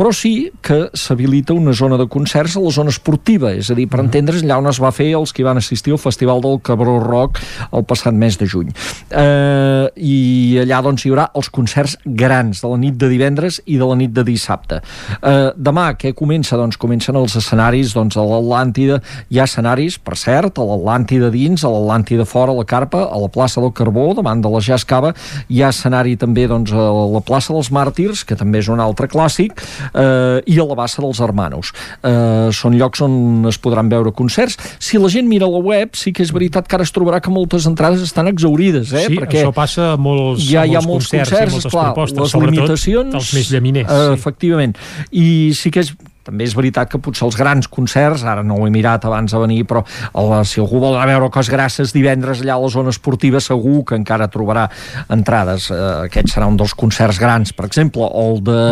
però sí que s'habilita una zona de concerts a la zona esportiva, és a dir, per entendre's allà on es va fer els que van assistir al Festival del Cabró Rock el passat mes de juny. Eh, I allà doncs hi haurà els concerts grans de la nit de divendres i de la nit de dissabte. Eh, demà, què comença? Doncs comencen els escenaris, doncs a l'Atlàntida hi ha escenaris, per cert, a l'Atlàntida dins, a l'Atlàntida fora, a la Carpa, a la plaça del Carbó, davant de la Jascava, hi ha escenari també doncs, a la plaça dels Màrtirs, que també és un altre clàssic, eh, i a la Bassa dels Hermanos. Eh, són llocs on es podran veure concerts. Si la gent mira la web, sí que és veritat que ara es trobarà que moltes entrades estan exaurides, eh? Sí, perquè això passa a molts, ja hi ha molts concerts, concerts moltes clar, propostes, les limitacions... els més llaminers. Eh, sí. Efectivament. I sí que és també és veritat que potser els grans concerts, ara no ho he mirat abans de venir, però el, si algú vol anar a veure Cos Grasses divendres allà a la zona esportiva segur que encara trobarà entrades. Eh, aquest serà un dels concerts grans, per exemple, el de,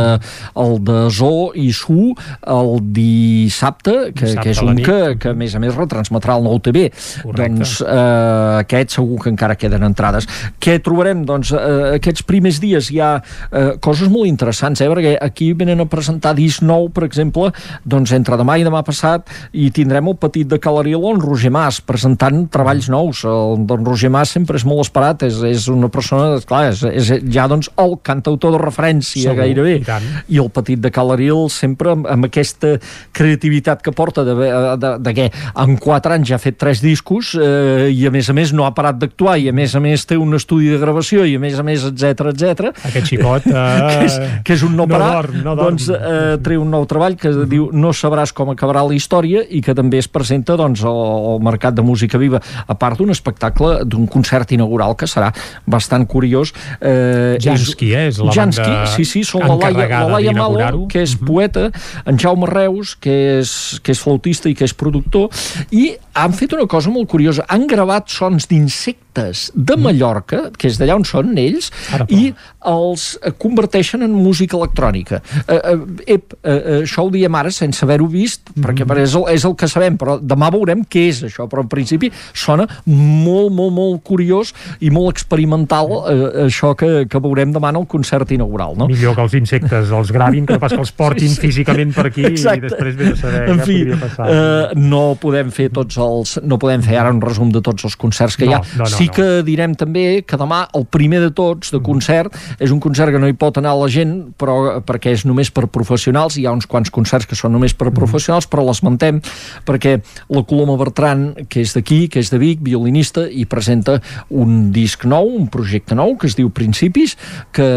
el de Zo i Su el dissabte, que, dissabte que és un que, que a més a més retransmetrà el nou TV. Correcte. Doncs eh, aquest segur que encara queden entrades. Què trobarem? Doncs eh, aquests primers dies hi ha eh, coses molt interessants, eh, perquè aquí venen a presentar disc nou, per exemple, exemple, doncs entre demà i demà passat hi tindrem el petit de Calaril en Roger Mas presentant treballs nous. El don Roger Mas sempre és molt esperat, és, és una persona, clar, és, és ja doncs el cantautor de referència Segur, gairebé. i tant. I el petit de Calaril sempre amb, amb aquesta creativitat que porta de, de, de, de què en 4 anys ja ha fet 3 discos eh, i a més a més no ha parat d'actuar i a més a més té un estudi de gravació i a més a més etc etc. Aquest xicot... Eh, [LAUGHS] que, és, que és un no no parar dorm, no dorm. doncs eh, treu un nou treball que uh -huh. diu No sabràs com acabarà la història i que també es presenta doncs, al, al Mercat de Música Viva a part d'un espectacle, d'un concert inaugural que serà bastant curiós eh, Jansky, eh, és la Jansky, banda sí, sí, són la Laia, la Laia Malo, que és poeta, en Jaume Reus, que és, que és flautista i que és productor, i han fet una cosa molt curiosa. Han gravat sons d'insectes de Mallorca, que és d'allà on són ells, i els eh, converteixen en música electrònica. Eh, eh, ep, eh, eh, això ho diem ara sense haver-ho vist, perquè per és, el, és el que sabem, però demà veurem què és això, però en principi sona molt, molt, molt curiós i molt experimental eh, això que, que veurem demà en el concert inaugural, no? Millor que els insectes els gravin, que no pas que els portin [LAUGHS] Sí, sí. físicament per aquí Exacte. i després vés a saber en què fi, podria passar. eh, no podem fer tots els no podem fer ara un resum de tots els concerts que hi ha. No, no, no, sí que direm també que demà el primer de tots de concert és un concert que no hi pot anar la gent però perquè és només per professionals hi ha uns quants concerts que són només per professionals però l'esmentem perquè la Coloma Bertran que és d'aquí, que és de Vic, violinista i presenta un disc nou, un projecte nou que es diu Principis que,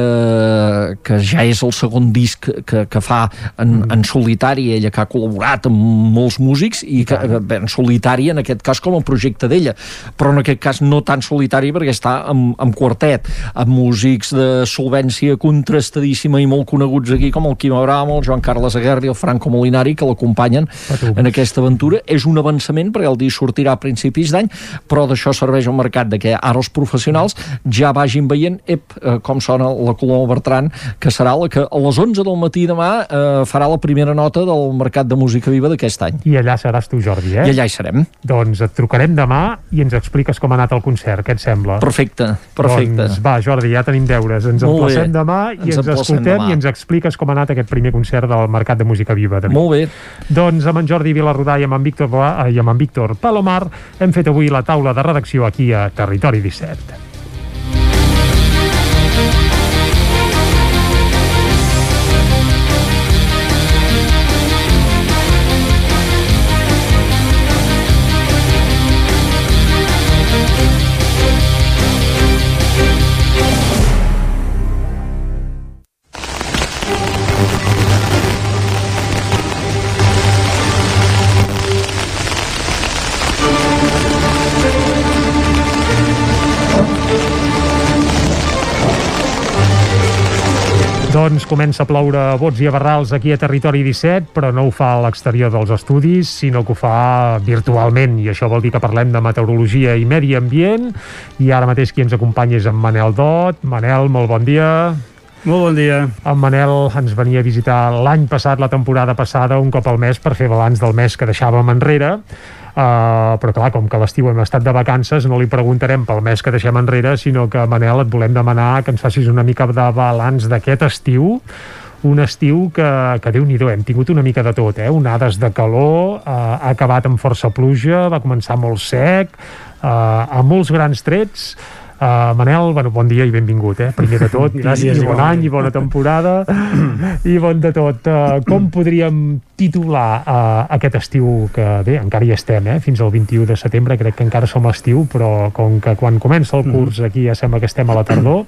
que ja és el segon disc que, que fa en, en solitari ella que ha col·laborat amb molts músics i que, en solitari en aquest cas com a projecte d'ella. Però en aquest cas no tan solitari perquè està amb, amb quartet amb músics de solvència contrastadíssima i molt coneguts aquí com el Quim Abraham, el Joan Carles Aguerri el Franco Molinari que l'acompanyen en aquesta aventura. És un avançament perquè el disc sortirà a principis d'any però d'això serveix al mercat de que ara els professionals ja vagin veient ep, eh, com sona la Coloma Bertran que serà la que a les 11 del matí demà eh, farà la primera nota del mercat de música viva d'aquest any. I allà seràs tu, Jordi, eh? i allà hi serem. Doncs et trucarem demà i ens expliques com ha anat el concert, què et sembla? perfecte, perfecte Doncs va, Jordi, ja tenim deures. Ens Molt bé. emplacem demà i Ens ens, escoltem demà. i ens expliques com ha anat aquest primer concert del Mercat de Música Viva. Vic. Molt bé. Doncs amb en Jordi Vilarrodà i amb en Víctor, Boa- i amb en Víctor Palomar hem fet avui la taula de redacció aquí a Territori 17. Doncs comença a ploure a bots i a barrals aquí a Territori 17, però no ho fa a l'exterior dels estudis, sinó que ho fa virtualment, i això vol dir que parlem de meteorologia i medi ambient, i ara mateix qui ens acompanya és en Manel Dot. Manel, molt bon dia. Molt bon dia. En Manel ens venia a visitar l'any passat, la temporada passada, un cop al mes per fer balanç del mes que deixàvem enrere. Uh, però clar, com que l'estiu hem estat de vacances no li preguntarem pel mes que deixem enrere sinó que Manel et volem demanar que ens facis una mica de balanç d'aquest estiu un estiu que, que déu nhi hem tingut una mica de tot, eh? onades de calor, eh, ha acabat amb força pluja, va començar molt sec, eh, amb molts grans trets, Uh, Manel, bueno, bon dia i benvingut, eh? primer de tot, [LAUGHS] Gràcies, i, bon igualment. any, i bona temporada, [CLEARS THROAT] i bon de tot. Uh, com podríem titular uh, aquest estiu que, bé, encara hi estem, eh? fins al 21 de setembre, crec que encara som a estiu, però com que quan comença el curs aquí ja sembla que estem a la tardor,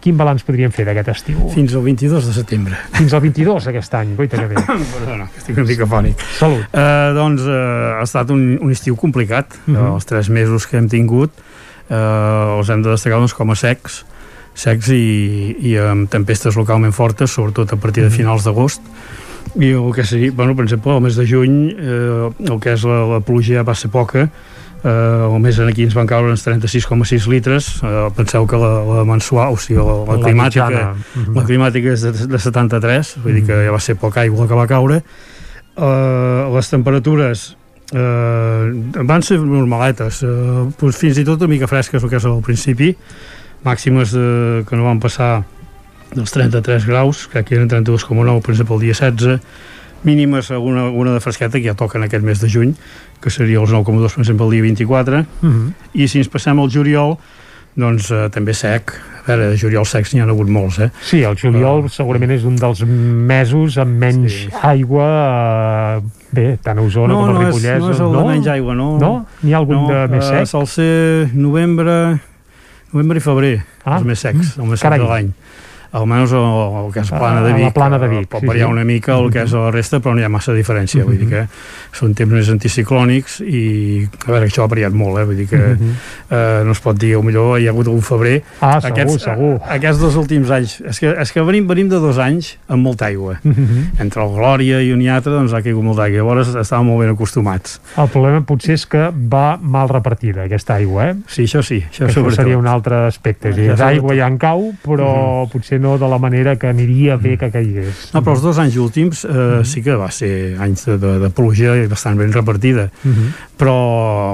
quin balanç podríem fer d'aquest estiu? Fins al 22 de setembre. Fins al 22 aquest any, goita que bé. [CLEARS THROAT] Perdona, que estic una mica fònic. Salut. Uh, doncs uh, ha estat un, un estiu complicat. Uh Mhm. -huh. Els tres mesos que hem tingut uh, els hem de destacar doncs, com a secs, secs i, i amb tempestes localment fortes, sobretot a partir de finals d'agost. I el que seria, bueno, per exemple, el mes de juny, eh, el que és la, la pluja ja va ser poca, eh, el mes aquí ens van caure uns 36,6 litres, eh, penseu que la, la mensual, o sigui, la, la, La climàtica, mitjana. Mhm. la climàtica és de, de 73, vull dir que ja va ser poca aigua que va caure. Uh, les temperatures uh, van ser normaletes, doncs fins i tot una mica fresques el que és al principi, màximes uh, que no van passar dels 33 graus, que aquí eren 32,9 per exemple el dia 16, mínimes una, una de fresqueta que ja toca en aquest mes de juny que seria els 9,2 per exemple el dia 24 Uh -huh. i si ens passem al juliol doncs eh, també sec a veure, de juliol secs n'hi ha hagut molts eh? Sí, el juliol segurament és un dels mesos amb menys sí. aigua eh, bé, tant a Osona no, com a no és, Ripollès no és el no? de menys aigua no, no? N'hi ha algun no, de més eh, sec? sol ser novembre novembre i febrer Ah. els més secs, el més Carai. sec de l'any almenys el, el que és plana de A la Vic plana de Vic, eh, pot sí, variar sí. una mica el que és la resta però no hi ha massa diferència vull dir que són temps més anticiclònics i a veure, això ha variat molt eh? vull dir que Mhm. eh, no es pot dir, o millor hi ha hagut algun febrer Ah, segur, segur. aquests dos últims anys és que, és que venim, venim de dos anys amb molta aigua Mhm. entre el Glòria i un i altre doncs ha caigut molta aigua llavors estàvem molt ben acostumats El problema potser és que va mal repartida aquesta aigua, eh? Sí, això sí, això sobretot. seria un altre aspecte. És, dir, Això és aigua sobretot. ja en cau, però potser no de la manera que aniria bé que caigués. No, però els dos anys últims eh, sí que va ser anys de, de, de pluja i bastant ben repartida. Mhm. Però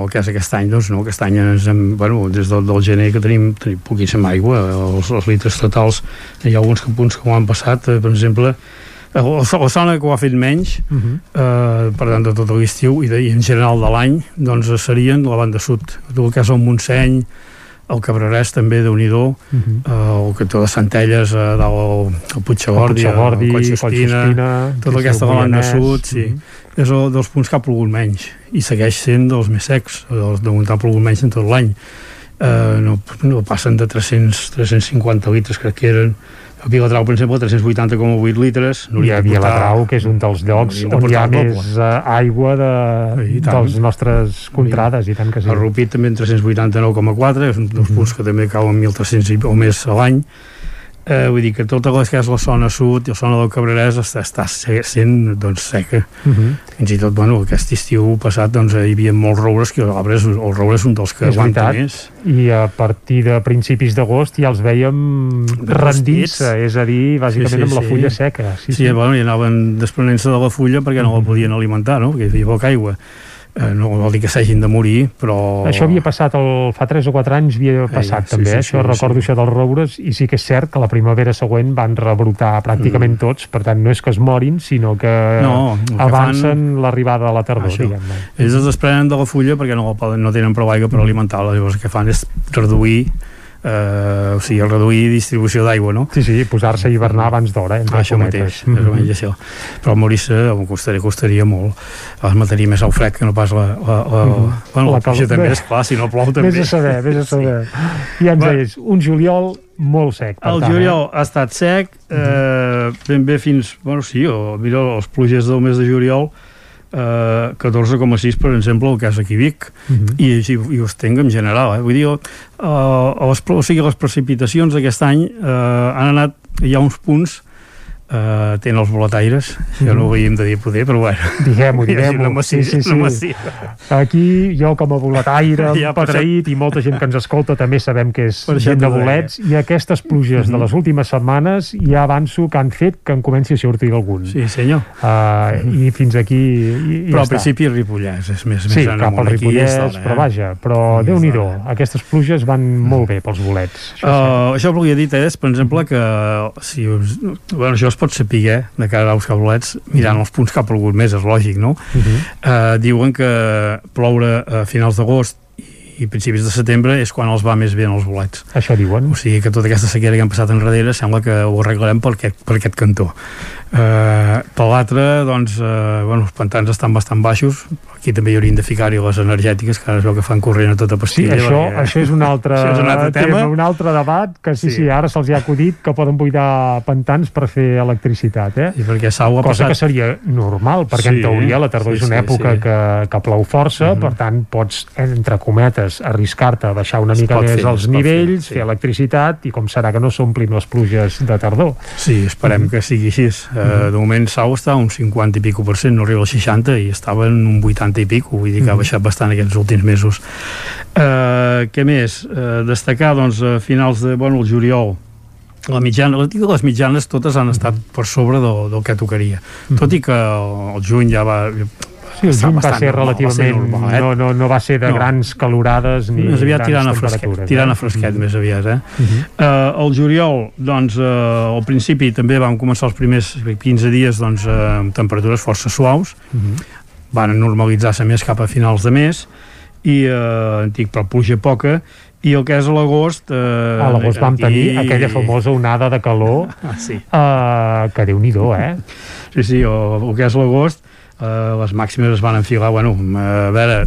el és aquest any, doncs no, aquest any ens hem, bueno, des del, del gener que tenim, tenim poquíssima aigua, els, els litres totals, hi ha alguns punts que ho han passat, eh, per exemple, el, el Sona que ho ha fet menys, Uh -huh. eh, per tant de tot l'estiu i, de, i en general de l'any, doncs serien la banda sud, tot el que és el Montseny, el Cabrerès també, de nhi Uh -huh. eh, el cantó de Centelles a dalt El Puigdegordi, al Collsuspina, Collsuspina, tota aquesta el banda sud sí. és el dels punts que ha plogut menys i segueix sent dels més secs els de on ha plogut menys en tot l'any eh, no, no passen de 300 350 litres crec que eren Viladrau, per exemple, 380,8 litres. I a Viladrau, que és un dels llocs on hi ha més eh, aigua de, I dels nostres contrades, i tant que sí. El Rupit també en 389,4, és un dels punts que també cauen 1.300 i- o més a l'any. Eh, vull dir que tota la que és la zona sud i la zona del Cabrerès està, està se- sent doncs, seca. Uh -huh. Fins i tot, bueno, aquest estiu passat doncs, hi havia molts roures, que l'arbre és, el roure és un dels que És aguanta veritat. més. I a partir de principis d'agost ja els veiem rendits, eh, és a dir, bàsicament amb la fulla seca. Sí, sí, bueno, i anaven desprenent-se de la fulla perquè no la podien alimentar, no? perquè hi havia poca aigua. Eh, no vol dir que s'hagin de morir, però... Això havia passat el, fa 3 o 4 anys havia passat sí, també, sí, eh? sí, això sí. recordo això dels roures i sí que és cert que la primavera següent van rebrotar pràcticament Mm. tots, per tant no és que es morin sinó que No, que avancen l'arribada de la tardor, Això. diguem-ne. Ells es desprenen de la fulla perquè no, no tenen prou aigua per alimentar-la, llavors el que fan és reduir eh, o sigui, reduir distribució d'aigua, no? Sí, sí, posar-se a hivernar abans d'hora, Ah, això cometes. mateix, més o menys això. Però morir-se costaria, costaria molt. Es mataria més el fred que no pas la... la, la, Mhm. bueno, La la pluja també, Bé. és clar, si no plou també. Vés a saber, vés a saber. Ja ens Va. deies, un juliol molt sec. Per El tant, juliol ha estat sec, eh, ben bé fins, bueno, sí, o, mira, les pluges del mes de juliol, eh, 14,6 per exemple el cas aquí Vic Mhm. i, i, i ho estenc en general eh? vull dir, eh, les, o sigui, les precipitacions d'aquest any eh, han anat, hi ha uns punts eh, tenen els boletaires això no ho havíem de dir poder, però bueno Diguem-ho, [LAUGHS] diguem-ho. Sí, sí, sí. Aquí, jo com a boletaire, [LAUGHS] Ja, per empatreït, i molta gent que ens escolta també sabem que és Per això gent de deia. bolets, i aquestes pluges de les últimes setmanes ja avanço que han fet que en comenci a sortir algun. Sí, senyor. Uh, I fins aquí... I, i però ja al està. principi Ripollès és més, Sí, més cap al aquí, Ripollès, d'hora, però eh? vaja, però Sí, déu nhi aquestes pluges van molt bé pels bolets. Això Uh, això el que he dit és, per exemple, que si, us- bueno, això es pot saber eh, de cara als cablets, mirant els punts que ha plogut més, és lògic, no? Uh -huh. Uh, diuen que ploure a finals d'agost i principis de setembre és quan els va més bé en els bolets. Això diuen. O sigui que tota aquesta sequera que hem passat enrere sembla que ho arreglarem per aquest, per aquest cantó. Uh, per l'altre, doncs, uh, bueno, els pantans estan bastant baixos, aquí també hi haurien de ficar-hi les energètiques, que ara es veu que fan corrent a tota Sí, pastilla. això, perquè- això és un altre, [LAUGHS] Això és un altre tema. un altre debat, que sí, sí, Sí. sí ara se'ls ha acudit que poden buidar pantans per fer electricitat, eh? I perquè Sau ha Cosa passat... que seria normal, perquè Sí, en teoria la tardor sí, és una sí, època sí. que, que plou força, per tant pots, entre cometes, arriscar-te a baixar una Es mica més fer, els nivells, fer, sí. fer electricitat, i com serà que no s'omplin les pluges de tardor. Sí, esperem que sigui així. Uh, de moment Sau està a un 50 i pico per cent, no arriba al 60 i estava en un 80 i pico, vull dir que ha baixat bastant aquests últims mesos. Uh, què més? Uh, destacar, doncs, a finals de, bueno, el juliol, la mitjana, les, les mitjanes totes han estat per sobre del, del que tocaria. Tot i que el juny ja va, Sí, el juny va ser normal, va ser relativament... normal, eh? no, no, no va ser de No. grans calorades ni més aviat tirant a fresquet, temperatures. tirant eh? a fresquet Mhm. més aviat eh? Mhm. eh, el juliol doncs eh, al principi també vam començar els primers 15 dies doncs, eh, amb temperatures força suaus Mhm. van normalitzar-se més cap a finals de mes i eh, dic, però pluja poca i el que és l'agost eh, A l'agost vam tenir aquella famosa onada de calor [LAUGHS] ah, sí. eh, que déu nhi eh? Sí, sí, o, el que és l'agost eh, les màximes es van enfilar bueno, a veure,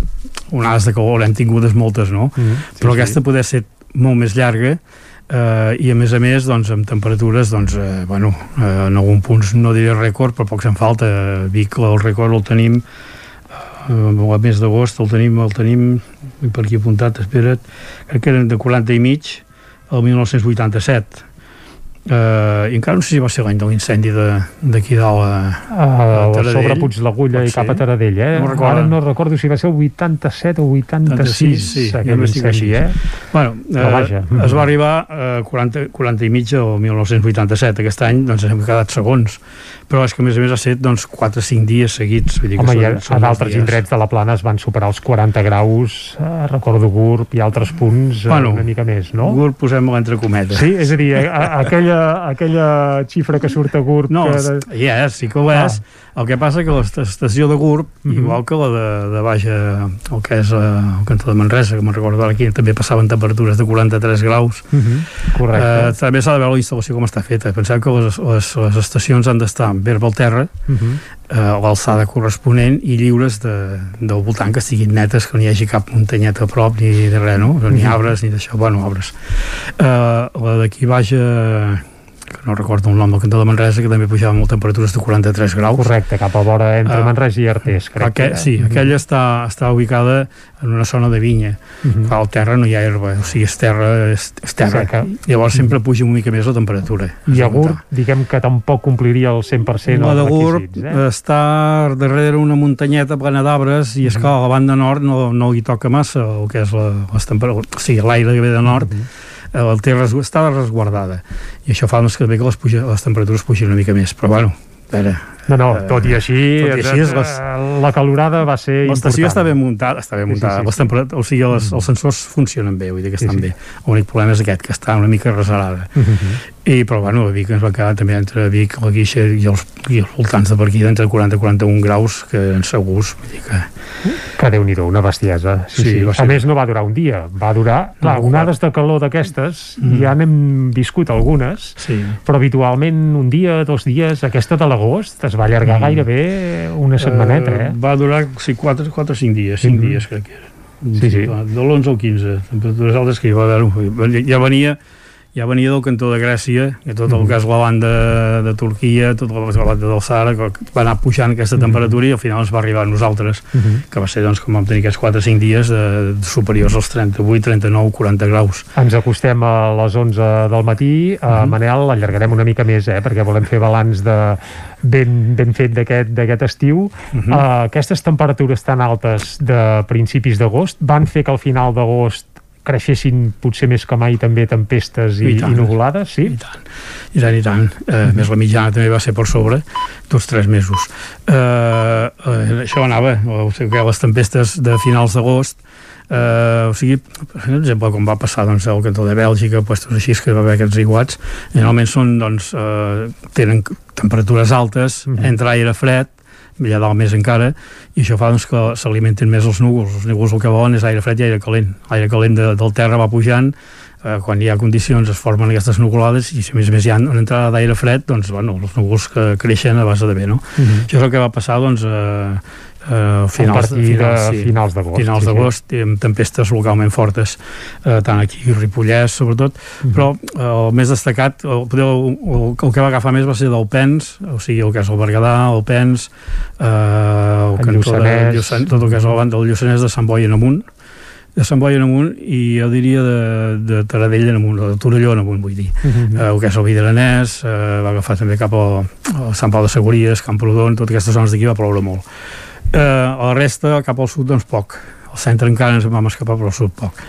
onades de calor hem tingudes moltes, no? Mm, sí, però aquesta sí. poder ser molt més llarga eh, i a més a més doncs, amb temperatures doncs, eh, bueno, eh, en algun punts no diré rècord però poc se'n falta Vic el rècord el tenim eh, el mes d'agost el tenim, el tenim per aquí apuntat, espera't crec que eren de 40 i mig el 1987 Uh, i encara no sé si va ser l'any de l'incendi d'aquí dalt a, a Uh, Taradell. sobre Puig l'Agulla i cap a. Taradell, eh? No recordo. Ara no recordo si va ser el 87 o 86, sí, aquell estic incendi, així. eh? Bueno, Però vaja. eh, es va arribar a 40, 40 i mitja o 1987. Aquest any doncs, hem quedat segons. Però és que, a més a més, ha set doncs, 4 o 5 dies seguits. Vull dir que Home, són, i a, a d'altres dies. indrets de la plana es van superar els 40 graus, eh, recordo Gurb i altres punts eh, Bueno, una mica més, no? Gurb posem-lo entre cometes. Sí, és a dir, a, a, aquella, aquella xifra que surt a Gurb... No, que... hi és, sí que ho és. El que passa que l'estació de Gurb, Mhm. igual que la de, de baix, eh, el que és eh, el cantó de Manresa, que me'n recordo ara aquí, també passaven temperatures de 43 graus. Mhm, correcte. Eh, també s'ha de veure la instal·lació com està feta. Penseu que les, les, les estacions han d'estar en verb al terra, Mhm. eh, a l'alçada corresponent i lliures de, del voltant, que estiguin netes, que no hi hagi cap muntanyeta a prop ni de res, no? Ni Mhm. arbres ni d'això, bueno, arbres. Eh, la d'aquí baix, eh, que no recordo el nom del cantó de Manresa, que també pujava amb temperatures de 43 graus. Correcte, cap a vora entre Eh, Manresa i Artés, crec. Aquell, que- sí, Mhm. aquella està, està ubicada en una zona de vinya. Mhm. Clar, al terra no hi ha herba, o sigui, és terra, és, és terra. Seca. Llavors sempre puja una mica més la temperatura. I a Gurb, diguem que tampoc compliria el 100% La de els Gurb requisits, eh? està darrere una muntanyeta plena d'arbres i és que a la banda nord no, no hi toca massa el que és la, les temperatures, o sigui, l'aire que ve de nord eh, el té res, està resguardada i això fa doncs, que també que les, puja, les temperatures pugin una mica més, però bueno, veure, No, no, eh, tot i així, tot i així és les, eh, la calorada va ser L'estació està ben muntada, està ben Sí, sí, muntada. sí, les sí. temperat- o sigui, les, els sensors funcionen bé, vull dir que Sí, estan sí. bé. L'únic problema és aquest, que està una mica reserada. Mhm. I, però, bueno, a Vic ens va quedar també entre Vic, la Guixa i els, i els voltants de per aquí, entre 40 i 41 graus, que en segurs, vull dir que... Que déu nhi una bestiesa. Sí, Sí, sí, A ser- més, no va durar un dia, va durar... Clar, No, onades de calor d'aquestes, Mm. ja n'hem viscut algunes, Sí. però habitualment un dia, dos dies, aquesta de l'agost es va allargar Mm. gairebé una setmaneta, eh? Va durar sí, 4, 4 o 5 dies, 5 Mhm. dies crec que era. Sí, sí. De l'11 al 15, temperatures altes que hi va haver. Ja venia ja venia del cantó de Grècia, i tot el Mhm. que és la banda de Turquia, tot el que la banda del Sahara, que va anar pujant aquesta temperatura i al final ens va arribar a nosaltres, Mhm. que va ser doncs, com vam tenir aquests 4 o 5 dies de, de superiors als 38, 39, 40 graus. Ens acostem a les 11 del matí. Uh, Mhm. Manel, allargarem una mica més, eh, perquè volem fer balanç de ben, ben fet d'aquest estiu. Mhm. uh, aquestes temperatures tan altes de principis d'agost van fer que al final d'agost creixessin potser més que mai també tempestes i, I tant. i nuvolades, sí? I tant, i tant, i tant. Eh, més la mitjana també va ser per sobre, tots tres mesos. Eh, eh, això anava, o sigui que les tempestes de finals d'agost, eh, o sigui, per exemple, com va passar doncs, al cantó de Bèlgica, puestos així que va haver aquests iguats, generalment són, doncs, eh, tenen temperatures altes, Mhm. entra aire fred, allà dalt més encara, i això fa doncs, que s'alimenten més els núvols. Els núvols el que volen és aire fred i aire calent. L'aire calent de, del terra va pujant, eh, quan hi ha condicions es formen aquestes nuvolades i si a més a més hi ha una entrada d'aire fred, doncs bueno, els núvols que creixen a base de bé, no? Mhm. Això és el que va passar doncs, eh, eh, finals, a de sí, finals d'agost. finals sí, sí. d'agost i amb tempestes localment fortes eh, tant aquí a Ripollès sobretot Mhm. però eh, el més destacat el, el, el, el que va agafar més va ser del Pens o sigui el que és el Berguedà, el Pens eh, el, El cantó de Lluçanès. Tot el que és el del Lluçanès de Sant Boi en amunt de Sant Boi en amunt i jo diria de, de Taradell en amunt, o de Torelló en amunt vull dir, Mhm. eh, el que és el Vidaranès eh, va agafar també cap al, al Sant Pau de Segúries, Camprodon, totes aquestes zones d'aquí va ploure molt eh, la resta cap al sud doncs poc al centre encara ens en vam escapar però al sud poc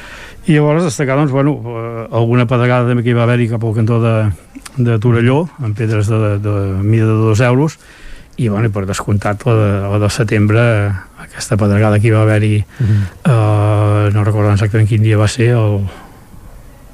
i llavors destacar doncs, bueno, eh, alguna pedregada també que hi va haver-hi cap al cantó de, de Torelló amb pedres de, de, de mida de 2 euros i, bueno, per descomptat la de, la de setembre aquesta pedregada que hi va haver-hi uh -huh. uh, no recordo exactament quin dia va ser el,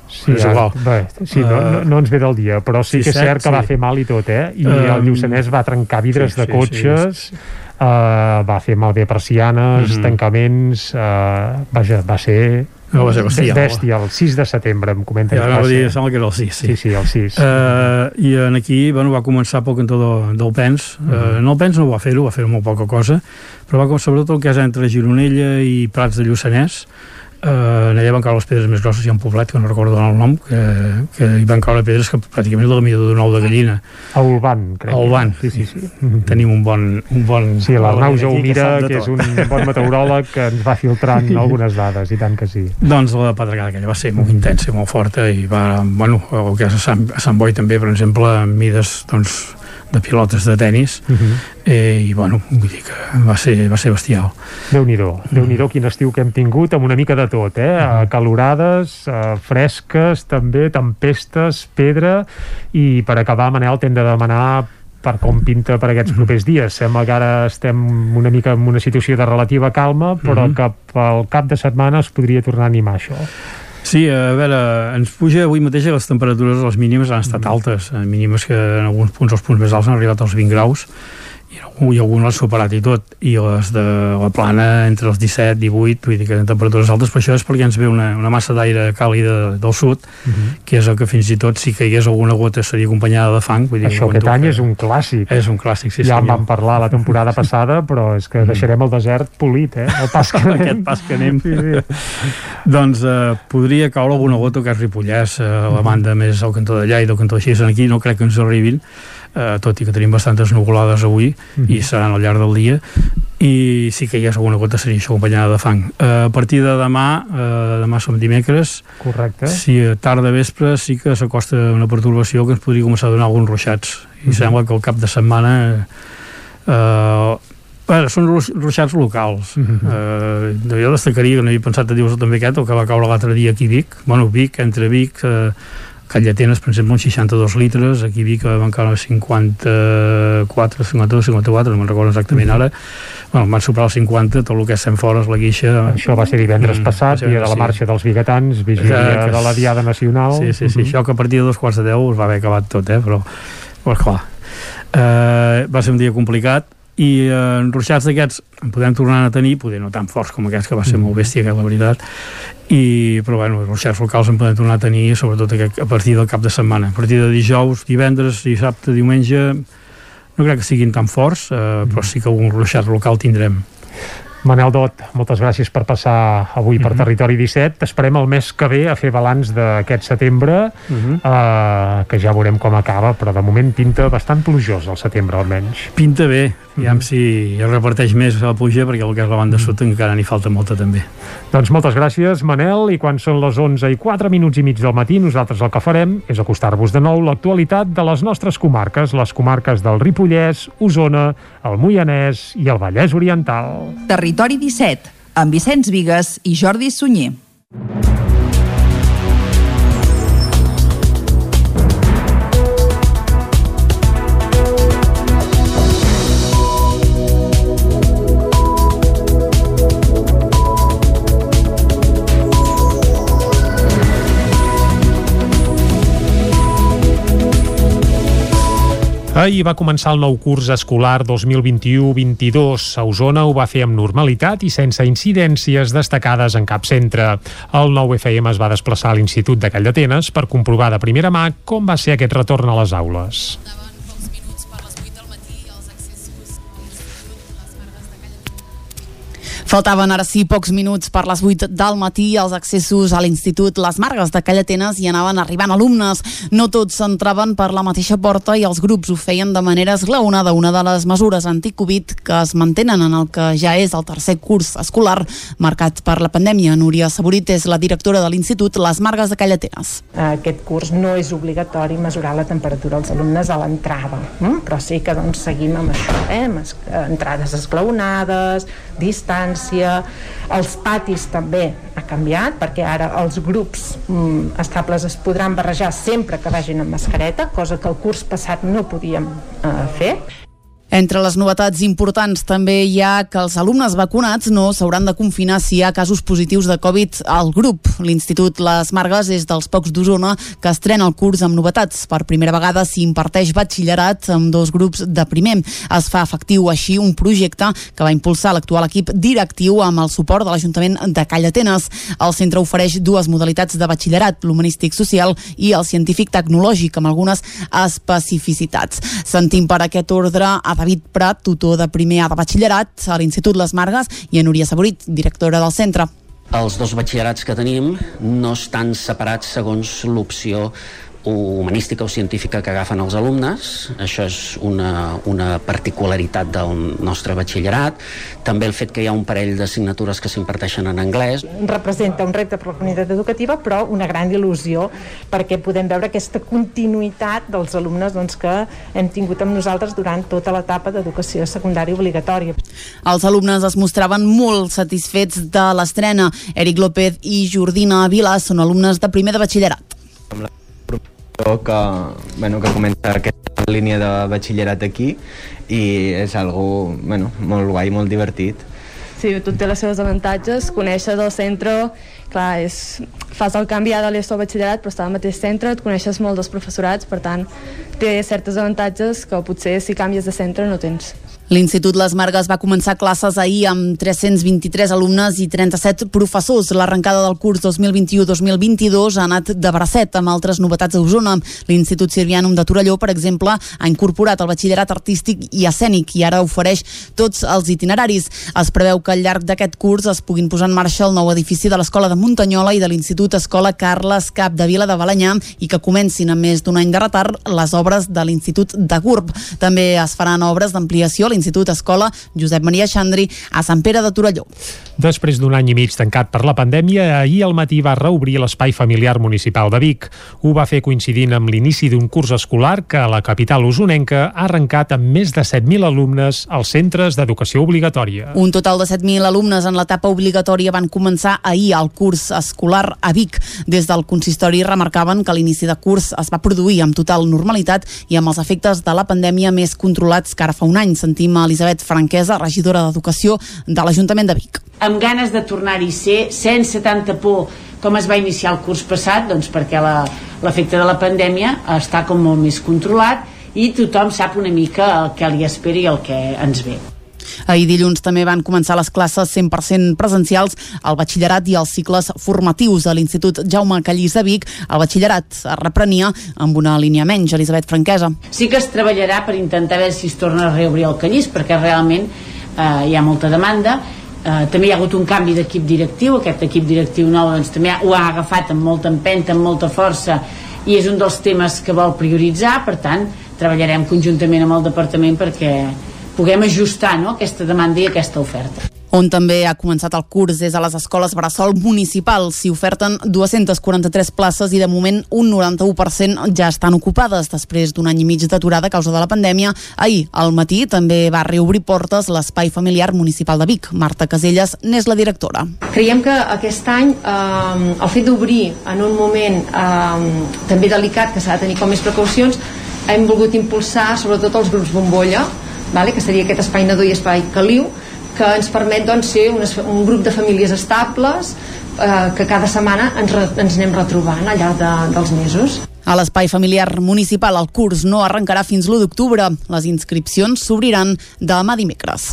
Sí, és igual. Bé, sí, no, no, no ens ve del dia, però sí, sí que és cert que sí. va fer mal i tot, eh? I uh, el Lluçanès va trencar vidres sí, de cotxes, sí, sí, Uh, va fer malbé persianes, mhm. -huh. tancaments, uh, vaja, va ser no va ser bèstia. Bèstia, el 6 de setembre, em comenta. Ja, no, dir, sembla que era el 6, sí. Sí, sí, el 6. Uh, I en aquí, bueno, va començar pel cantó del, del Pens. Uh, uh, en el Pens no va fer-ho, va fer molt poca cosa, però va com sobretot el que és entre Gironella i Prats de Lluçanès, eh, allà van caure les pedres més grosses hi ha un poblet que no recordo el nom que, que hi van caure pedres que pràcticament de la mida d'un ou de gallina. A Olvan crec. A Olvan, sí, sí, sí. Tenim un bon, un bon sí, l'Arnau Jaumira que, que és un bon meteoròleg que ens va filtrant [LAUGHS] algunes dades i tant que sí. Doncs la pedregada aquella va ser molt intensa i molt forta i va, bueno, el que és a Sant, a Sant Boi també per exemple mides doncs de pilotes de tennis uh mhm. -huh. eh, i bueno, vull dir que va ser, va ser bestial Déu-n'hi-do, déu nhi déu quin estiu que hem tingut amb una mica de tot, eh? Uh mhm. -huh. calorades, uh, fresques també, tempestes, pedra i per acabar, Manel, t'hem de demanar per com pinta per aquests mhm. propers dies. Sembla que ara estem una mica en una situació de relativa calma, però uh -huh. cap al cap de setmana es podria tornar a animar això. Sí, a veure, ens puja avui mateix les temperatures, les mínimes han estat altes, eh, mínimes que en alguns punts, els punts més alts han arribat als 20 graus, i algun l'ha superat i tot i les de la plana entre els 17 i 18 vull dir que en temperatures altes per això és perquè ens ve una, una massa d'aire càlida del sud uh mhm. -huh. que és el que fins i tot si caigués alguna gota seria acompanyada de fang vull dir, això aquest any que... és un clàssic és un clàssic, sí ja en vam parlar la temporada [LAUGHS] passada però és que mhm. deixarem el desert polit eh? el pas que [LAUGHS] anem. aquest pas que anem sí, sí. [LAUGHS] doncs eh, podria caure alguna gota que és Ripollès eh, la banda més al cantó d'allà i del cantó de aquí no crec que ens arribin eh, tot i que tenim bastantes nuvolades avui mm -hmm. i seran al llarg del dia i sí que hi ha alguna gota seria això acompanyada de fang eh, a partir de demà eh, demà som dimecres correcte si a tarda vespre sí que s'acosta una perturbació que ens podria començar a donar alguns ruixats i mm -hmm. sembla que al cap de setmana eh, Bueno, són ruixats locals. Uh -huh. uh, jo destacaria, que no havia pensat a dir-vos també aquest, el que va caure l'altre dia aquí a Vic. Bueno, Vic, entre Vic, uh, Callatenes, per exemple, uns 62 litres, aquí vi que van caure 54, 52, 54, no me'n recordo exactament ara, bueno, van superar els 50, tot el que és fora és la guixa... Això va ser divendres mm, passat, dia de la marxa dels biguetans, vigília de la Diada Nacional... Sí, sí, sí, uh -huh. això que a partir de dos quarts de deu us va haver acabat tot, eh, però, però clar, eh, va ser un dia complicat, i eh, ruixats d'aquests en podem tornar a tenir, poder no tan forts com aquests que va ser molt bèstia, que la veritat i, però bueno, els ruixats locals en podem tornar a tenir sobretot a partir del cap de setmana a partir de dijous, divendres, dissabte, diumenge no crec que siguin tan forts eh, però sí que algun ruixat local tindrem Manel Dot, moltes gràcies per passar avui per uh mhm. -huh. Territori 17. T'esperem el mes que ve a fer balanç d'aquest setembre, uh -huh. uh, que ja veurem com acaba, però de moment pinta bastant plujós el setembre almenys. Pinta bé, aviam -huh. si es reparteix més la pluja, perquè el que és la banda sud encara n'hi falta molta també. Doncs moltes gràcies, Manel, i quan són les 11 i 4 minuts i mig del matí, nosaltres el que farem és acostar-vos de nou l'actualitat de les nostres comarques, les comarques del Ripollès, Osona, el Moianès i el Vallès Oriental. Territori 17, amb Vicenç Vigues i Jordi Sunyer. Ahir va començar el nou curs escolar 2021-22. A Osona ho va fer amb normalitat i sense incidències destacades en cap centre. El nou FM es va desplaçar a l'Institut de Callatenes per comprovar de primera mà com va ser aquest retorn a les aules. Faltaven ara sí pocs minuts per les 8 del matí els accessos a l'Institut Les Margues de Callatenes i anaven arribant alumnes. No tots s'entraven per la mateixa porta i els grups ho feien de manera esglaonada, una de les mesures anticovid que es mantenen en el que ja és el tercer curs escolar marcat per la pandèmia. Núria Saborit és la directora de l'Institut Les Margues de Callatenes. Aquest curs no és obligatori mesurar la temperatura als alumnes a l'entrada, hm? però sí que doncs, seguim amb això, eh? entrades esglaonades, distàncies, distància, els patis també ha canviat perquè ara els grups mm, estables es podran barrejar sempre que vagin amb mascareta, cosa que el curs passat no podíem eh, fer. Entre les novetats importants també hi ha que els alumnes vacunats no s'hauran de confinar si hi ha casos positius de Covid al grup. L'Institut Les Margues és dels pocs d'Osona que estrena el curs amb novetats. Per primera vegada s'hi imparteix batxillerat amb dos grups de primer. Es fa efectiu així un projecte que va impulsar l'actual equip directiu amb el suport de l'Ajuntament de Callatenes. El centre ofereix dues modalitats de batxillerat, l'humanístic social i el científic tecnològic, amb algunes especificitats. Sentim per aquest ordre a David Prat, tutor de primer A de batxillerat a l'Institut Les Margues, i a Núria Saborit, directora del centre. Els dos batxillerats que tenim no estan separats segons l'opció humanística o científica que agafen els alumnes. Això és una, una particularitat del nostre batxillerat. També el fet que hi ha un parell d'assignatures que s'imparteixen en anglès. Representa un repte per la comunitat educativa, però una gran il·lusió perquè podem veure aquesta continuïtat dels alumnes doncs, que hem tingut amb nosaltres durant tota l'etapa d'educació secundària obligatòria. Els alumnes es mostraven molt satisfets de l'estrena. Eric López i Jordina Vila són alumnes de primer de batxillerat que, bueno, que comença aquesta línia de batxillerat aquí i és algo bueno, molt guai, molt divertit. Sí, tot té les seves avantatges, coneixes el centre, clar, és, fas el canvi ja de l'ESO al batxillerat, però està al mateix centre, et coneixes molt dels professorats, per tant, té certes avantatges que potser si canvies de centre no tens. L'Institut Les Margues va començar classes ahir amb 323 alumnes i 37 professors. L'arrencada del curs 2021-2022 ha anat de bracet amb altres novetats a Osona. L'Institut Sirvianum de Torelló, per exemple, ha incorporat el batxillerat artístic i escènic i ara ofereix tots els itineraris. Es preveu que al llarg d'aquest curs es puguin posar en marxa el nou edifici de l'Escola de Muntanyola i de l'Institut Escola Carles Cap de Vila de Balanyà i que comencin amb més d'un any de retard les obres de l'Institut de Gurb. També es faran obres d'ampliació a l'Institut Escola Josep Maria Xandri a Sant Pere de Torelló. Després d'un any i mig tancat per la pandèmia, ahir al matí va reobrir l'Espai Familiar Municipal de Vic. Ho va fer coincidint amb l'inici d'un curs escolar que a la capital usonenca ha arrencat amb més de 7.000 alumnes als centres d'educació obligatòria. Un total de 7.000 alumnes en l'etapa obligatòria van començar ahir el curs escolar a Vic. Des del consistori remarcaven que l'inici de curs es va produir amb total normalitat i amb els efectes de la pandèmia més controlats que ara fa un any. Sentim a Elisabet Franquesa, regidora d'Educació de l'Ajuntament de Vic amb ganes de tornar-hi ser, sense tanta por com es va iniciar el curs passat, doncs perquè l'efecte de la pandèmia està com molt més controlat i tothom sap una mica el que li espera i el que ens ve. Ahir dilluns també van començar les classes 100% presencials al batxillerat i els cicles formatius a l'Institut Jaume Callís de Vic. El batxillerat es reprenia amb una línia menys, Elisabet Franquesa. Sí que es treballarà per intentar veure si es torna a reobrir el Callís, perquè realment eh, hi ha molta demanda eh, també hi ha hagut un canvi d'equip directiu aquest equip directiu nou doncs, també ho ha agafat amb molta empenta, amb molta força i és un dels temes que vol prioritzar per tant treballarem conjuntament amb el departament perquè puguem ajustar no, aquesta demanda i aquesta oferta. On també ha començat el curs és a les escoles Bressol municipals. S'hi oferten 243 places i de moment un 91% ja estan ocupades després d'un any i mig d'aturada a causa de la pandèmia. Ahir, al matí, també va reobrir portes l'espai familiar municipal de Vic. Marta Caselles n'és la directora. Creiem que aquest any eh, el fet d'obrir en un moment eh, també delicat, que s'ha de tenir com més precaucions, hem volgut impulsar sobretot els grups bombolla, vale? que seria aquest espai nadó i espai caliu, que ens permet doncs, ser un, un grup de famílies estables eh, que cada setmana ens, re, ens anem retrobant al llarg de, dels mesos. A l'espai familiar municipal el curs no arrencarà fins l'1 d'octubre. Les inscripcions s'obriran demà dimecres.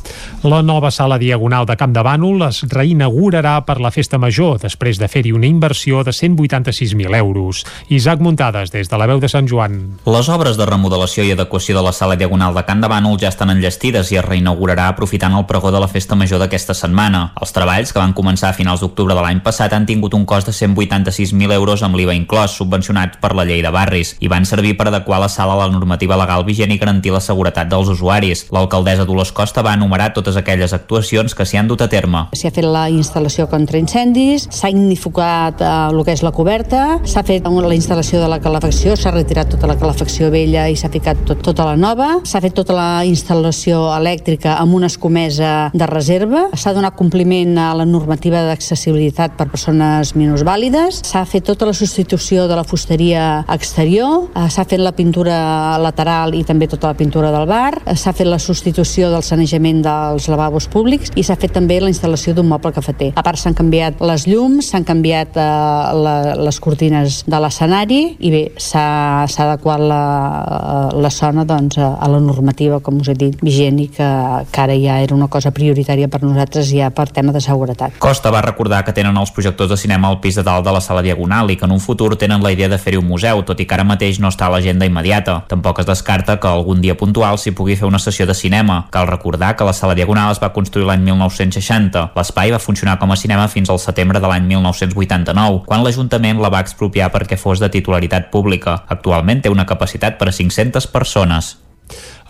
La nova sala diagonal de Camp de Bànol es reinaugurarà per la festa major després de fer-hi una inversió de 186.000 euros. Isaac Muntades, des de la veu de Sant Joan. Les obres de remodelació i adequació de la sala diagonal de Camp de Bànol ja estan enllestides i es reinaugurarà aprofitant el pregó de la festa major d'aquesta setmana. Els treballs, que van començar a finals d'octubre de l'any passat, han tingut un cost de 186.000 euros amb l'IVA inclòs, subvencionats per la llei de barris i van servir per adequar la sala a la normativa legal vigent i garantir la seguretat dels usuaris. L'alcaldessa Dolors Costa va enumerar totes aquelles actuacions que s'hi han dut a terme. S'hi ha fet la instal·lació contra incendis, s'ha ignificat eh, el que és la coberta, s'ha fet la instal·lació de la calefacció, s'ha retirat tota la calefacció vella i s'ha ficat tot, tota la nova, s'ha fet tota la instal·lació elèctrica amb una escomesa de reserva, s'ha donat compliment a la normativa d'accessibilitat per persones minusvàlides, s'ha fet tota la substitució de la fusteria exterior, eh, s'ha fet la pintura lateral i també tota la pintura del bar, eh, s'ha fet la substitució del sanejament dels lavabos públics i s'ha fet també la instal·lació d'un moble cafeter. A part s'han canviat les llums, s'han canviat eh, les cortines de l'escenari i bé, s'ha adequat la, la zona doncs, a la normativa, com us he dit, vigent i que, que ara ja era una cosa prioritària per nosaltres ja per tema de seguretat. Costa va recordar que tenen els projectors de cinema al pis de dalt de la sala Diagonal i que en un futur tenen la idea de fer-hi un museu, tot i que ara mateix no està a l'agenda immediata. Tampoc es descarta que algun dia puntual s'hi pugui fer una sessió de cinema. Cal recordar que la sala Diagonal es va construir l'any 1960. L'espai va funcionar com a cinema fins al setembre de l'any 1989, quan l'Ajuntament la va expropiar perquè fos de titularitat pública. Actualment té una capacitat per a 500 persones.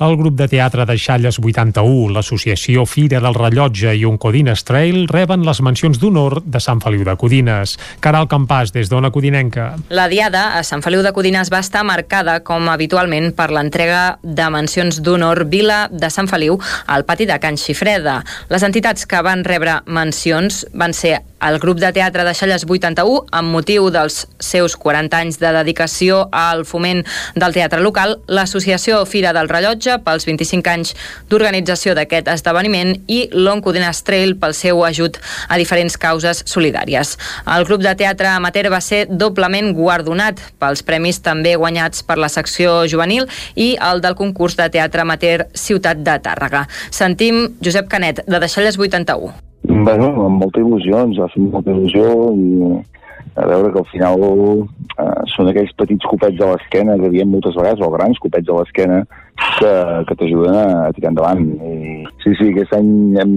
El grup de teatre de Xalles 81, l'associació Fira del Rellotge i un Codines Trail reben les mencions d'honor de Sant Feliu de Codines. Caral Campàs, des d'Ona Codinenca. La diada a Sant Feliu de Codines va estar marcada, com habitualment, per l'entrega de mencions d'honor Vila de Sant Feliu al pati de Can Xifreda. Les entitats que van rebre mencions van ser el grup de teatre de Xalles 81 amb motiu dels seus 40 anys de dedicació al foment del teatre local, l'associació Fira del Rellotge pels 25 anys d'organització d'aquest esdeveniment i l'Oncodines Trail pel seu ajut a diferents causes solidàries. El grup de teatre amateur va ser doblement guardonat pels premis també guanyats per la secció juvenil i el del concurs de teatre amateur Ciutat de Tàrrega. Sentim Josep Canet, de Deixalles 81. Bueno, amb molta il·lusió, ens ha fet molta il·lusió i a veure que al final eh, són aquells petits copets a l'esquena que diem moltes vegades, o grans copets a l'esquena que, que t'ajuden a, a tirar endavant. I, sí, sí, aquest any hem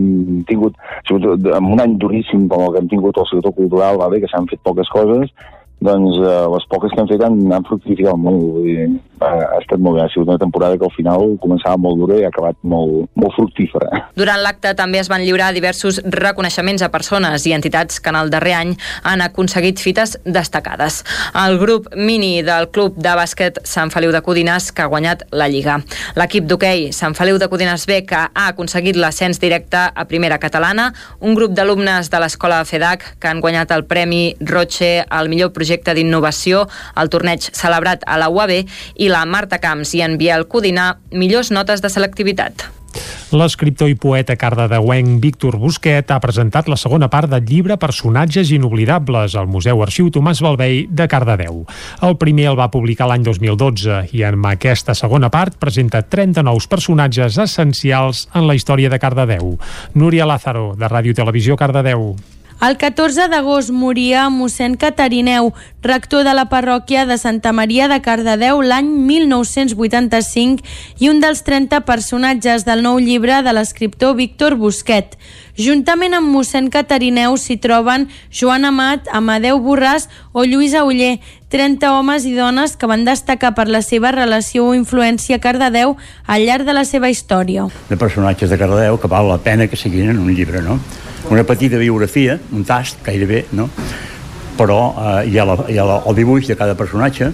tingut, sobretot en un any duríssim com el que hem tingut al sector cultural, va bé, que s'han fet poques coses, doncs eh, les poques que han fet han, han fructificat molt. Vull dir, ha, ha estat molt bé. Ha sigut una temporada que al final començava molt dura i ha acabat molt, molt fructífera. Durant l'acte també es van lliurar diversos reconeixements a persones i entitats que en el darrer any han aconseguit fites destacades. El grup mini del Club de Bàsquet Sant Feliu de Codines que ha guanyat la Lliga. L'equip d'hoquei Sant Feliu de Codines B que ha aconseguit l'ascens directe a primera catalana, un grup d'alumnes de l'escola FEDAC que han guanyat el Premi Roche al millor projecte projecte d'innovació al torneig celebrat a la UAB i la Marta Camps i en Biel Codina millors notes de selectivitat. L'escriptor i poeta cardedeuenc Víctor Busquet ha presentat la segona part del llibre Personatges inoblidables al Museu Arxiu Tomàs Balvei de Cardedeu. El primer el va publicar l'any 2012 i en aquesta segona part presenta 30 nous personatges essencials en la història de Cardedeu. Núria Lázaro, de Ràdio Televisió Cardedeu. El 14 d'agost moria mossèn Catarineu, rector de la parròquia de Santa Maria de Cardedeu l'any 1985 i un dels 30 personatges del nou llibre de l'escriptor Víctor Busquet. Juntament amb mossèn Catarineu s'hi troben Joan Amat, Amadeu Borràs o Lluís Auller, 30 homes i dones que van destacar per la seva relació o influència a Cardedeu al llarg de la seva història. De personatges de Cardedeu que val la pena que siguin en un llibre, no? Una petita biografia, un tast gairebé, no? però eh, hi ha, la, hi ha la, el dibuix de cada personatge,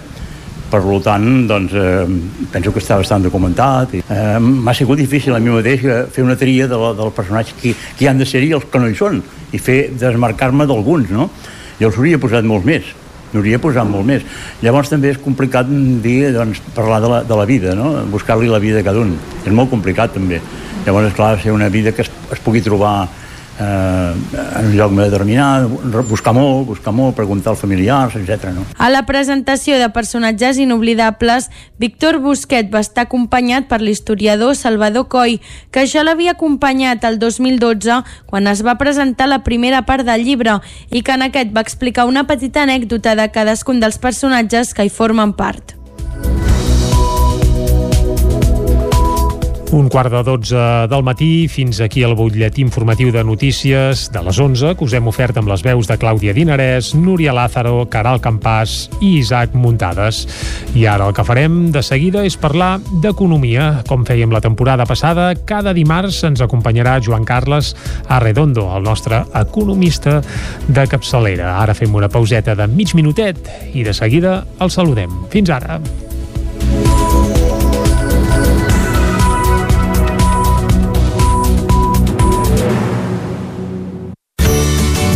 per tant, doncs, eh, penso que està bastant documentat. Eh, M'ha sigut difícil a mi mateix eh, fer una tria de la, del personatge que, que han de ser i els que no hi són, i fer desmarcar-me d'alguns, no? Jo els hauria posat molts més, n'hauria posat molt més. Llavors també és complicat dir, doncs, parlar de la, de la vida, no? buscar-li la vida a cada un. És molt complicat també. Llavors, és clar, ser una vida que es, es pugui trobar eh, en un lloc determinat, buscar molt, buscar molt, preguntar als familiars, etc. No? A la presentació de personatges inoblidables, Víctor Busquet va estar acompanyat per l'historiador Salvador Coy, que ja l'havia acompanyat el 2012 quan es va presentar la primera part del llibre i que en aquest va explicar una petita anècdota de cadascun dels personatges que hi formen part. Un quart de 12 del matí, fins aquí el butlletí informatiu de notícies de les 11 que us hem ofert amb les veus de Clàudia Dinarès, Núria Lázaro, Caral Campàs i Isaac Muntades. I ara el que farem de seguida és parlar d'economia. Com fèiem la temporada passada, cada dimarts ens acompanyarà Joan Carles Arredondo, el nostre economista de capçalera. Ara fem una pauseta de mig minutet i de seguida el saludem. Fins ara.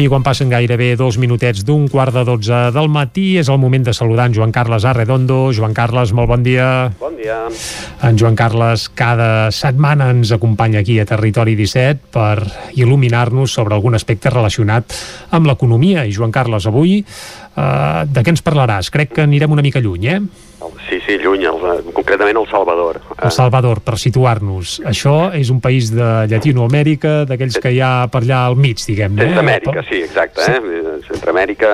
I quan passen gairebé dos minutets d'un quart de dotze del matí és el moment de saludar en Joan Carles Arredondo. Joan Carles, molt bon dia. Bon dia. En Joan Carles cada setmana ens acompanya aquí a Territori 17 per il·luminar-nos sobre algun aspecte relacionat amb l'economia. I Joan Carles, avui eh, de què ens parlaràs? Crec que anirem una mica lluny, eh? Sí, sí, lluny, el, concretament el Salvador. El Salvador, per situar-nos. Això és un país de Llatinoamèrica, d'aquells que hi ha per allà al mig, diguem-ne. eh? Centroamèrica, sí, exacte. Sí. Eh? Centroamèrica,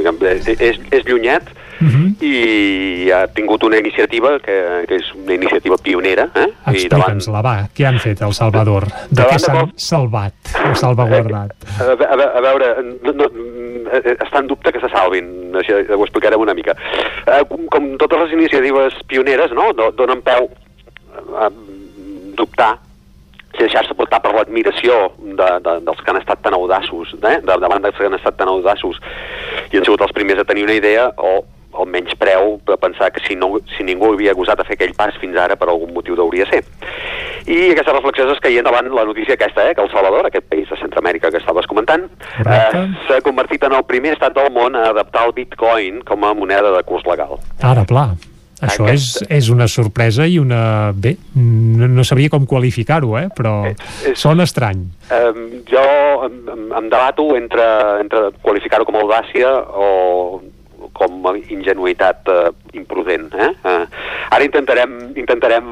eh, és, és llunyet Uh -huh. i ha tingut una iniciativa que, que és una iniciativa pionera. Eh? I davant, Explica'ns-la, va. Què han fet al Salvador? De Davant què s'han qual- salvat o salvaguardat? a, ve- a, ve- a veure, no, no, eh, està en dubte que se salvin, això ho explicarem una mica. Eh, com, com totes les iniciatives pioneres, no?, do- donen peu a dubtar si deixar-se portar per l'admiració de, de, dels que han estat tan audaços, eh? de, davant dels que han estat tan audaços i han sigut els primers a tenir una idea o el menys preu de pensar que si, no, si ningú havia gosat a fer aquell pas fins ara per algun motiu hauria ser. I aquesta reflexió és caient davant la notícia aquesta, eh, que El Salvador, aquest país de Centroamèrica que estaves comentant, eh, s'ha convertit en el primer estat del món a adaptar el bitcoin com a moneda de curs legal. Ara, pla. Això és, és una sorpresa i una... Bé, no, no sabria com qualificar-ho, eh? però sona estrany. Eh, jo em, em, debato entre, entre qualificar-ho com audàcia o com a ingenuïtat eh, imprudent. Eh? Eh, ara intentarem, intentarem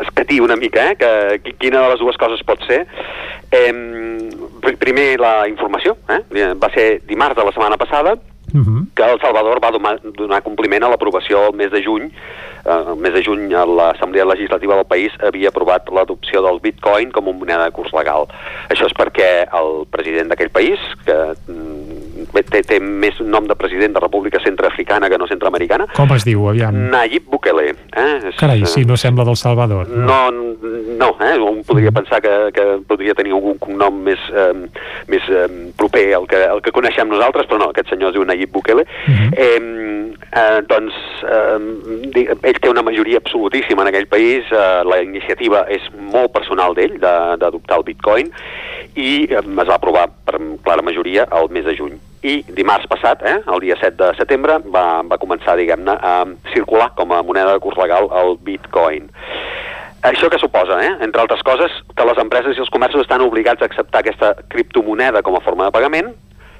escatir una mica eh? que, qui- quina de les dues coses pot ser. Eh, pr- primer, la informació. Eh? Va ser dimarts de la setmana passada Uh -huh. que El Salvador va donar, donar compliment a l'aprovació el mes de juny. Eh, el mes de juny l'Assemblea Legislativa del país havia aprovat l'adopció del bitcoin com una moneda de curs legal. Això és perquè el president d'aquell país, que mm, té, té més nom de president de República Centroafricana que no centroamericana, Com es diu, aviam? Nayib Bukele. Eh? Carai, eh, sí, no sembla del Salvador. no, no, eh? un podria pensar que, que podria tenir algun cognom més, eh, més eh, proper al que, al que coneixem nosaltres, però no, aquest senyor es diu Nayib Bukele. eh, eh, doncs, eh, ell té una majoria absolutíssima en aquell país, eh, la iniciativa és molt personal d'ell, de- d'adoptar el bitcoin, i eh, es va aprovar per clara majoria el mes de juny. I dimarts passat, eh, el dia 7 de setembre, va, va començar, diguem-ne, a circular com a moneda de curs legal el bitcoin. Això que suposa, eh? entre altres coses, que les empreses i els comerços estan obligats a acceptar aquesta criptomoneda com a forma de pagament,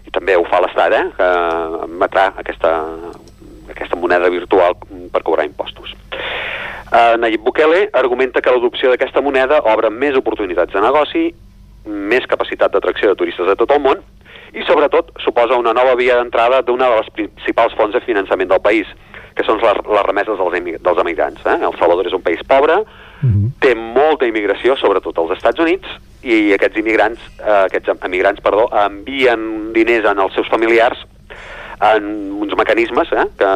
i també ho fa l'Estat, eh? que emetrà aquesta, aquesta moneda virtual per cobrar impostos. Uh, Nayib Bukele argumenta que l'adopció d'aquesta moneda obre més oportunitats de negoci, més capacitat d'atracció de turistes de tot el món i, sobretot, suposa una nova via d'entrada d'una de les principals fonts de finançament del país, que són les, les remeses dels, emig dels emigrants. Eh? El Salvador és un país pobre, té molta immigració, sobretot als Estats Units, i aquests immigrants, eh, aquests emigrants, perdó, envien diners en els seus familiars en uns mecanismes eh, que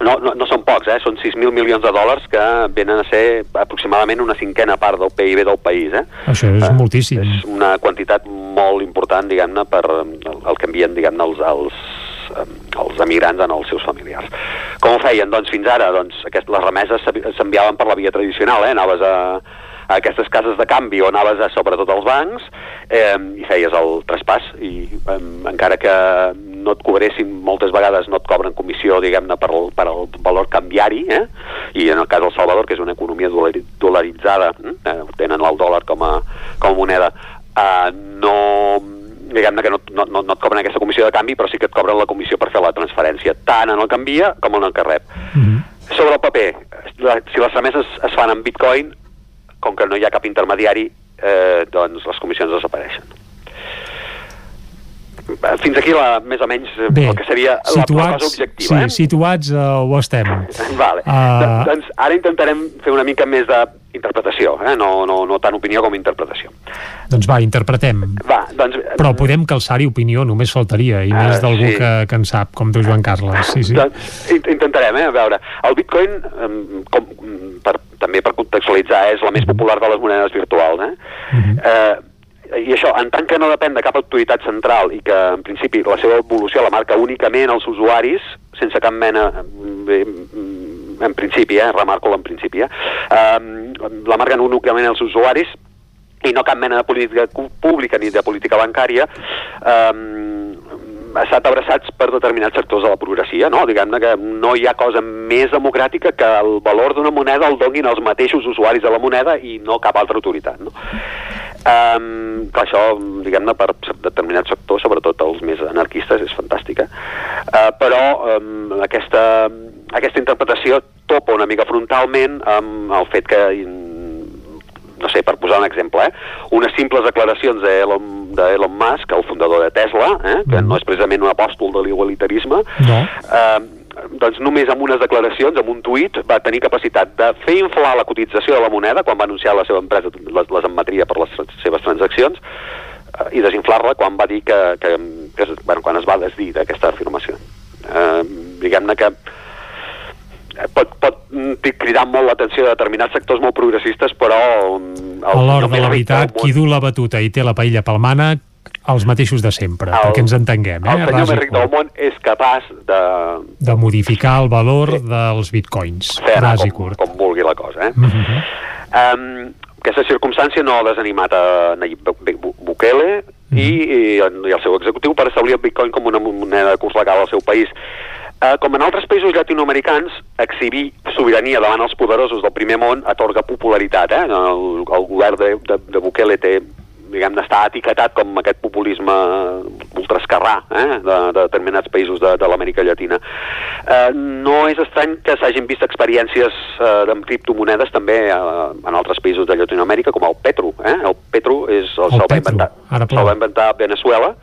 no, no, no són pocs, eh? són 6.000 milions de dòlars que venen a ser aproximadament una cinquena part del PIB del país. Eh? Això és moltíssim. És una quantitat molt important, diguem-ne, per el, el que envien, diguem-ne, els, els, eh, els emigrants en els seus familiars. Com ho feien? Doncs fins ara, doncs, aquest, les remeses s'enviaven per la via tradicional, eh? anaves a, a aquestes cases de canvi o anaves a, sobretot als bancs eh, i feies el traspàs i eh, encara que no et cobressin moltes vegades no et cobren comissió diguem-ne per, el- per el valor canviari eh? i en el cas del Salvador que és una economia dolari- dolaritzada eh? tenen el dòlar com a, com a moneda eh, no diguem-ne que no, no, no, et cobren aquesta comissió de canvi però sí que et cobren la comissió per fer la transferència tant en el que envia com en el que rep sobre el paper, la, si les remeses es fan en bitcoin, com que no hi ha cap intermediari, eh, doncs les comissions desapareixen. Eh, fins aquí la, més o menys Bé, el que seria situats, la, la cosa objectiva. sí, eh? situats uh, ho estem. [LAUGHS] Vale. Uh, doncs ara intentarem fer una mica més d'interpretació, eh? no, no, no tant opinió com interpretació. Doncs va, interpretem. Va, doncs... Però podem calçar-hi opinió, només faltaria, i més Ah, d'algú sí. que, que en sap, com tu, Joan Carles. Sí, sí. Doncs, int- intentarem, eh? A veure, el bitcoin, com, per, també per contextualitzar, és la més popular de les monedes virtuals, eh? eh i això, en tant que no depèn de cap autoritat central i que, en principi, la seva evolució la marca únicament els usuaris, sense cap mena... Bé, en principi, eh? Remarco en principi, eh? La marquen únicament els usuaris i no cap mena de política pública ni de política bancària ha estat abraçats per determinats sectors de la progressia, no? Diguem-ne que no hi ha cosa més democràtica que el valor d'una moneda el donin els mateixos usuaris de la moneda i no cap altra autoritat, no? Um, clar, això, diguem-ne, per determinats sectors, sobretot els més anarquistes, és fantàstica. Uh, però um, aquesta, aquesta interpretació topa una mica frontalment amb el fet que no sé, per posar un exemple, eh? unes simples declaracions d'Elon de Elon Musk, el fundador de Tesla, eh? que no és precisament un apòstol de l'igualitarisme, no. eh, doncs només amb unes declaracions, amb un tuit, va tenir capacitat de fer inflar la cotització de la moneda quan va anunciar la seva empresa les, les emetria per les trans- seves transaccions eh, i desinflar-la quan va dir que, que, que bueno, quan es va desdir d'aquesta afirmació. Eh, Diguem-ne que eh, pot, pot mm, cridar molt l'atenció de determinats sectors molt progressistes, però... mm, el A l'hora de la veritat, qui du la batuta i té la paella pel mànec, els mateixos de sempre, El- perquè ens entenguem, eh? El senyor Ras més ric del món és capaç de de modificar el valor dels bitcoins. fer Ras i com, curt. com vulgui la cosa. Eh? Mhm. Um, aquesta circumstància no ha desanimat a Nayib Bu- Bu- Bukele i, i, i el seu executiu per establir el bitcoin com una moneda de curs legal al seu país. Uh, com en altres països llatinoamericans, exhibir sobirania davant els poderosos del primer món atorga popularitat. Eh? El, el govern de, de, de Bukele té diguem està etiquetat com aquest populisme ultraesquerrà eh, de, de determinats països de, de l'Amèrica Llatina. Eh, no és estrany que s'hagin vist experiències eh, amb criptomonedes també eh, en altres països de Llatinoamèrica, com el Petro. Eh? El Petro és, el, El se'l va inventar, se'l va inventar Venezuela,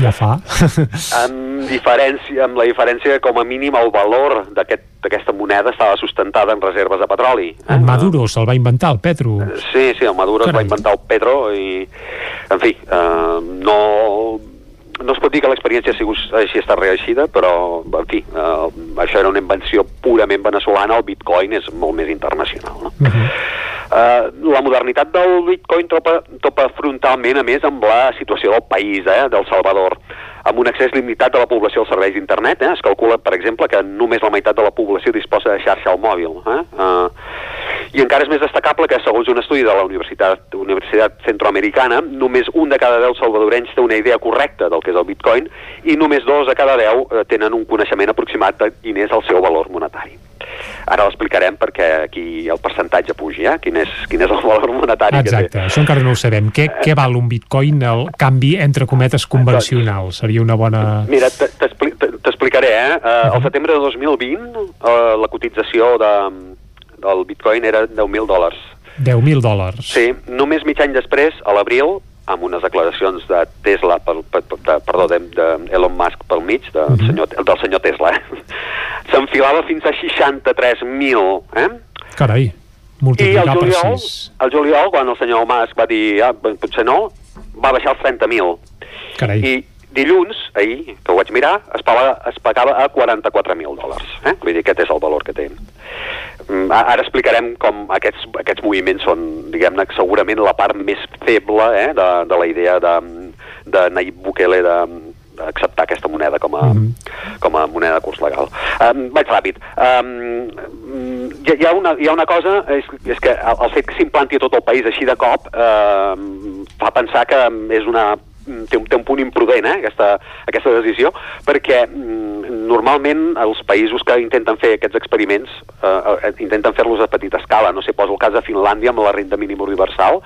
Ja fa. amb, diferència, amb la diferència com a mínim el valor d'aquest- d'aquesta moneda estava sustentada en reserves de petroli. Eh? En Maduro se'l va inventar, el Petro. Sí, sí, el Maduro es va Carai. inventar el Pedro i, en fi, eh, no, no es pot dir que l'experiència sigui així està reeixida, però, en fi, eh, això era una invenció purament veneçolana, el bitcoin és molt més internacional, no? Eh, la modernitat del bitcoin topa, topa frontalment, a més, amb la situació del país, eh, del Salvador, amb un accés limitat de la població als serveis d'internet. Eh? Es calcula, per exemple, que només la meitat de la població disposa de xarxa al mòbil. Eh? Uh, I encara és més destacable que, segons un estudi de la Universitat, Universitat Centroamericana, només un de cada deu salvadorenys té una idea correcta del que és el bitcoin i només dos de cada deu eh, tenen un coneixement aproximat de quin és el seu valor monetari. Ara l'explicarem perquè aquí el percentatge pugi, eh? quin, és, quin és el valor monetari Exacte, que té. això encara no ho sabem. Què, què val un bitcoin, el canvi entre cometes convencional? Seria una bona... Mira, t'explicaré, eh? Uh, Al setembre de 2020 uh, la cotització de, del bitcoin era 10.000 dòlars. 10.000 dòlars. Sí, només mig any després, a l'abril, amb unes declaracions de Tesla, per, per, de, perdó, de, de Elon Musk pel mig, de, Mhm. senyor, del senyor Tesla, eh? [LAUGHS] s'enfilava fins a 63.000, eh? Carai, I multiplicar el per juliol, 6. el juliol, quan el senyor Musk va dir, ah, potser no, va baixar als 30.000. Carai. I dilluns, ahir, que ho vaig mirar, es pagava, es pagava a 44.000 dòlars. Eh? Vull dir, aquest és el valor que té. Mm, Ara explicarem com aquests, aquests moviments són, diguem-ne, segurament la part més feble eh, de, de la idea de, de Nayib Bukele de, d'acceptar aquesta moneda com a, com a moneda de curs legal. Um, vaig ràpid. Um, hi, ha- hi, ha una, hi ha una cosa, és, és que el, el fet que s'implanti tot el país així de cop um, fa pensar que és una té un, té un punt imprudent, eh, aquesta, aquesta decisió, perquè mm, normalment els països que intenten fer aquests experiments eh, eh, intenten fer-los a petita escala. No sé, poso el cas de Finlàndia amb la renda mínima universal,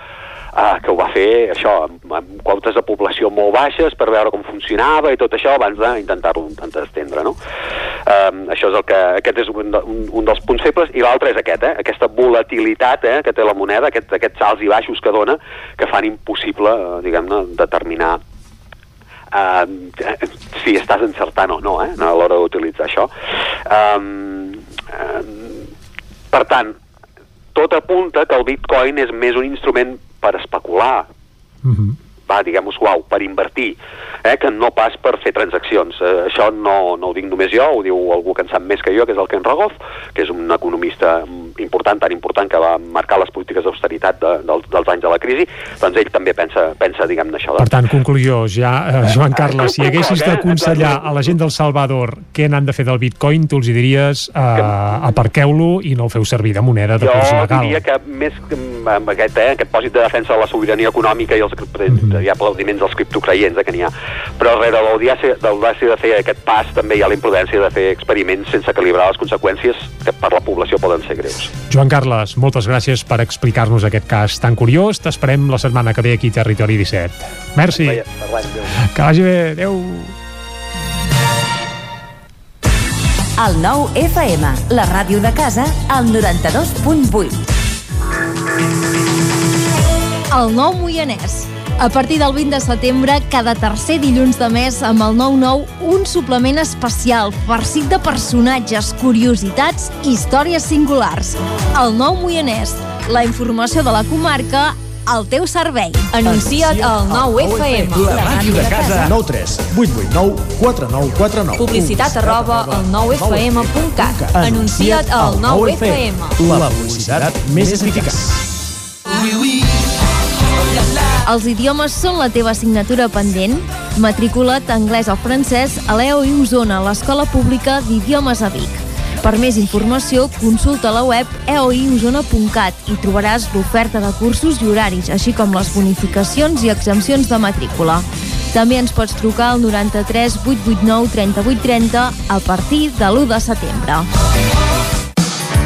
eh, que ho va fer això, amb, amb quotes de població molt baixes per veure com funcionava i tot això abans d'intentar-ho intentar estendre, no? Um, això és el que, aquest és un, un, un dels punts febles i l'altre és aquest, eh? aquesta volatilitat eh? que té la moneda, aquest, aquests salts i baixos que dona que fan impossible, eh, diguem-ne, determinar eh, si estàs encertant o no eh, a l'hora d'utilitzar això. Um, eh, per tant, tot apunta que el bitcoin és més un instrument per especular, Mm -hmm. va, diguem-ho suau, per invertir, eh, que no pas per fer transaccions. Eh, això no, no ho dic només jo, ho diu algú que en sap més que jo, que és el Ken Rogoff, que és un economista important, tan important, que va marcar les polítiques d'austeritat de, dels, dels anys de la crisi, doncs ell també pensa, pensa diguem-ne, això. Per tant, conclusió, ja, eh, Joan Carles, si haguessis d'aconsellar a la gent del Salvador què n'han de fer del bitcoin, tu els diries eh, aparqueu-lo i no el feu servir de moneda de curs Jo legal. diria que més que amb aquest, eh, aquest pòsit de defensa de la sobirania econòmica i els, mm -hmm. hi ha aplaudiments dels criptocreients, eh, que n'hi ha. Però de l'audiència de fer aquest pas també hi ha la imprudència de fer experiments sense calibrar les conseqüències que per la població poden ser greus. Joan Carles, moltes gràcies per explicar-nos aquest cas tan curiós. T'esperem la setmana que ve aquí a Territori 17. Merci. Que vagi bé. Adéu. El nou FM, la ràdio de casa, al 92.8. El nou Moianès. A partir del 20 de setembre, cada tercer dilluns de mes, amb el 9-9, un suplement especial, farcit de personatges, curiositats i històries singulars. El nou Moianès, la informació de la comarca al teu servei. Anuncia't al 9FM. La ràdio de casa. 9 3 8 8 9 4 9 4 9. Publicitat arroba al 9FM.cat. Anuncia't al 9FM. La publicitat més eficaç. Els idiomes són la teva assignatura pendent? Matricula't anglès o francès a l'EOI Osona, l'Escola Pública d'Idiomes a Vic. Per més informació, consulta la web eoiosona.cat i trobaràs l'oferta de cursos i horaris, així com les bonificacions i exempcions de matrícula. També ens pots trucar al 93 889 3830 a partir de l'1 de setembre.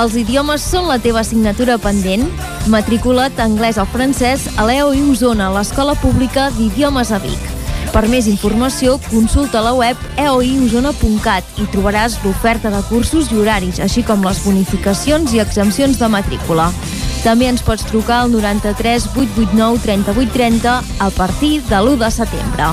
Els idiomes són la teva assignatura pendent? Matricula't anglès o francès a l'EOI Osona, l'Escola Pública d'Idiomes a Vic. Per més informació, consulta la web eoiosona.cat i trobaràs l'oferta de cursos i horaris, així com les bonificacions i exempcions de matrícula. També ens pots trucar al 93 889 3830 a partir de l'1 de setembre.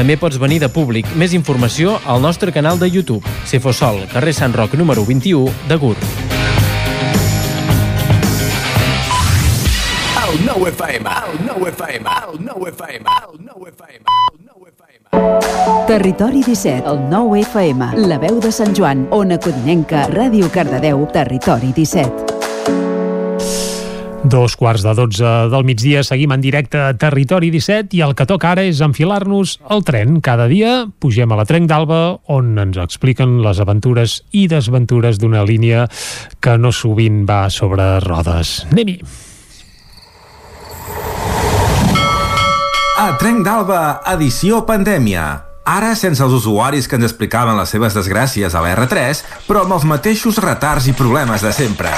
També pots venir de públic. Més informació al nostre canal de YouTube. Cefosol, carrer Sant Roc número 21 de Gurb. El 9 FM, el 9 FM, el 9 FM, el 9 FM. Territori 17, el 9 FM, la veu de Sant Joan, Ona Codinenca, Ràdio Cardedeu, Territori 17. Dos quarts de dotze del migdia seguim en directe a Territori 17 i el que toca ara és enfilar-nos al tren. Cada dia pugem a la Trenc d'Alba on ens expliquen les aventures i desventures d'una línia que no sovint va sobre rodes. Anem-hi! A Trenc d'Alba, edició pandèmia. Ara sense els usuaris que ens explicaven les seves desgràcies a la R3, però amb els mateixos retards i problemes de sempre.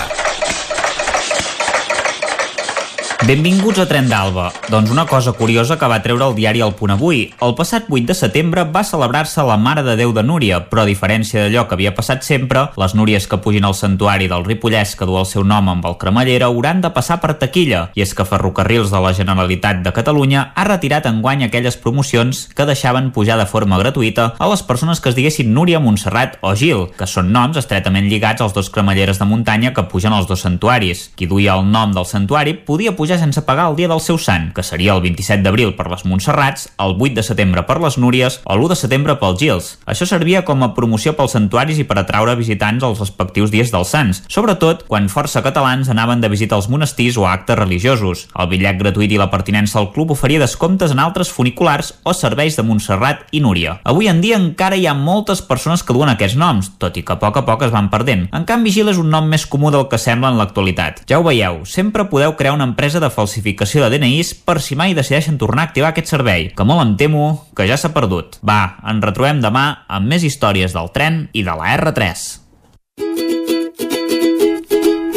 Benvinguts a Tren d'Alba. Doncs una cosa curiosa que va treure el diari El Punt Avui. El passat 8 de setembre va celebrar-se la Mare de Déu de Núria, però a diferència d'allò que havia passat sempre, les Núries que pugin al santuari del Ripollès que du el seu nom amb el cremallera hauran de passar per taquilla. I és que Ferrocarrils de la Generalitat de Catalunya ha retirat enguany aquelles promocions que deixaven pujar de forma gratuïta a les persones que es diguessin Núria, Montserrat o Gil, que són noms estretament lligats als dos cremalleres de muntanya que pugen als dos santuaris. Qui duia el nom del santuari podia pujar pujar sense pagar el dia del seu sant, que seria el 27 d'abril per les Montserrats, el 8 de setembre per les Núries o l'1 de setembre pels Gils. Això servia com a promoció pels santuaris i per atraure visitants als respectius dies dels sants, sobretot quan força catalans anaven de visita als monestirs o actes religiosos. El bitllet gratuït i la pertinença al club oferia descomptes en altres funiculars o serveis de Montserrat i Núria. Avui en dia encara hi ha moltes persones que duen aquests noms, tot i que a poc a poc es van perdent. En canvi, Gil és un nom més comú del que sembla en l'actualitat. Ja ho veieu, sempre podeu crear una empresa de falsificació de DNIs per si mai decideixen tornar a activar aquest servei, que molt em temo que ja s'ha perdut. Va, ens retrobem demà amb més històries del tren i de la R3.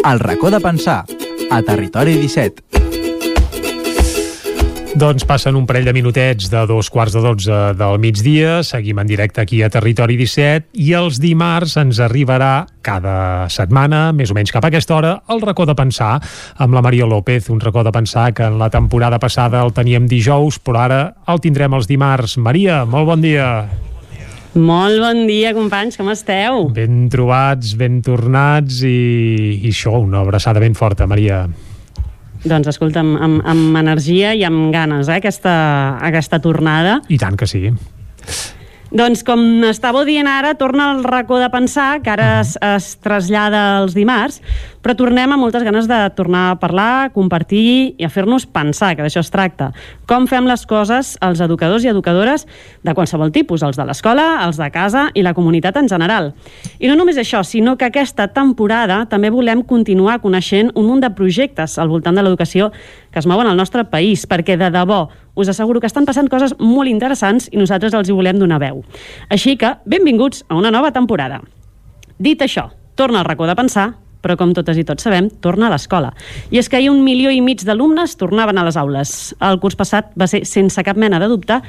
El racó de pensar, a Territori 17. Doncs passen un parell de minutets de dos quarts de dotze del migdia, seguim en directe aquí a Territori 17 i els dimarts ens arribarà cada setmana, més o menys cap a aquesta hora, el racó de pensar amb la Maria López, un racó de pensar que en la temporada passada el teníem dijous, però ara el tindrem els dimarts. Maria, molt bon dia. Molt bon dia, companys, com esteu? Ben trobats, ben tornats i, i això, una abraçada ben forta, Maria. Doncs escolta, amb, amb, amb energia i amb ganes, eh, aquesta, aquesta tornada. I tant que sí. Doncs com estàveu dient ara, torna el racó de pensar, que ara es, es trasllada els dimarts, però tornem amb moltes ganes de tornar a parlar, compartir i a fer-nos pensar, que d'això es tracta. Com fem les coses els educadors i educadores de qualsevol tipus, els de l'escola, els de casa i la comunitat en general. I no només això, sinó que aquesta temporada també volem continuar coneixent un munt de projectes al voltant de l'educació que es mouen al nostre país, perquè de debò us asseguro que estan passant coses molt interessants i nosaltres els hi volem donar veu. Així que, benvinguts a una nova temporada. Dit això, torna al racó de pensar, però com totes i tots sabem, torna a l'escola. I és que ahir un milió i mig d'alumnes tornaven a les aules. El curs passat va ser, sense cap mena de dubte,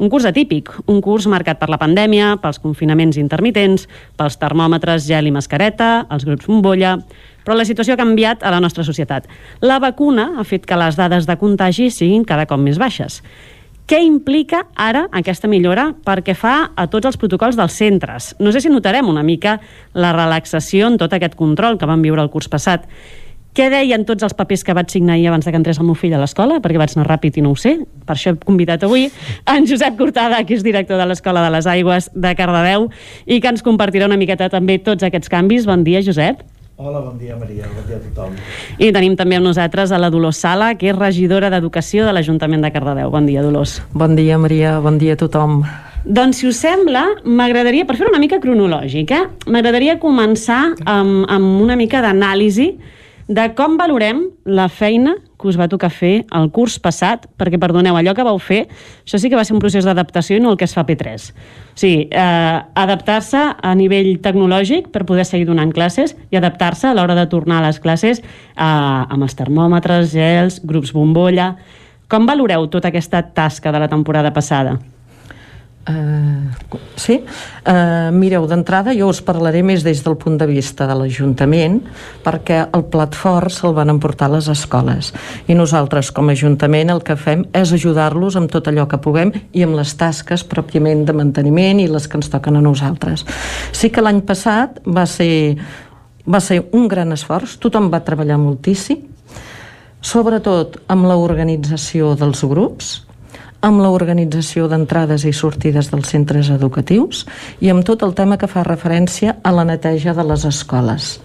un curs atípic, un curs marcat per la pandèmia, pels confinaments intermitents, pels termòmetres gel i mascareta, els grups bombolla, però la situació ha canviat a la nostra societat. La vacuna ha fet que les dades de contagi siguin cada cop més baixes. Què implica ara aquesta millora perquè fa a tots els protocols dels centres? No sé si notarem una mica la relaxació en tot aquest control que vam viure el curs passat. Què deien tots els papers que vaig signar ahir abans de que entrés el meu fill a l'escola? Perquè vaig anar ràpid i no ho sé. Per això he convidat avui en Josep Cortada, que és director de l'Escola de les Aigües de Cardedeu i que ens compartirà una miqueta també tots aquests canvis. Bon dia, Josep. Hola, bon dia Maria, bon dia a tothom. I tenim també amb nosaltres a la Dolors Sala, que és regidora d'Educació de l'Ajuntament de Cardedeu. Bon dia, Dolors. Bon dia, Maria, bon dia a tothom. Doncs, si us sembla, m'agradaria, per fer una mica cronològica, m'agradaria començar amb, amb una mica d'anàlisi de com valorem la feina que us va tocar fer el curs passat, perquè, perdoneu, allò que vau fer, això sí que va ser un procés d'adaptació i no el que es fa P3. O sigui, eh, adaptar-se a nivell tecnològic per poder seguir donant classes i adaptar-se a l'hora de tornar a les classes eh, amb els termòmetres, gels, grups bombolla... Com valoreu tota aquesta tasca de la temporada passada? Uh, sí? Uh, mireu, d'entrada jo us parlaré més des del punt de vista de l'Ajuntament perquè el plat fort se'l van emportar a les escoles i nosaltres com a Ajuntament el que fem és ajudar-los amb tot allò que puguem i amb les tasques pròpiament de manteniment i les que ens toquen a nosaltres. Sí que l'any passat va ser, va ser un gran esforç, tothom va treballar moltíssim, sobretot amb l'organització dels grups, amb l'organització d'entrades i sortides dels centres educatius i amb tot el tema que fa referència a la neteja de les escoles.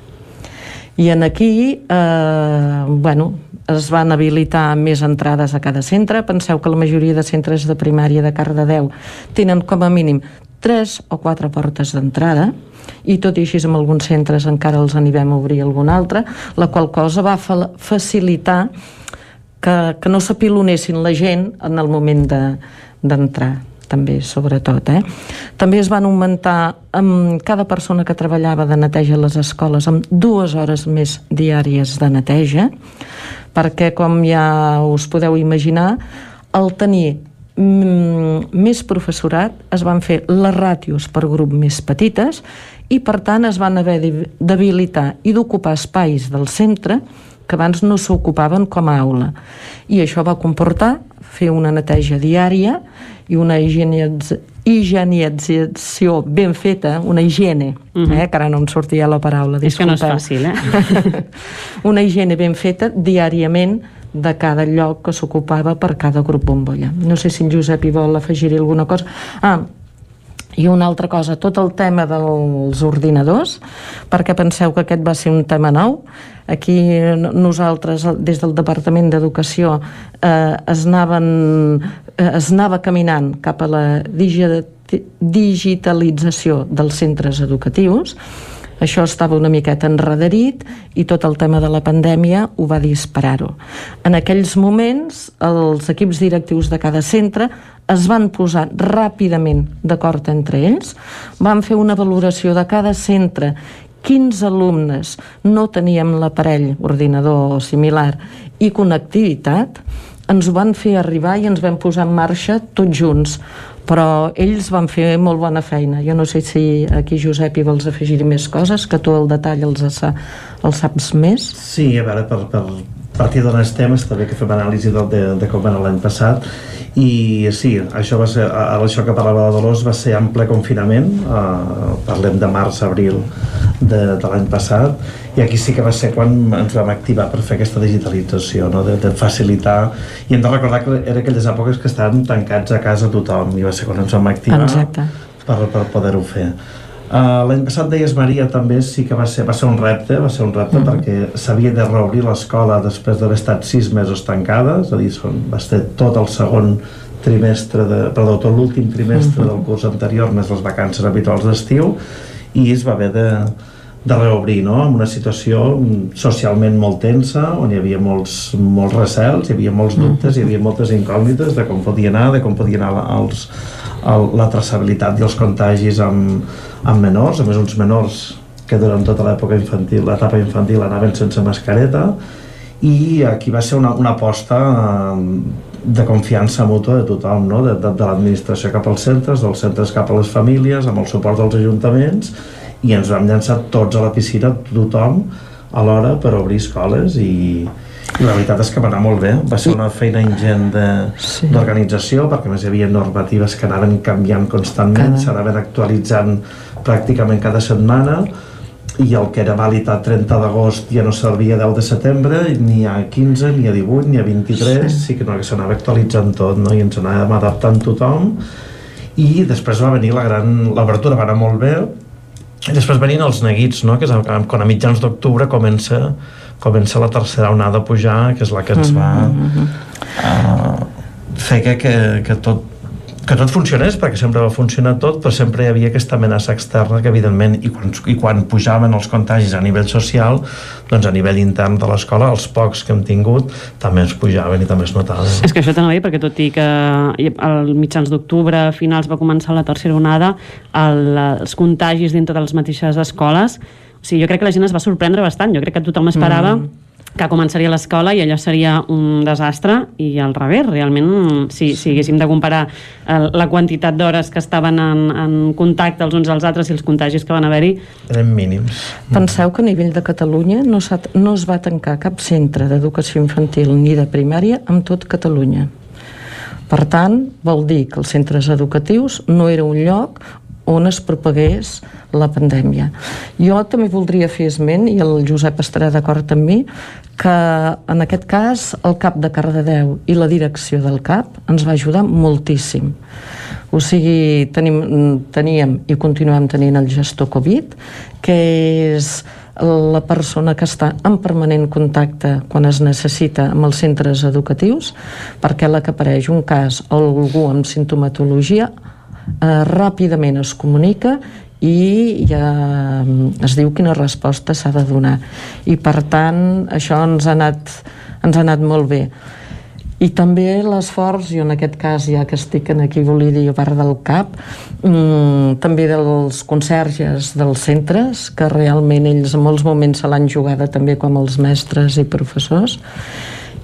I en aquí, eh, bueno, es van habilitar més entrades a cada centre. Penseu que la majoria de centres de primària de Cardedeu tenen com a mínim tres o quatre portes d'entrada i tot i així en alguns centres encara els anirem a obrir algun altre, la qual cosa va facilitar que, que no s'apilonessin la gent en el moment d'entrar. De, també, sobretot. Eh? També es van augmentar amb cada persona que treballava de neteja a les escoles amb dues hores més diàries de neteja, perquè, com ja us podeu imaginar, el tenir mm, més professorat es van fer les ràtios per grup més petites i per tant es van haver d'habilitar i d'ocupar espais del centre que abans no s'ocupaven com a aula. I això va comportar fer una neteja diària i una higienització ben feta, una higiene, uh -huh. eh, que ara no em sortia la paraula, disculpeu. És que no és fàcil, eh? [LAUGHS] una higiene ben feta diàriament de cada lloc que s'ocupava per cada grup bombolla. No sé si en Josep hi vol afegir-hi alguna cosa. Ah, i una altra cosa, tot el tema dels ordinadors, perquè penseu que aquest va ser un tema nou. Aquí nosaltres, des del Departament d'Educació, eh, es, anaven, eh, es anava caminant cap a la digitalització dels centres educatius, això estava una miqueta enrederit i tot el tema de la pandèmia ho va disparar-ho. En aquells moments, els equips directius de cada centre es van posar ràpidament d'acord entre ells, van fer una valoració de cada centre quins alumnes no teníem l'aparell ordinador similar i connectivitat, ens ho van fer arribar i ens vam posar en marxa tots junts però ells van fer molt bona feina. Jo no sé si aquí, Josep, hi vols afegir més coses, que tu el detall els, els saps més. Sí, a veure, per, per partir d'on estem, està bé que fem anàlisi de, de, de com va l'any passat, i sí, això va ser, això que parlava de Dolors va ser en ple confinament, eh, parlem de març-abril de, de l'any passat, i aquí sí que va ser quan ens vam activar per fer aquesta digitalització, no? de, de facilitar, i hem de recordar que era aquelles èpoques que estaven tancats a casa tothom, i va ser quan ens vam activar Exacte. per, per poder-ho fer. Uh, L'any passat deies Maria també sí que va ser, va ser un repte, va ser un repte mm. perquè s'havia de reobrir l'escola després d'haver estat sis mesos tancada, és a dir, son, va ser tot el segon trimestre, de, perdó, tot l'últim trimestre mm -hmm. del curs anterior, més les vacances habituals d'estiu, i es va haver de, de reobrir, no? en una situació socialment molt tensa, on hi havia molts, molts recels, hi havia molts dubtes, hi havia moltes incògnites de com podia anar, de com podia anar els, el, la traçabilitat i els contagis amb, amb menors, a més uns menors que durant tota l'època infantil, l'etapa infantil anaven sense mascareta. I aquí va ser una, una aposta eh, de confiança mútua de tothom, no? de, de, de l'administració cap als centres, dels centres cap a les famílies, amb el suport dels ajuntaments. I ens vam llançar tots a la piscina, tothom, alhora per obrir escoles i, i la veritat és que va anar molt bé, va ser una feina ingent d'organització, sí. perquè més hi havia normatives que anaven canviant constantment, s'anaven actualitzant pràcticament cada setmana. I el que era vàlid a 30 d'agost ja no servia 10 de setembre, ni a 15, ni a 18, ni a 23, sí, sí que no, que s'anava actualitzant tot, no? i ens anàvem adaptant tothom, i després va venir la gran... L'obertura va anar molt bé, i després venien els neguits, no? que és quan a mitjans d'octubre comença, comença la tercera onada a pujar, que és la que ens va mm -hmm. uh, fer que, que, que tot que tot funcionés, perquè sempre va funcionar tot, però sempre hi havia aquesta amenaça externa que, evidentment, i quan, i quan pujaven els contagis a nivell social, doncs a nivell intern de l'escola, els pocs que hem tingut també ens pujaven i també es notaven. És que això t'anava perquè tot i que al mitjans d'octubre, finals, va començar la tercera onada, el, els contagis dintre de les mateixes escoles, sigui, jo crec que la gent es va sorprendre bastant, jo crec que tothom esperava mm. que començaria l'escola i allò seria un desastre i al revés, realment si, si haguéssim de comparar el, la quantitat d'hores que estaven en, en contacte els uns als altres i els contagis que van haver-hi. Eren mínims. Penseu que a nivell de Catalunya no, no es va tancar cap centre d'educació infantil ni de primària amb tot Catalunya. Per tant, vol dir que els centres educatius no era un lloc on es propagués la pandèmia. Jo també voldria fer esment, i el Josep estarà d'acord amb mi, que en aquest cas el cap de Cardedeu i la direcció del CAP ens va ajudar moltíssim. O sigui, tenim, teníem i continuem tenint el gestor Covid, que és la persona que està en permanent contacte quan es necessita amb els centres educatius, perquè la que apareix un cas o algú amb sintomatologia eh, ràpidament es comunica i ja mm, es diu quina resposta s'ha de donar i per tant això ens ha anat, ens ha anat molt bé I també l'esforç, i en aquest cas ja que estic aquí volia dir a part del cap, mm, també dels conserges dels centres, que realment ells en molts moments se l'han jugada també com els mestres i professors,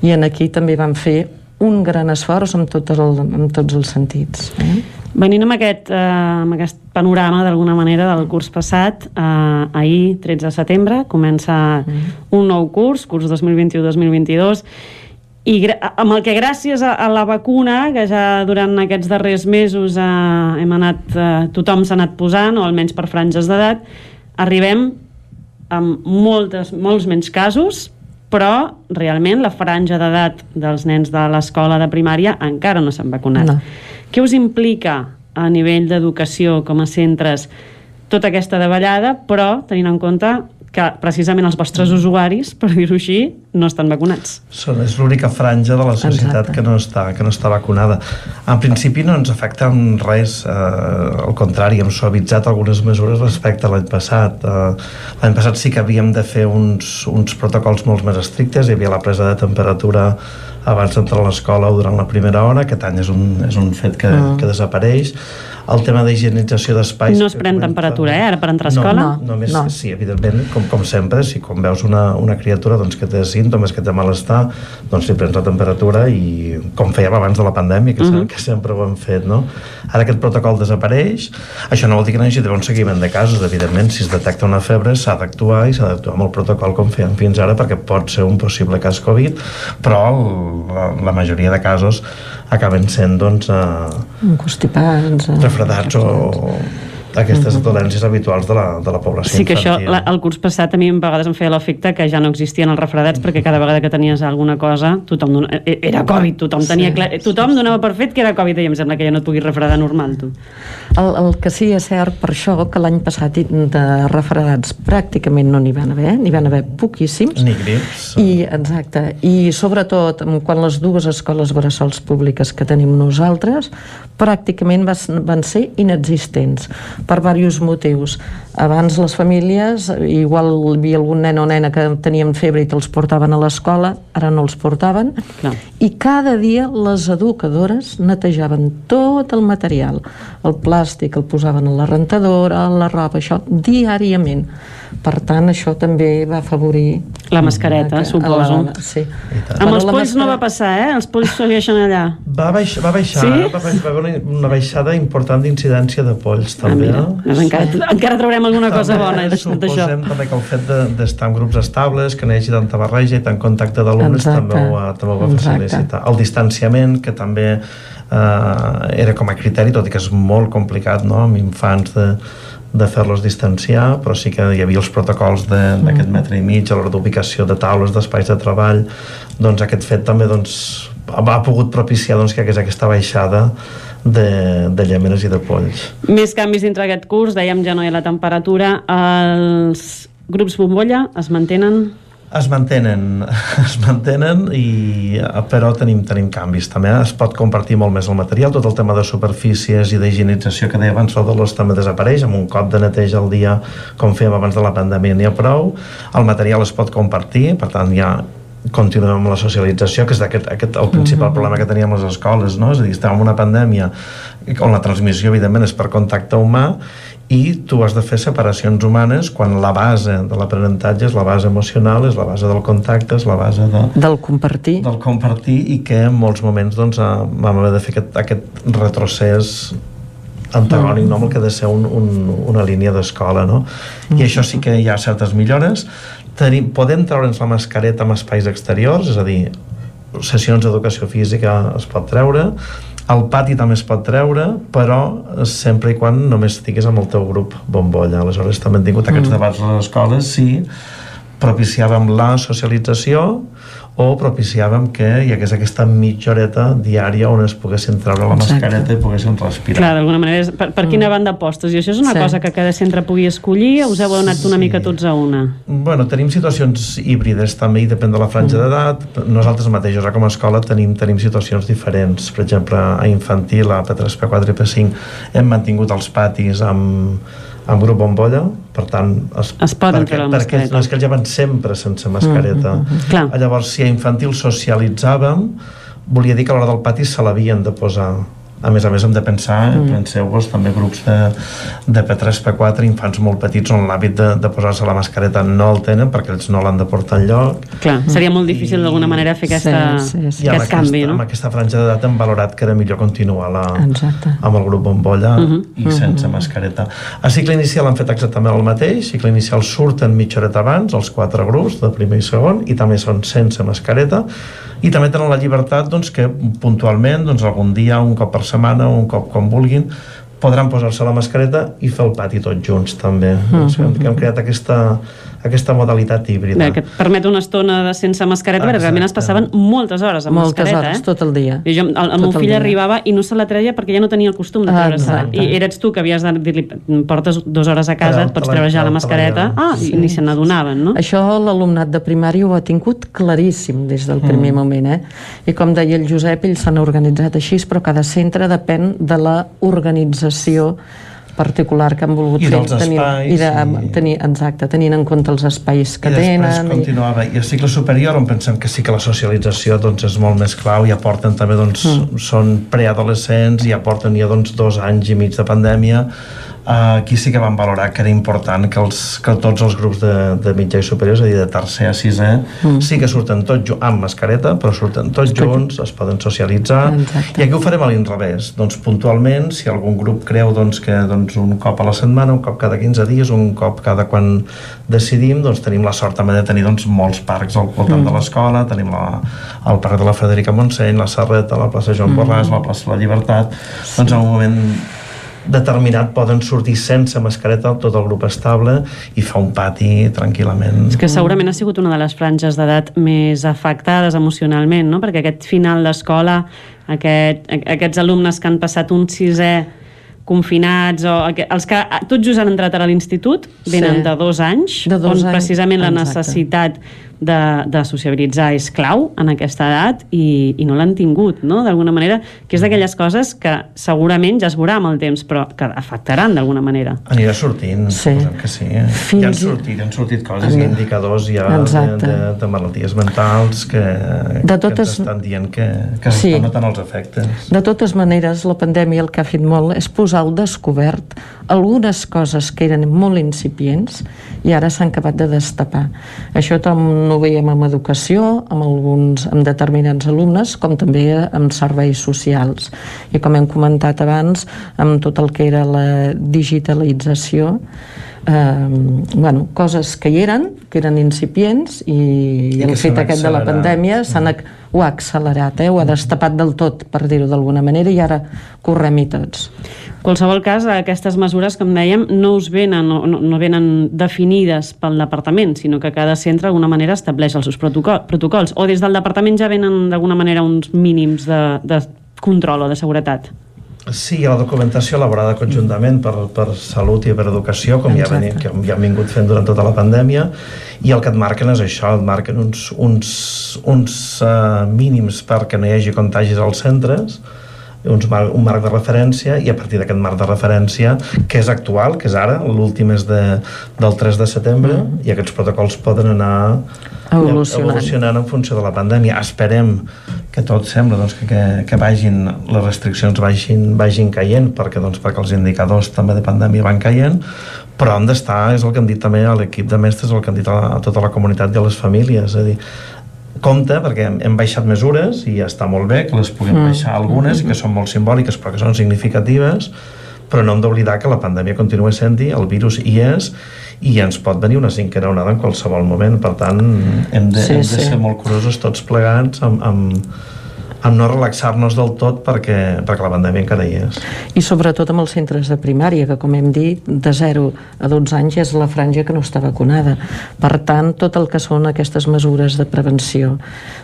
i en aquí també van fer un gran esforç en, tot el, en tots els sentits. Eh? Venint amb aquest, eh, amb aquest panorama, d'alguna manera, del curs passat, eh, ahir, 13 de setembre, comença mm. un nou curs, curs 2021-2022, i amb el que gràcies a, a la vacuna que ja durant aquests darrers mesos eh, hem anat, eh, tothom s'ha anat posant o almenys per franges d'edat arribem amb moltes, molts menys casos però realment la franja d'edat dels nens de l'escola de primària encara no s'han vacunat no. Què us implica a nivell d'educació com a centres tota aquesta davallada però tenint en compte que precisament els vostres usuaris, per dir-ho així, no estan vacunats. Són, és l'única franja de la societat que no, està, que no està vacunada. En principi no ens afecta en res, eh, al contrari, hem suavitzat algunes mesures respecte a l'any passat. Eh, l'any passat sí que havíem de fer uns, uns protocols molt més estrictes, hi havia la presa de temperatura abans d'entrar a l'escola o durant la primera hora, aquest any és un, és un fet que, mm. que desapareix el tema d'higienització d'espais... No es pren temperatura, eh, ara per entrar a escola? No, no, només, no. sí, evidentment, com, com sempre, si quan veus una, una criatura doncs, que té símptomes, que té malestar, doncs li prens la temperatura i com fèiem abans de la pandèmia, que, uh -huh. que sempre ho hem fet, no? Ara aquest protocol desapareix, això no vol dir que no hi hagi un seguiment de casos, evidentment, si es detecta una febre s'ha d'actuar i s'ha d'actuar amb el protocol com fèiem fins ara perquè pot ser un possible cas Covid, però la, la majoria de casos acaben sent doncs, eh, constipats eh, refredats o aquestes uh -huh. dolències habituals de la, de la població Sí que infantil. això, la, el curs passat a mi a vegades em feia l'efecte que ja no existien els refredats perquè cada vegada que tenies alguna cosa tothom dona, e, era Covid, tothom tenia sí, clar, tothom donava per fet que era Covid i em sembla que ja no et puguis refredar normal tu. El, el que sí és cert per això que l'any passat de refredats pràcticament no n'hi van haver, n'hi van haver poquíssims. Ni grips. I, exacte, i sobretot quan les dues escoles bressols públiques que tenim nosaltres pràcticament van, van ser inexistents per diversos motius. Abans les famílies, igual hi havia algun nen o nena que tenien febre i te'ls portaven a l'escola, ara no els portaven, no. i cada dia les educadores netejaven tot el material, el plàstic el posaven a la rentadora, a la roba, això, diàriament per tant, això també va afavorir... La mascareta, que, suposo. La, sí. Amb els polls mascareta... no va passar, eh? Els polls segueixen allà. Va, baix, va baixar, sí? va, va haver una, una baixada important d'incidència de polls, també. Ah, mira, eh? encara, sí. encara traurem alguna també, cosa bona d'això. Suposem també que el fet d'estar de, en grups estables, que n'hi hagi tanta barreja i tant contacte d'alumnes també, ho, també ho va facilitar. El distanciament, que també eh, era com a criteri, tot i que és molt complicat, no?, amb infants de de fer-los distanciar, però sí que hi havia els protocols d'aquest mm. metre i mig a l'hora d'ubicació de taules, d'espais de treball, doncs aquest fet també doncs, ha pogut propiciar doncs, que hagués aquesta baixada de, de llémenes i de polls. Més canvis dintre aquest curs, dèiem ja no hi ha la temperatura, els grups bombolla es mantenen es mantenen, [LAUGHS] es mantenen i, però tenim, tenim canvis també, es pot compartir molt més el material, tot el tema de superfícies i d'higienització que deia abans l'Odolos també desapareix, amb un cop de neteja al dia com fèiem abans de la pandèmia n'hi ha prou, el material es pot compartir, per tant ja continuem amb la socialització, que és aquest, aquest el principal uh -huh. problema que teníem a les escoles, no? és a dir, estem en una pandèmia on la transmissió evidentment és per contacte humà i tu has de fer separacions humanes quan la base de l'aprenentatge és la base emocional, és la base del contacte, és la base de, del compartir. Del compartir i que en molts moments doncs, eh, vam haver de fer aquest, aquest retrocés antagònic, no? amb el que ha de ser un, un, una línia d'escola. No? I mm. això sí que hi ha certes millores. Tenim, podem treure'ns la mascareta en espais exteriors, és a dir, sessions d'educació física es pot treure, el pati també es pot treure, però sempre i quan només estiguis amb el teu grup bombolla. Aleshores també hem tingut aquests mm. debats a les escoles, sí, propiciàvem la socialització, o propiciàvem que hi hagués aquesta mitja horeta diària on es poguessin treure la Exacte. mascareta i poguessin respirar. Clar, d'alguna manera, per, per quina mm. banda apostes? I això és una sí. cosa que cada centre pugui escollir o us heu donat sí. una mica tots a una? Bueno, tenim situacions híbrides també i depèn de la franja mm. d'edat. Nosaltres mateixos, com a escola, tenim, tenim situacions diferents. Per exemple, a infantil, a P3, P4 i P5, hem mantingut els patis amb amb grup bombolla, per tant es, es poden perquè, treure perquè, no, és que ja van sempre sense mascareta. mm, mm, mm, mm. llavors si a infantil socialitzàvem volia dir que a l'hora del pati se l'havien de posar a més a més hem de pensar, mm. penseu-vos també grups de, de P3, P4 infants molt petits on l'hàbit de, de posar-se la mascareta no el tenen perquè ells no l'han de portar enlloc Clar, seria molt difícil d'alguna manera fer aquesta, sí, sí, sí. aquest canvi no? amb aquesta franja d'edat hem valorat que era millor continuar la, amb el grup bombolla uh -huh. i sense uh -huh. mascareta a cicle inicial han fet exactament el mateix cicle inicial surten mitja horeta abans els quatre grups de primer i segon i també són sense mascareta i també tenen la llibertat doncs, que puntualment doncs, algun dia, un cop per setmana o un cop com vulguin podran posar-se la mascareta i fer el pati tots junts també uh -huh. hem, hem creat aquesta aquesta modalitat híbrida. Bé, que et permet una estona de sense mascareta, Exacte. perquè realment es passaven moltes hores amb moltes mascareta. hores, eh? tot el dia. I jo, el, el tot meu fill el arribava i no se la treia perquè ja no tenia el costum de treure-se. I eres tu que havies de dir-li, portes dues hores a casa, et pots treure ja la mascareta. Ah, i ni se n'adonaven, no? Això l'alumnat de primària ho ha tingut claríssim des del primer mm. moment, eh? I com deia el Josep, ells s'han organitzat així, però cada centre depèn de la organització particular que han volgut I fer tenir, espais, i de, i... tenir, exacte, tenint en compte els espais que I tenen continuava, i... i el cicle superior on pensem que sí que la socialització doncs, és molt més clau i aporten també doncs, mm. són preadolescents i aporten ja doncs, dos anys i mig de pandèmia aquí sí que van valorar que era important que, els, que tots els grups de, de mitjà i superior, és a dir, de tercer a sisè, mm. sí que surten tots amb mascareta, però surten tots junts, es poden socialitzar, Exacte. i aquí ho farem a l'inrevés. Doncs puntualment, si algun grup creu doncs, que doncs, un cop a la setmana, un cop cada 15 dies, un cop cada quan decidim, doncs tenim la sort també de tenir doncs, molts parcs al voltant mm. de l'escola, tenim la, el parc de la Federica Montseny, la Serreta, la plaça Joan mm. Borràs, la plaça de la Llibertat, sí. doncs en un moment determinat poden sortir sense mascareta tot el grup estable i fa un pati tranquil·lament. És que segurament ha sigut una de les franges d'edat més afectades emocionalment, no? perquè aquest final d'escola, aquest, aquests alumnes que han passat un sisè confinats o els que tots just han entrat a l'institut venen sí. de dos anys de dos on anys. precisament la Exacte. necessitat de, de sociabilitzar és clau en aquesta edat i, i no l'han tingut, no? D'alguna manera, que és d'aquelles coses que segurament ja es veurà amb el temps, però que afectaran d'alguna manera. Anirà sortint, sí. que sí. Fins... Ja han sortit, han sortit coses i indicadors ja de, de, de malalties mentals que, de totes... que estan dient que, que sí. notant els efectes. De totes maneres, la pandèmia el que ha fet molt és posar al descobert algunes coses que eren molt incipients i ara s'han acabat de destapar. Això també ho veiem amb educació, amb, alguns, amb determinats alumnes, com també amb serveis socials. I com hem comentat abans, amb tot el que era la digitalització, eh, bueno, coses que hi eren, que eren incipients i, I el fet aquest de la pandèmia s'han mm. ho ha accelerat, eh? ho ha destapat del tot, per dir-ho d'alguna manera, i ara correm-hi tots qualsevol cas, aquestes mesures, com dèiem, no us venen, no, no venen definides pel departament, sinó que cada centre d'alguna manera estableix els seus protocols. O des del departament ja venen d'alguna manera uns mínims de, de control o de seguretat? Sí, la documentació elaborada conjuntament per, per Salut i per Educació, com ja, veni, que ja hem vingut fent durant tota la pandèmia, i el que et marquen és això, et marquen uns, uns, uns uh, mínims perquè no hi hagi contagis als centres, uns mar, un marc de referència i a partir d'aquest marc de referència que és actual, que és ara, l'últim és de, del 3 de setembre mm. i aquests protocols poden anar evolucionant. evolucionant en funció de la pandèmia. Esperem que tot sembla doncs, que, que, que vagin, les restriccions vagin, vagin caient perquè, doncs, perquè els indicadors també de pandèmia van caient però han d'estar, és el que hem dit també a l'equip de mestres, el que hem dit a, a tota la comunitat i a les famílies, és a dir, compte perquè hem, hem baixat mesures i ja està molt bé que les puguem mm. baixar algunes i que són molt simbòliques però que són significatives però no hem d'oblidar que la pandèmia continua sent-hi, el virus hi és i ens pot venir una cinquena onada en qualsevol moment per tant hem de, sí, hem de ser sí. molt curosos tots plegats amb, amb, amb no relaxar-nos del tot perquè, perquè la pandèmia encara hi és. I sobretot amb els centres de primària, que com hem dit, de 0 a 12 anys és la franja que no està vacunada. Per tant, tot el que són aquestes mesures de prevenció,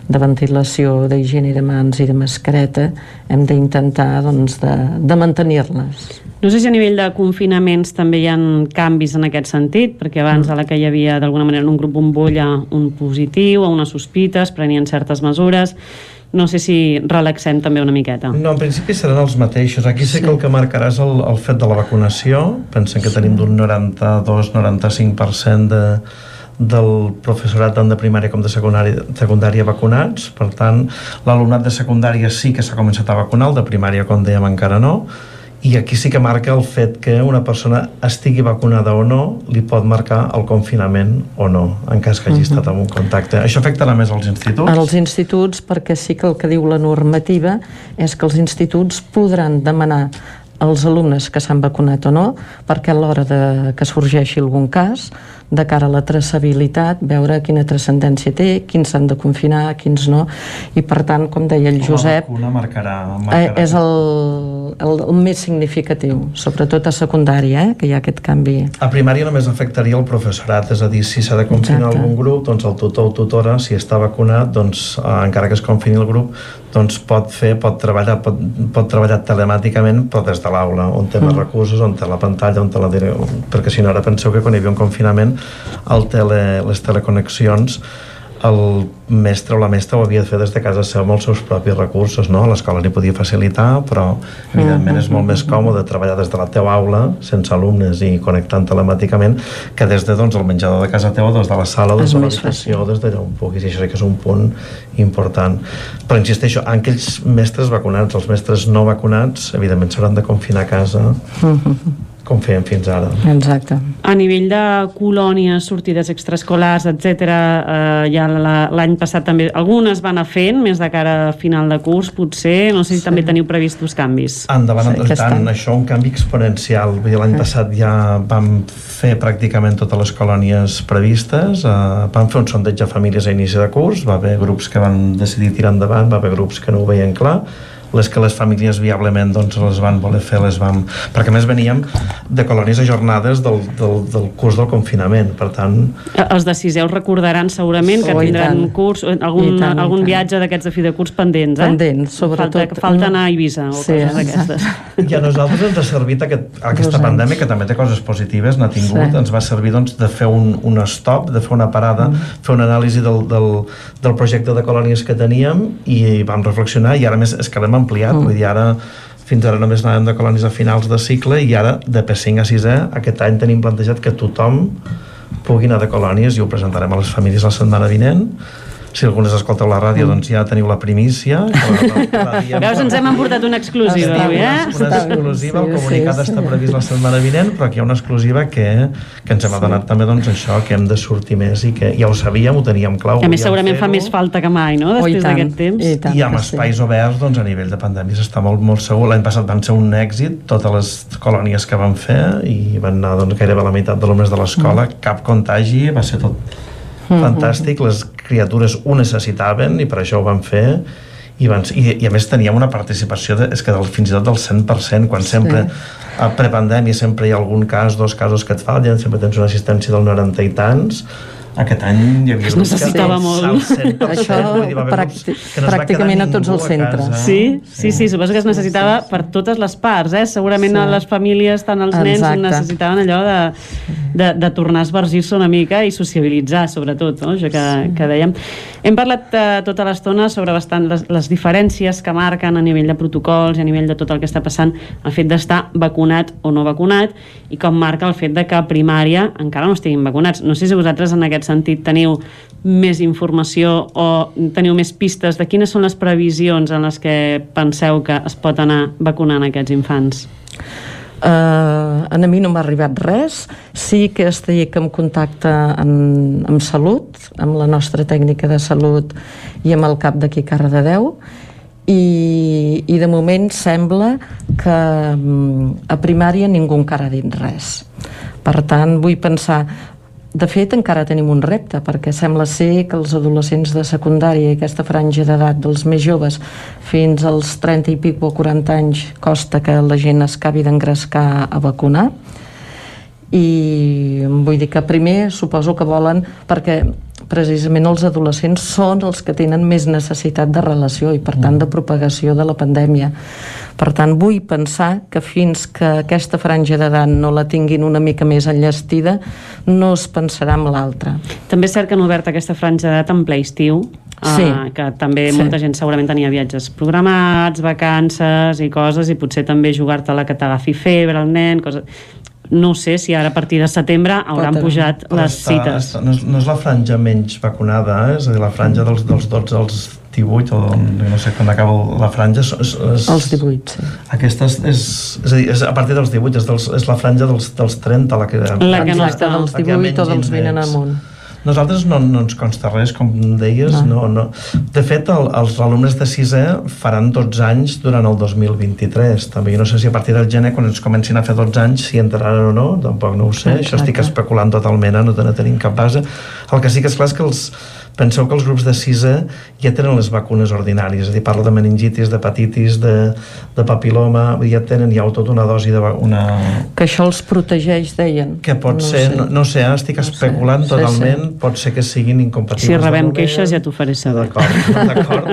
de ventilació, d'higiene de mans i de mascareta, hem d'intentar doncs, de, de mantenir-les. No sé si a nivell de confinaments també hi ha canvis en aquest sentit, perquè abans mm. a la que hi havia d'alguna manera en un grup bombolla un positiu o unes sospites, prenien certes mesures no sé si relaxem també una miqueta. No, en principi seran els mateixos. Aquí sí, sí que el que marcarà és el, el fet de la vacunació. Pensem que sí. tenim d'un 92-95% de, del professorat tant de primària com de secundària, secundària vacunats, per tant l'alumnat de secundària sí que s'ha començat a vacunar, el de primària com dèiem encara no i aquí sí que marca el fet que una persona estigui vacunada o no li pot marcar el confinament o no en cas que hagi Mhm. estat en un contacte això afectarà més als instituts? Els instituts, perquè sí que el que diu la normativa és que els instituts podran demanar als alumnes que s'han vacunat o no, perquè a l'hora de que sorgeixi algun cas, de cara a la traçabilitat, veure quina transcendència té, quins s'han de confinar, quins no, i per tant, com deia el Josep, La vacuna marcarà, eh, marcarà. és el, el, el més significatiu, sobretot a secundària, eh, que hi ha aquest canvi. A primària només afectaria el professorat, és a dir, si s'ha de confinar Exacte. algun grup, doncs el tutor o tutora, si està vacunat, doncs eh, encara que es confini el grup, doncs pot fer, pot treballar, pot, pot treballar telemàticament, però des de l'aula, on té més Mm. recursos, on té la pantalla, on té la perquè si no ara penseu que quan hi havia un confinament, el tele, les teleconnexions el mestre o la mestra ho havia de fer des de casa seva amb els seus propis recursos, no? L'escola li podia facilitar, però evidentment és molt més còmode treballar des de la teva aula, sense alumnes i connectant telemàticament, que des de doncs, el menjador de casa teva, des de la sala, des de l'habitació, des d'allà on puguis, i això sí que és un punt important. Però insisteixo, aquells mestres vacunats, els mestres no vacunats, evidentment s'hauran de confinar a casa, com fèiem fins ara. Exacte. A nivell de colònies, sortides extraescolars, etc, eh, ja la- l'any passat també algunes van anar fent, més de cara a final de curs, potser, no sé si sí. també teniu previstos canvis. Endavant, Sí, sí, tant, any. això un canvi exponencial. Vull dir, L'any passat ja vam fer pràcticament totes les colònies previstes, eh, vam fer un sondeig a famílies a inici de curs, va haver grups que van decidir tirar endavant, va haver grups que no ho veien clar, les que les famílies viablement doncs, les van voler fer, les vam... Perquè a més veníem de colònies ajornades del, del, del curs del confinament, per tant, Eh, Els de sisè us recordaran segurament que Oh, tindran tant. curs, eh, I algun, tant, algun viatge d'aquests de fi de curs pendents, eh? Pendents, sobretot. Falta, falta anar a Eivissa o Sí, coses d'aquestes. I a nosaltres ens ha servit aquest, aquesta Dos anys. pandèmia, que també té coses positives, n'ha tingut, Sí. sí. ens va servir doncs, de fer un, un stop, de fer una parada, mm. fer una anàlisi del, del, del projecte de colònies que teníem i vam reflexionar i ara més és que l'hem ampliat, mm. vull dir, ara fins ara només anàvem de colònies a finals de cicle i ara de P5 a 6è aquest any tenim plantejat que tothom pugui anar de colònies i ho presentarem a les famílies la setmana vinent si algunes escolteu la ràdio, doncs ja teniu la primícia. que la- la- la diem- Veus, ens hem emportat una exclusiva Està, avui, eh? una, una exclusiva, el Sí, comunicat sí, està sí. previst la setmana vinent, però aquí hi ha una exclusiva que, que ens hem adonat també doncs, això, que hem de sortir més i que ja ho sabíem, ho teníem clau. A més, segurament fa més falta que mai, no?, Oh, després tant, d'aquest temps. i tant. I amb que sí. espais oberts, doncs, a nivell de pandèmies està molt, molt segur. L'any passat van ser un èxit, totes les colònies que van fer, i van anar doncs, gairebé la meitat d'alumnes de l'escola, cap contagi, va ser tot Mm. Fantàstic, les criatures ho necessitaven i per això ho van fer. I, van, i, i a més teníem una participació de, és que del, fins i tot del 100% quan sempre a prepandèmia sempre hi ha algun cas, dos casos que et fallen sempre tens una assistència del 90 i tants aquest any hi havia Es grups que necessitava al molt. 100%, Això dir, pràcti- que no pràcticament a tots els centres. casa. Sí, sí, sí, suposo que es necessitava per totes les parts, eh? Segurament Sí. sí. les famílies, tant els nens, Exacte. necessitaven allò de, de, de tornar a esvergir-se una mica i sociabilitzar, sobretot, no? Això que, que dèiem. Hem parlat eh, tota l'estona sobre bastant les, les diferències que marquen a nivell de protocols i a nivell de tot el que està passant el fet d'estar vacunat o no vacunat i com marca el fet de que a primària encara no estiguin vacunats. No sé si vosaltres en aquest sentit teniu més informació o teniu més pistes de quines són les previsions en les que penseu que es pot anar vacunant aquests infants. Uh, a mi no m'ha arribat res. Sí que estic en contacte amb, amb salut amb la nostra tècnica de salut i amb el cap d'aquí Cardedeu. I, i de moment sembla que mm, a primària ningú encara ha dit res. Per tant vull pensar de fet, encara tenim un repte, perquè sembla ser que els adolescents de secundària i aquesta franja d'edat dels més joves fins als 30 i pic o 40 anys costa que la gent es acabi d'engrescar a vacunar. I vull dir que primer suposo que volen perquè precisament els adolescents són els que tenen més necessitat de relació i per tant de propagació de la pandèmia per tant vull pensar que fins que aquesta franja d'edat no la tinguin una mica més enllestida no es pensarà en l'altra També és cert que han obert aquesta franja d'edat en ple estiu, Sí. eh, que també Sí. molta gent segurament tenia viatges programats, vacances i coses, i potser també jugar-te-la que t'agafi febre el nen, coses... no sé si ara a partir de setembre hauran pujat Però les està, cites. Està, no, és, no és la franja menys vacunada, eh? és a dir, la franja dels, dels 12 als 18 o no sé quan acaba la franja és, és, és, Els 18, sí. aquesta és, és, és a dir, és a partir dels 18 és, dels, és la franja dels, dels 30 la que, La que no està dels la que ha 18 o dels 20 en amunt. Nosaltres no, no ens consta res, com deies, no. No, De fet, el, els alumnes de sisè faran 12 anys durant el 2023. També jo no sé si a partir del gener, quan ens comencin a fer 12 anys, si entraran o no, tampoc no ho sé. Exacte. Això estic especulant totalment, eh? no, no tenim cap base. El que sí que és clar és que els, penseu que els grups de sisè ja tenen les vacunes ordinàries, és a dir, parla de meningitis, d'hepatitis, de, de papiloma, ja tenen ja tota una dosi de va- una, Que això els protegeix, deien. que pot No ser, sé. no, no sé, eh, estic especulant Sí, totalment, sí. pot ser que siguin incompatibles. Si rebem moment. queixes ja t'ho faré saber. D'acord.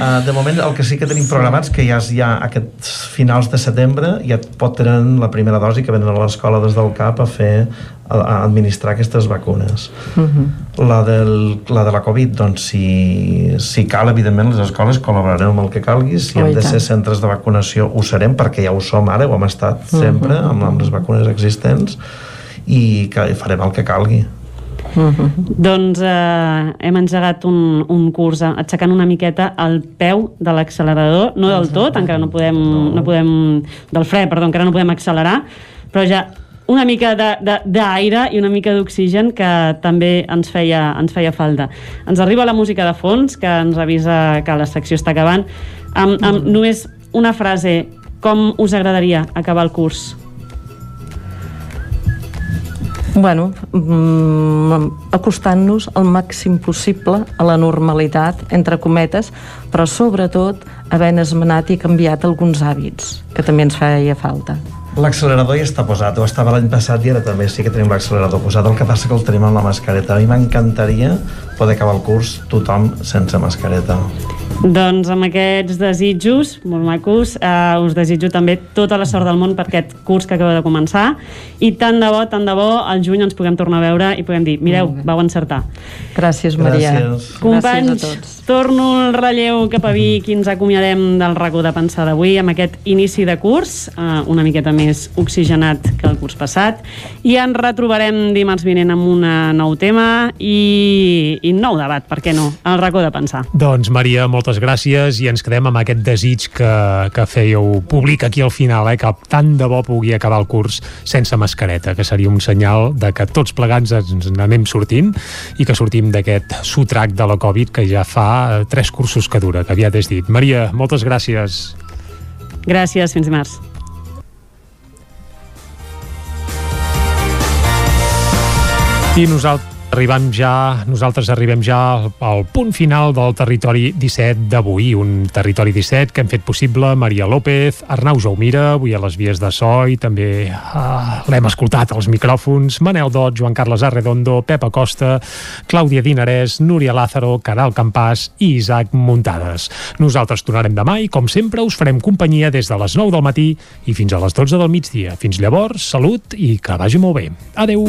Uh, [LAUGHS] de moment, el que sí que tenim programats, que ja és ja aquests finals de setembre, ja pot tenir la primera dosi que venen a l'escola des del CAP a fer a, administrar aquestes vacunes. La, del, la de la Covid, doncs, si, si cal, evidentment, les escoles col·laborarem amb el que calgui. Si Oh, hem de ser centres de vacunació, ho serem, perquè ja ho som ara, ho hem estat sempre, Mhm. amb, amb les vacunes existents, i que farem el que calgui. Doncs eh, hem engegat un, un curs aixecant una miqueta el peu de l'accelerador, no del tot, encara no podem, no podem del fre, perdó, encara no podem accelerar, però ja una mica d'aire i una mica d'oxigen que també ens feia, ens feia falta. Ens arriba la música de fons que ens avisa que la secció està acabant. Amb, amb només una frase, com us agradaria acabar el curs? Bueno, mm, acostant-nos al màxim possible a la normalitat, entre cometes, però sobretot havent esmenat i canviat alguns hàbits, que també ens feia falta. L'accelerador ja està posat, ho estava l'any passat i ara també sí que tenim l'accelerador posat, el que passa que el tenim amb la mascareta. A mi m'encantaria poder acabar el curs tothom sense mascareta. Doncs amb aquests desitjos molt macos, eh, us desitjo també tota la sort del món per aquest curs que acaba de començar i tant de bo, tant de bo, al juny ens puguem tornar a veure i puguem dir, mireu, vau encertar. Gràcies, Maria. Gràcies. Companys, Gràcies a tots. torno el relleu cap a Vic i ens acomiadem del racó de pensar d'avui amb aquest inici de curs, eh, una miqueta més oxigenat que el curs passat, i ens retrobarem dimarts vinent amb un nou tema i, i nou debat, per què no, el racó de pensar. Doncs Maria, moltes gràcies i ens quedem amb aquest desig que, que fèieu públic aquí al final, eh, que tant de bo pugui acabar el curs sense mascareta, que seria un senyal de que tots plegats ens n'anem sortint i que sortim d'aquest sotrac de la Covid que ja fa eh, tres cursos que dura, que aviat és dit. Maria, moltes gràcies. Gràcies, fins dimarts. I nosaltres arribem ja, nosaltres arribem ja al, al punt final del Territori 17 d'avui, un Territori 17 que hem fet possible Maria López, Arnau Jaumira, avui a les vies de so i també uh, l'hem escoltat als micròfons, Manel Dot, Joan Carles Arredondo, Pep Acosta, Clàudia Dinarès, Núria Lázaro, Caral Campàs i Isaac Muntades. Nosaltres tornarem demà i, com sempre, us farem companyia des de les 9 del matí i fins a les 12 del migdia. Fins llavors, salut i que vagi molt bé. Adeu!